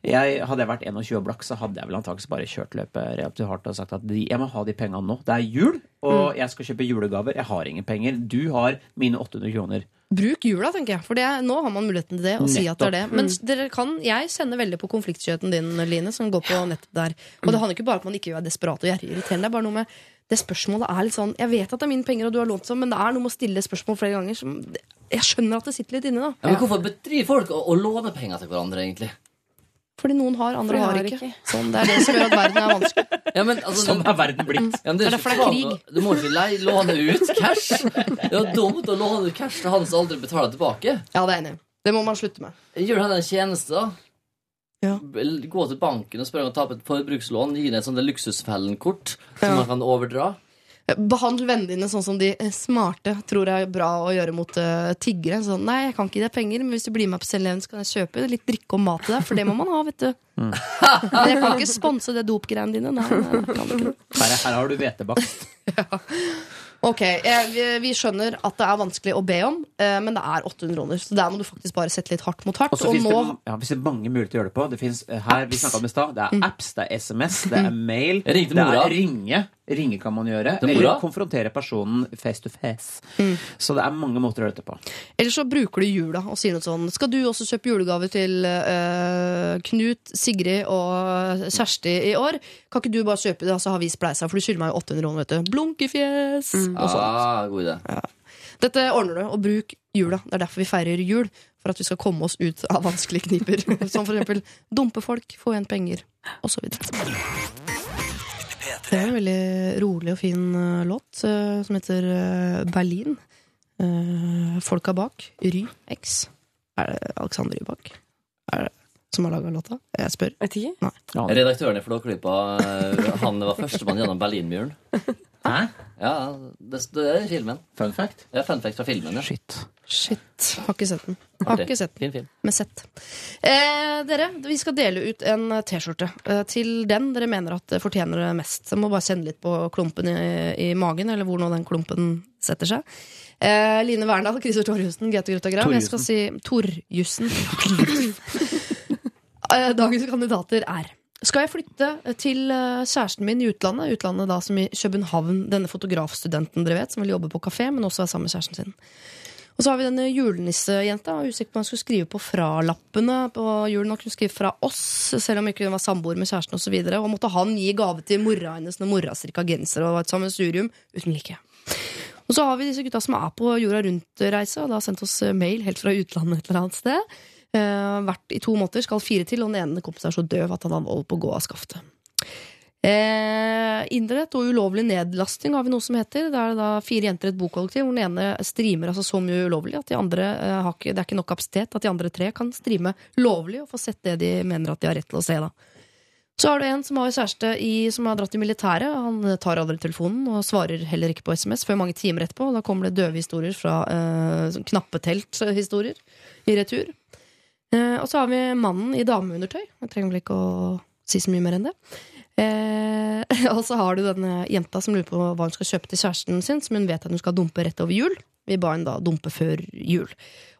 jeg, hadde jeg vært 21 og blakk, så hadde jeg vel antakeligvis bare kjørt løpet relativt hardt og sagt at de, jeg må ha de pengene nå. Det er jul, og jeg skal kjøpe julegaver. Jeg har ingen penger. Du har mine 800 kroner. Bruk jula, tenker jeg. For det, nå har man muligheten til det. Å si at det er det. Men dere kan, jeg sender veldig på konfliktskjøten din, Line, som går på nettet der. Og det handler ikke bare om at man ikke er desperat og irriterende. Det er bare noe med det spørsmålet er litt sånn Jeg vet at det er mine penger, og du har lånt sånn, men det er noe med å stille spørsmål flere ganger som Jeg skjønner at det sitter litt inne, da. Ja, men hvorfor bedriver folk å, å låne penger til hverandre, egentlig? Fordi noen har, andre har har ikke. ikke. Sånn, det er det som gjør at verden er vanskelig. Ja, men, altså, Sånn er verden blitt. Ja, men Det er derfor det er krig. Du må ikke lei- låne ut cash. Det er jo dumt å låne ut cash til han som aldri betaler tilbake. Ja, det er enig. Det må man slutte med. Gjør han en tjeneste, da. Ja. Gå til banken og spørre om å ta opp et forbrukslån. Gi ned et sånt luksusfellen-kort som Ja. man kan overdra. Behandle vennene dine sånn som de smarte tror er bra å gjøre mot uh, tiggere. Sånn, nei, jeg kan ikke gi deg penger, men hvis du blir med på Selleven, så kan jeg kjøpe litt drikke og mat til deg. For det må man ha, vet du. Men jeg kan ikke sponse det dopgreiene dine. Nei, nei. Her, her har du hvetebakst. Ok, eh, vi, skjønner at det er vanskelig å be om, eh, men det er 800 kroner. Så der må du faktisk bare sette litt hardt mot hardt. Og så finnes nå det, ja, det mange muligheter å gjøre det på. Det finnes her apps. vi om i stad, det er apps, det er SMS, det er mail, det er ringe. Ringe kan man gjøre. Eller konfrontere personen face to face. Så det er mange måter å gjøre dette på. Eller så bruker du jula og sier noe sånn Skal du også kjøpe julegave til eh, Knut, Sigrid og Kjersti i år? Kan ikke du bare kjøpe det, og så har vi spleisa, for du skylder meg jo 800 kroner, vet du. Blunkefjes! Og sånt. Ah, god idé. Dette ordner du, og bruk jula. Det er derfor vi feirer jul. For at vi skal komme oss ut av vanskelige kniper. Som for eksempel dumpe folk, få igjen penger, osv. Det er en veldig rolig og fin eh, låt eh, som heter eh, Berlin. Eh, folka bak, Ry X. Er det Alexander Rybak er det, som har laga låta? Jeg spør. Vet ikke. Redaktøren i Flåklypa Han var førstemann gjennom Berlinmuren. Hæ? Ja, det, det er filmen. Fun fact? Ja, Fun fact fra filmen. Ja. Shit. Shit. Har ikke sett den. Har ikke sett den. Fin film. med sett. Eh, dere, vi skal dele ut en T-skjorte eh, til den dere mener at fortjener det mest. Så jeg må bare kjenne litt på klumpen i, i magen, eller hvor nå den klumpen setter seg. Eh, Line Verndal, Christer Torjussen, Gaute Grøtta Grav. Jeg skal si Torjussen. Eh, Dagens kandidater er Skal jeg flytte til eh, kjæresten min i utlandet? Utlandet da som i København. Denne fotografstudenten dere vet, som vil jobbe på kafé, men også være sammen med kjæresten sin. Og så har vi denne julenissejenta. Usikker på om han skulle skrive på fralappene på julen. Hun kunne skrive fra oss, selv om ikke hun var samboer med kjæresten osv. Og, så og måtte han gi gave til mora hennes når mora strikka genser og var et sammensurium uten like. Og så har vi disse gutta som er på jorda rundt-reise, og da har sendt oss mail helt fra utlandet et eller annet sted. Eh, vært i to måneder, skal fire til, og den ene kompisen er så døv at han holder på å gå av skaftet. Eh, Internett og ulovlig nedlasting har vi noe som heter. Det er da fire jenter i et bokollektiv hvor den ene streamer altså så mye ulovlig at de andre eh, ikke, det er ikke nok kapasitet at de andre tre kan streame lovlig og få sett det de mener at de har rett til å se. da. Så har du en som har kjæreste i, som har dratt i militæret. Han tar aldri telefonen og svarer heller ikke på SMS før mange timer etterpå. Da kommer det døve historier fra eh, knappetelt-historier i retur. Eh, og så har vi mannen i dameundertøy. Jeg trenger vel ikke å si så mye mer enn det. Eh, og så har du denne jenta som lurer på hva hun skal kjøpe til kjæresten sin, som hun vet at hun skal dumpe rett over jul. Vi ba henne da dumpe før jul.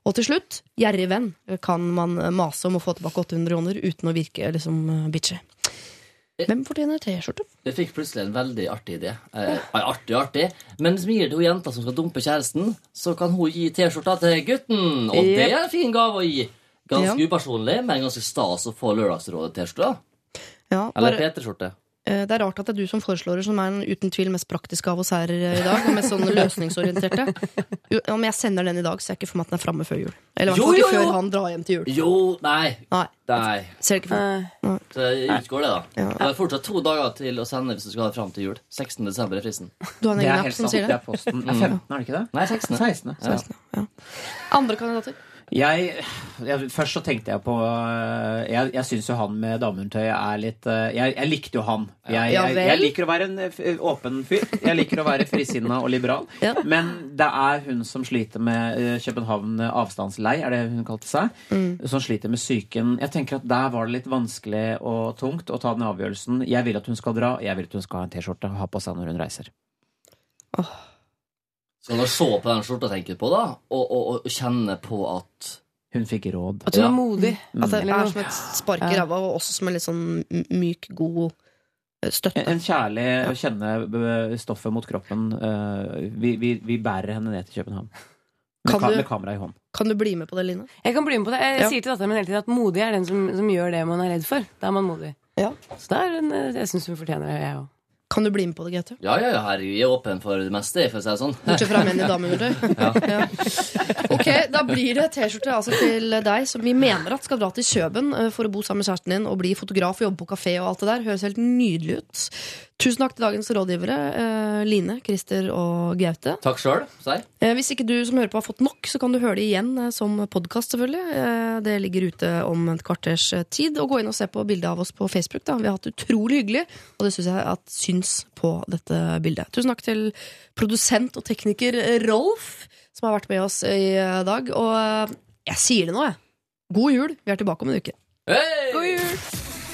Og til slutt, gjerrig venn, kan man mase om å få tilbake 800 kroner uten å virke liksom bitchy. Hvem fortjener T-skjorte? Jeg fikk plutselig en veldig artig idé. Eh, artig artig. Men vi gir til hun jenta som skal dumpe kjæresten, så kan hun gi T-skjorta til gutten. Og det er en fin gave å gi. Ganske Ja. upersonlig, men ganske stas å få Lørdagsrådet-T-skjorte. Ja, Eller bare- P3-skjorte. Eh, Det er rart at det er du som foreslår det, som er den uten tvil mest praktiske av oss her eh, i dag. Og mest sånn løsningsorienterte. Jo, Om jeg sender den i dag, ser jeg ikke for meg at den er framme før jul. Eller i hvert Jo, fall ikke jo, jo. før han drar hjem til jul. Jo, nei. Nei, Nei. ser ikke for meg. Så det utgår, det, da. Ja. Det er fortsatt to dager til å sende hvis du skal ha det fram til jul. 16. desember er fristen. Du har en egen app som sier Det det? er posten. Det er 15, er det ikke det? Nei, 16. 16. Ja. Andre kandidater? Jeg, jeg, først så tenkte jeg på øh, Jeg, jeg syns jo han med dameundertøy er litt øh, jeg, jeg likte jo han. Jeg, jeg, jeg liker å være en øh, åpen fyr. Jeg liker å være frisinna og liberal. Ja. Men det er hun som sliter med København avstandslei, er det hun kalte seg. Mm. Som sliter med psyken. Jeg tenker at Der var det litt vanskelig og tungt å ta den avgjørelsen. Jeg vil at hun skal dra. Jeg vil at hun skal ha en T-skjorte og ha på seg når hun reiser. Skal du se på den skjorta tenker på, da, og, og, og kjenne på at Hun fikk råd. At hun Ja. er modig. At det er som et spark i ræva, og også som en litt sånn myk, god eh, støtte. En kjærlig å kjenne øh, stoffet mot kroppen. øh, Vi, vi, vi bærer henne ned til København. Med, Kan du- med kamera i hånd. Kan du bli med på det, Line? Jeg kan bli med på det. Jeg Ja. sier til datteren min hele tiden at modig er den som, som gjør det man er redd for. Da er man modig. Ja. Så det er en, jeg syns hun fortjener det, jeg òg. Kan du bli med på det, Gaute? Ja, ja, ja, jeg er åpen for det meste, for å si det sånn. Bortsett fra menn i dameundertøy. Ja. Ok, Da blir det T-skjorte altså til deg som vi mener at skal dra til Kjøben eh, for å bo sammen med kjæresten din og bli fotograf og jobbe på kafé og alt det der. Høres helt nydelig ut. Tusen takk til dagens rådgivere, eh, Line, Christer og Gaute. Takk selv. Eh, Hvis ikke du som hører på har fått nok, så kan du høre det igjen eh, som podkast, selvfølgelig. Eh, Det ligger ute om et kvarters eh, tid. Og gå inn og se på bildet av oss på Facebook. Da. Vi har hatt det utrolig hyggelig, og det syns jeg at syns på dette bildet. Tusen takk til produsent og tekniker eh, Rolf, som har vært med oss i dag. Og eh, jeg sier det nå, jeg. God jul. Vi er tilbake om en uke. Hey! God jul!